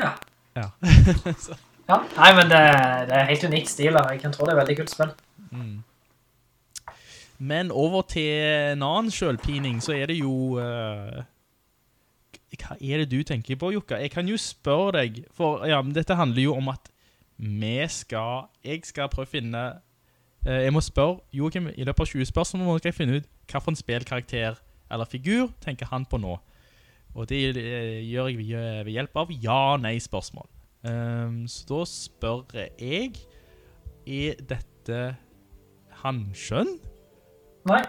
Ja. Ja. [laughs] Ja, nei, men det, det er helt unikt stil, og jeg kan tro det er veldig kult spill. Men over til en annen selvpining, så er det jo eh, Hva er det du tenker på, Jukka? Jeg kan jo spørre deg, for ja, dette handler jo om at vi skal Jeg skal prøve å finne eh, Jeg må spørre Joachim, i løpet av 20 spørsmål må jeg finne ut hva for en spillkarakter eller figur tenker han på nå. Og det eh, gjør jeg ved, hjelp av ja-nei-spørsmål. Um, så da spør jeg Er dette Hanskjønn? Nei.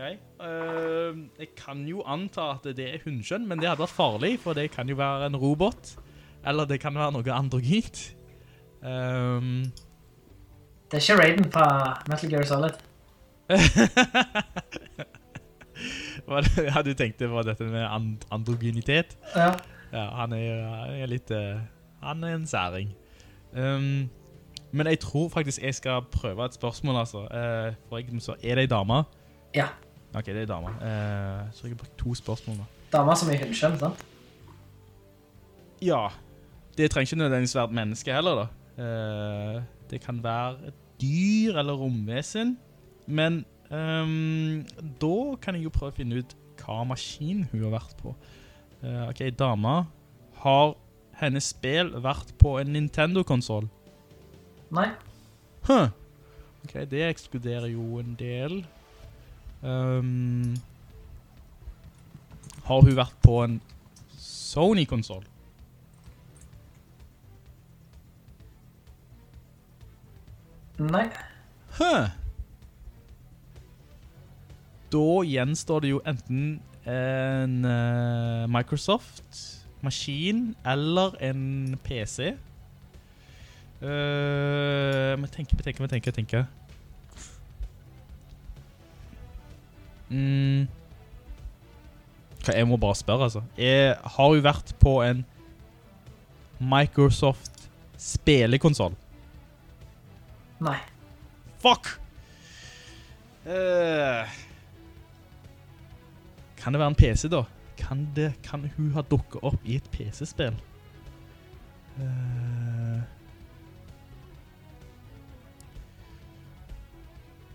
Ehm, jeg kan jo anta at det er hundskjønn, men det hadde vært farlig, for det kan jo være en robot. Eller det kan være noe androgynt. Um, Det er ikke Raiden fra Metal Gear Solid. [laughs] det, ja, du tenkte på dette med and androgynitet? Ja. Ja, han er, han er litt Uh, Han er en særing. Um, men jeg tror faktisk jeg skal prøve et spørsmål, altså. Uh, for eksempel så er det en dame? Ja. Ok, det er dama. Eh, så jeg har brukt to spørsmål nå. Dama som er hundskjønn, sant? Ja. Det trenger ikke nødvendigvis være et menneske heller, da. Eh, det kan være et dyr eller romvesen. Men um, da kan jeg jo prøve å finne ut hva maskin hun har vært på. Eh, ok, dama. Har hennes spill vært på en Nintendo-konsol? Nei. Huh. Ok, det ekskluderer jo en del. Ehm, har hun vært på en Sony-konsol? Nei. Huh. Da gjenstår det jo enten en uh, Microsoft-maskin eller en PC. Uh, men tenker, men tenker, men tenker, tenker. Mm. Jeg må bare spørre, altså. Jeg, har hun vært på en Microsoft spillekonsol? Nei. Fuck! Uh, kan det være en PC, da? Kan, det, kan hun ha dukket opp i et PC-spill? Eh,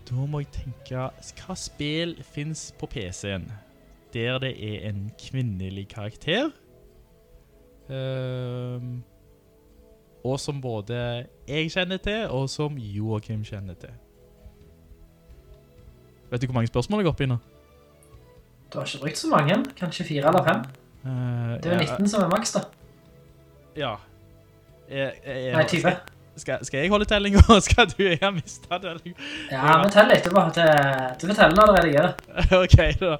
da må jeg tenke Hva spill fins på PC-en der det er en kvinnelig karakter? Um, og som både jeg kjenner til, og som Joachim kjenner til. Vet du hvor mange spørsmål jeg går opp i nå? Du har ikke brukt så mange. Kanskje fire eller fem. Uh, Det er jo ja, 19 som er maks, da. Ja. Jeg, jeg, jeg, Nei, 20. Skal, skal jeg holde telling, [laughs] og skal du? Jeg har mistet telling. Ja, men tell etterpå. Du får telle når du redigerer. ok, da.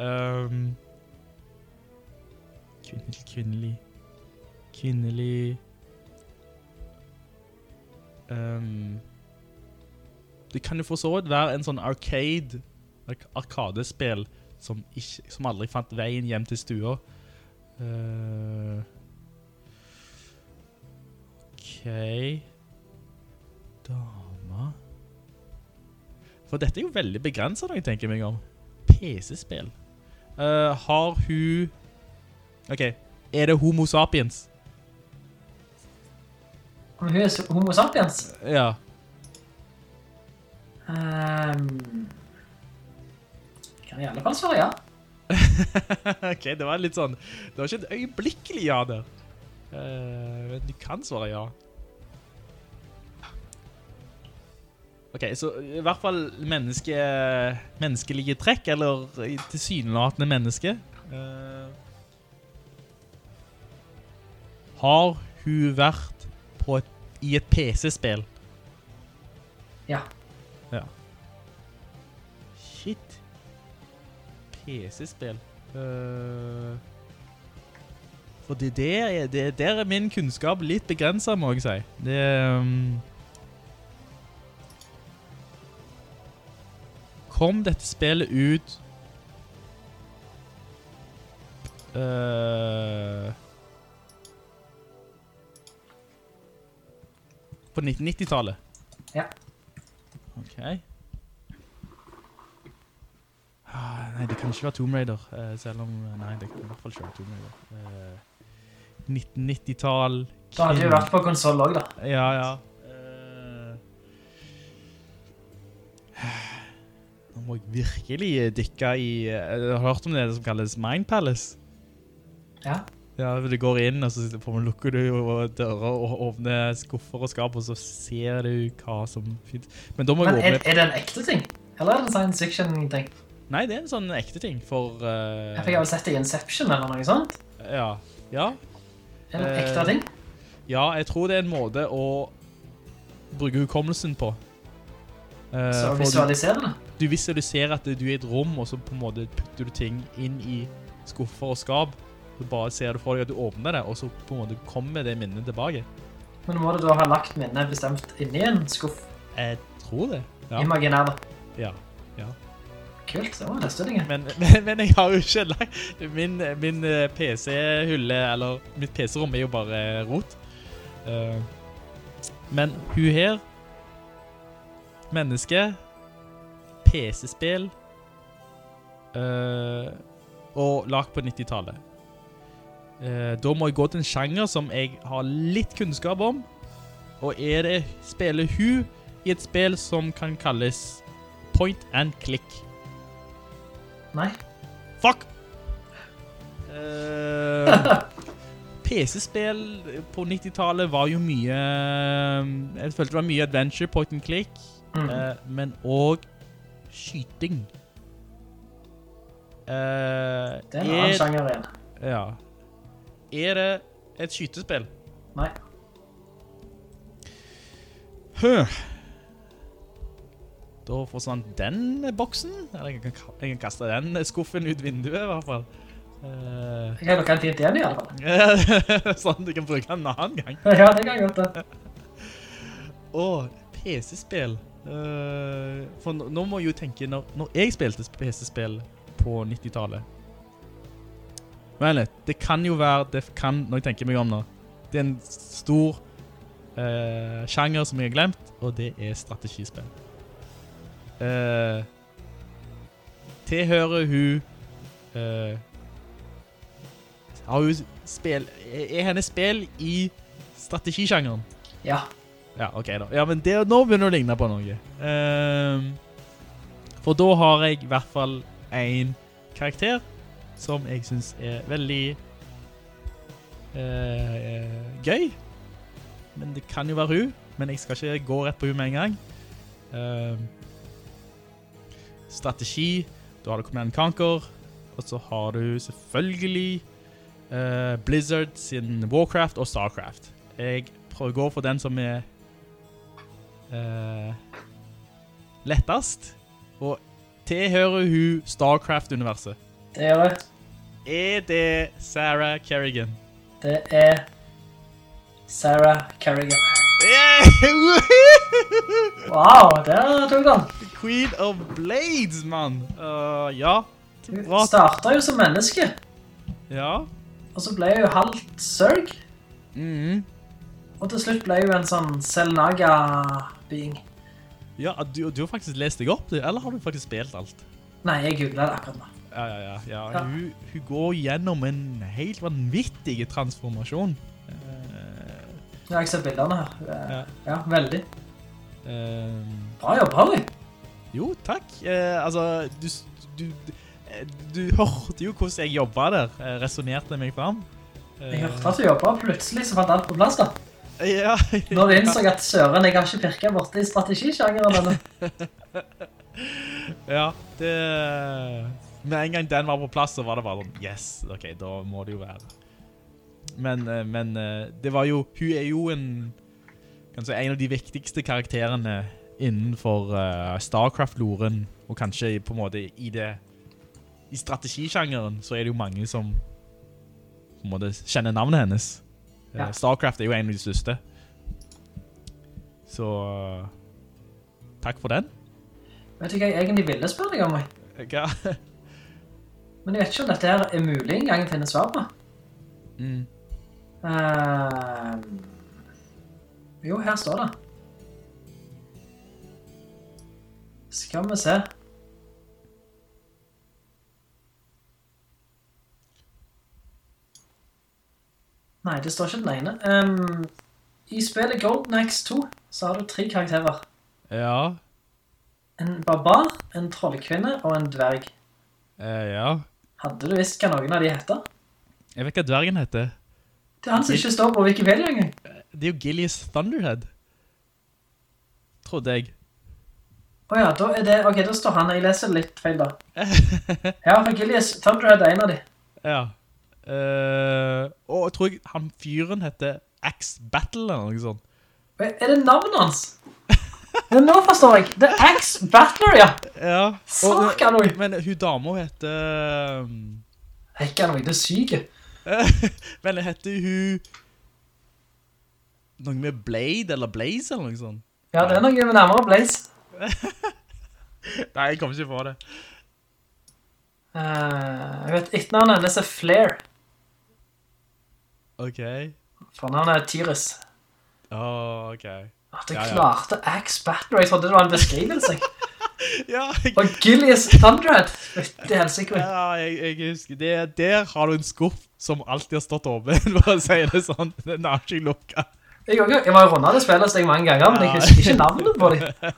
Um, kvinnelig, kvinnelig. Kvinnelig. Um, det kan jo for så vidt være en sånn arcade, ark arkadespill, som, ikke, som aldri fant veien hjem til stua. Uh, ok. Dama. For dette er jo veldig begrenset når jeg tenker meg om. PC-spill. Uh, har hun Ok, er det Homo sapiens? Om hun er homo sapiens? Ja. Um, kan i alle fall svare ja. [laughs] ok, det var litt sånn Det var ikke et øyeblikkelig ja der. Uh, men du kan svare ja. Ok, så i hvert fall menneske, menneskelige trekk, eller tilsynelatende menneske. Uh, har hun vært på et, i et PC-spill? Ja. Ja. Shit. PC-spill. Uh, for det der, er- det der er min kunnskap litt begrenset, må jeg si. Det um, Kom dette spillet ut uh, På 1990-tallet? Ja. Ok. Ah, nei, det kan ikke være Tomb Raider, uh, selv om... Nei, det kan i hvert fall ikke være Tomb Raider. Uh, 1990-tall... Da hadde du vært på konsoll også, da. Ja, ja. Eh, nå må jeg virkelig dykke i... Har du hørt om det som kalles Mind Palace. Ja. Ja, du går inn, og så lukker du dører og åpner skuffer og skap, og så ser du hva som finnes. Men da må Men jeg er, åpne... er det en ekte ting? Eller er det en science fiction-ting? Nei, det er en sånn ekte ting for... Uh... Jeg fikk vel sett det i Inception eller noe sånt. Ja, ja. Er det en Eh, ekte ting? Ja, jeg tror det er en måte å bruke hukommelsen på. Uh, Så visualisere det? Du, visualiserer at du er i et rom, og så på en måte putter du ting inn i skuffer og skap. Så bare ser du for deg at du åpner det, og så på en måte kommer det minnet tilbake. Men må du da ha lagt minnet bestemt inni en skuff? Jeg tror det. Ja. Imaginær da. Ja, ja. Kult, det var neste ting. Men, [laughs] men, men jeg har jo ikke lagt... Min, min eh, PC-hylle, eller mitt PC-rom er jo bare rot. Eh, men hun her, menneske, PC-spill, uh, og lagt på 90-tallet. Uh, da må jeg gå til en sjanger som jeg har litt kunnskap om. Og er det spiller hun i et spill som kan kalles point and click? Nei. Fuck! [laughs] Uh, PC-spill på 90-tallet var jo mye Jeg følte det var mye adventure, point and click, Mm. Uh, men òg skyting. Uh, Det er en annen sjanger igjen. Ja. Er det et skytespill? Nei. Hø. Da forsvant den boksen. Eller jeg kan, jeg kan kaste den skuffen ut vinduet, i hvert fall. Uh, Jeg har noe fint igjen i alle fall. [laughs] sånn du kan bruke den en annen gang. [laughs] Ja, det kan jeg godt Å, Åh, PC-spill. Eh, for nå, må jeg jo tenke, når, når jeg spilte PC-spill på 90-tallet. Men det kan jo være, det kan, når jeg tenker meg om nå, det er en stor uh, sjanger som jeg har glemt, og det er strategispill. Uh, tilhører hun uh, Har hun spill er hennes spill i strategisjangeren? Ja. Ja, ok da. Ja, men det, nå begynner det å ligne på noe. Ehm, for da har jeg i hvert fall en karakter som jeg synes er veldig uh, gøy. Men det kan jo være hun, men jeg skal ikke gå rett på hun med en gang. Ehm, strategi, da har du Command Conquer, og så har du selvfølgelig uh, Blizzard sin Warcraft og Starcraft. Jeg prøver å gå for den som er eh, lettest. Og tilhører hun Starcraft-universet. Det gjør det. Er det Sarah Kerrigan? Det er Sarah Kerrigan. [laughs] Wow, der tok han. Queen of Blades, mann. Uh, ja. Hun startet jo som menneske, Ja. og så ble hun halvt sørg, -hmm. og til slutt ble hun en sånn Selnaga-bying. Ja, du, du har faktisk lest deg opp, eller har du faktisk spilt alt? Nei, jeg googlet det akkurat nå. Ja, ja, ja. ja. Ja. Hun, hun går gjennom en helt vanvittig transformasjon. Ja, jeg ser bildene her. Er- Ja. Ja, veldig. Um, Bra jobb, Harry. jo, takk. Eh, altså, du, du, du hørte jo hvordan jeg jobbet der. Eh, resonerte meg frem. Eh, Jeg hørte at du jobbet, og plutselig så fant alt på plass da. Ja, Når du innså at søren, jeg har ikke pirket borte i strategisjangeren denne. [laughs] Ja, det... Med en gang den var på plass, så var det bare sånn, yes, ok, da må det jo være. Men, eh, men eh, det var jo, hun er jo en, kanskje en av de viktigste karakterene innenfor eh, Starcraft-loren, og kanskje på en måte i det, i strategisjangeren, så er det jo mange som på en måte kjenner navnet hennes. Eh, Ja. Starcraft er jo en av de største. Så, eh, takk for den. Vet du hva jeg egentlig ville spørre deg om meg? Hva? [laughs] Men jeg vet ikke om dette her er mulig en gang å finne svar på. Mm. Uh, jo, her står det. Skal vi se. Nei, det står ikke den ene. Um, I spillet Golden Axe 2 så har du tre karakterer. Ja, En barbar, en trollkvinne og en dverg. eh, ja. Hadde du visst hva noen av de heter? Jeg vet hva dvergen heter. Det er han som ikke står på Wikipedia engang. Det er jo Gillies Thunderhead. Trodde jeg. Åja, da er det... Ok, da står han. Jeg leser litt feil da. [laughs] Ja, for Gillies Thunderhead er en av de. Ja. Eh, og jeg tror han fyren heter Axe Battle eller noe sånt. Er det navnet hans? Ja, nå forstår jeg. Det er Axe Battler, ja. Ja. Saka noe. Men hun dama heter... Hekka noe, det er syke. [laughs] men heter hun... Noe med Blade eller Blaze eller noe sånt? Ja, det er noe med nærmere Blaze. [laughs] Nei, jeg kommer ikke på det. Uh, jeg vet, etternavnet hennes er Flair. Ok. Fornavnet er Tyrus. Åh, ok. At jeg Ja, ja. klarte Axe Battler. Jeg trodde det var en beskrivelse. [laughs] Ja, jeg, Og Gillies Thunderhead. Det er helt sikkert. ja, jeg, jeg husker det. Der har du en skuff som alltid har stått åpen, [laughs] for å si det sånn. Den har ikke lukket. Jeg, jeg var jo rundet det spillet jeg deg mange ganger, men jeg husker ikke navnet på dem.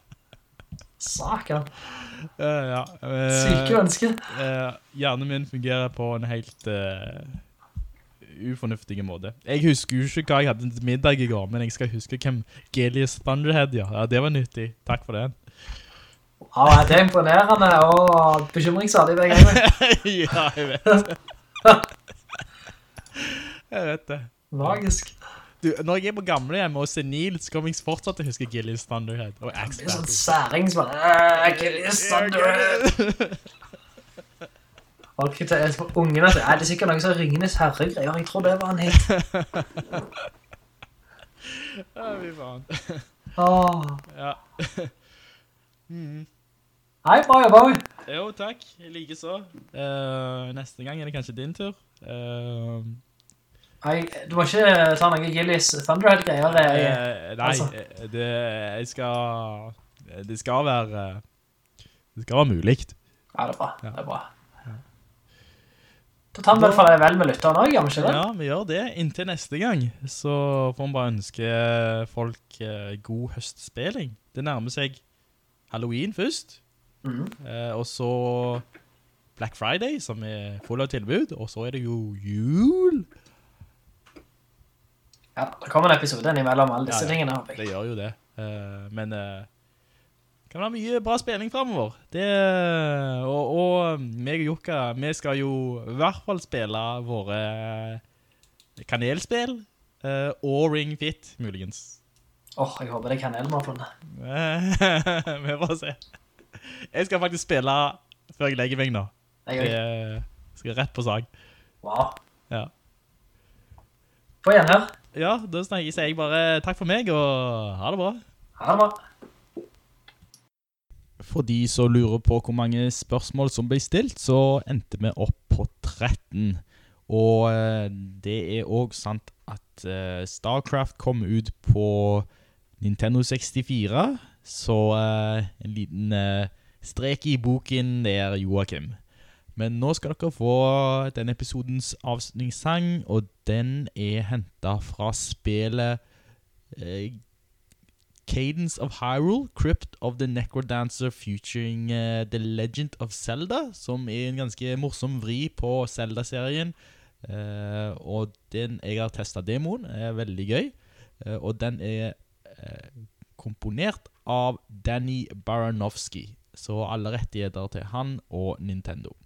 [laughs] Saken. Uh, ja. Uh, Syke mennesker. Uh, hjernen min fungerer på en helt eh, ufornuftig måte. Jeg husker jo ikke hva jeg hadde til middag i går, men jeg skal huske hvem Gelius Thunderhead, ja. ja. Det var nyttig. Takk for den. Ja, det er imponerende og bekymringsartig begge [laughs] ganger. ja, jeg vet. det. [laughs] jeg vet det. Magisk. Du, når jeg er på gamlehjem og senil, så kommer jeg fortsatt til å huske Gillies Thunderhead og Axe Det er sånn særing som bare, «Øh, Gillies Thunderhead. [laughs] Folk til ungene sier, Er det er sikkert noen som Ringenes herregreier? Jeg tror det var en hit. Ja, vi faen. Åh. Ja. Nei, bra jobba. Jo, takk. Like så. Uh, neste gang er det kanskje din tur. Eh, Nei, du må ikke ta noen Gillies Thunderhead-greier. eh, eh, nei, altså. eh, det, skal... Det skal være... Det skal være mulig. Ja, det er bra. Ja. Det er bra. Da tar vi i hvert fall vel med lytteren også, gjør vi ikke det? Ja, vi gjør det. Inntil neste gang, så får vi bare ønske folk eh, god høstspilling. Det nærmer seg Halloween først, Mhm. eh, og så Black Friday, som er full av tilbud, og så er det jo jul. Ja, det kommer en episode innimellom alle disse Ja, ja. tingene. Det gjør jo det. Eh, men eh, kan være mye bra spilling fremover. Det, og, og meg og Jokka, vi skal jo i hvert fall spille våre kanelspill, eh, og Ring Fit, muligens. Åh, jeg håper det er kanelen vi har funnet. [laughs] vi får se. Jeg skal faktisk spille før jeg legger meg nå. Jeg. Jeg skal rett på sag. Wow. Ja. På her. Ja, da sier jeg bare takk for meg, og ha det bra. Ha det bra. For de som lurer på hvor mange spørsmål som ble stilt, så endte vi opp på 13. Og eh, det er også sant at eh, StarCraft kom ut på Nintendo 64, så eh, en liten strek i boken der, Joakim. Men nå skal dere få denne episodens avslutningssang, og den er hentet fra spillet Cadence of Hyrule, Crypt of the Necrodancer featuring uh, The Legend of Zelda, som er en ganske morsom vri på Zelda-serien. Uh, og den, jeg har testet demoen, er veldig gøy. Uh, og den er komponert av Danny Baranowski. Så alle rettigheter til han og Nintendo.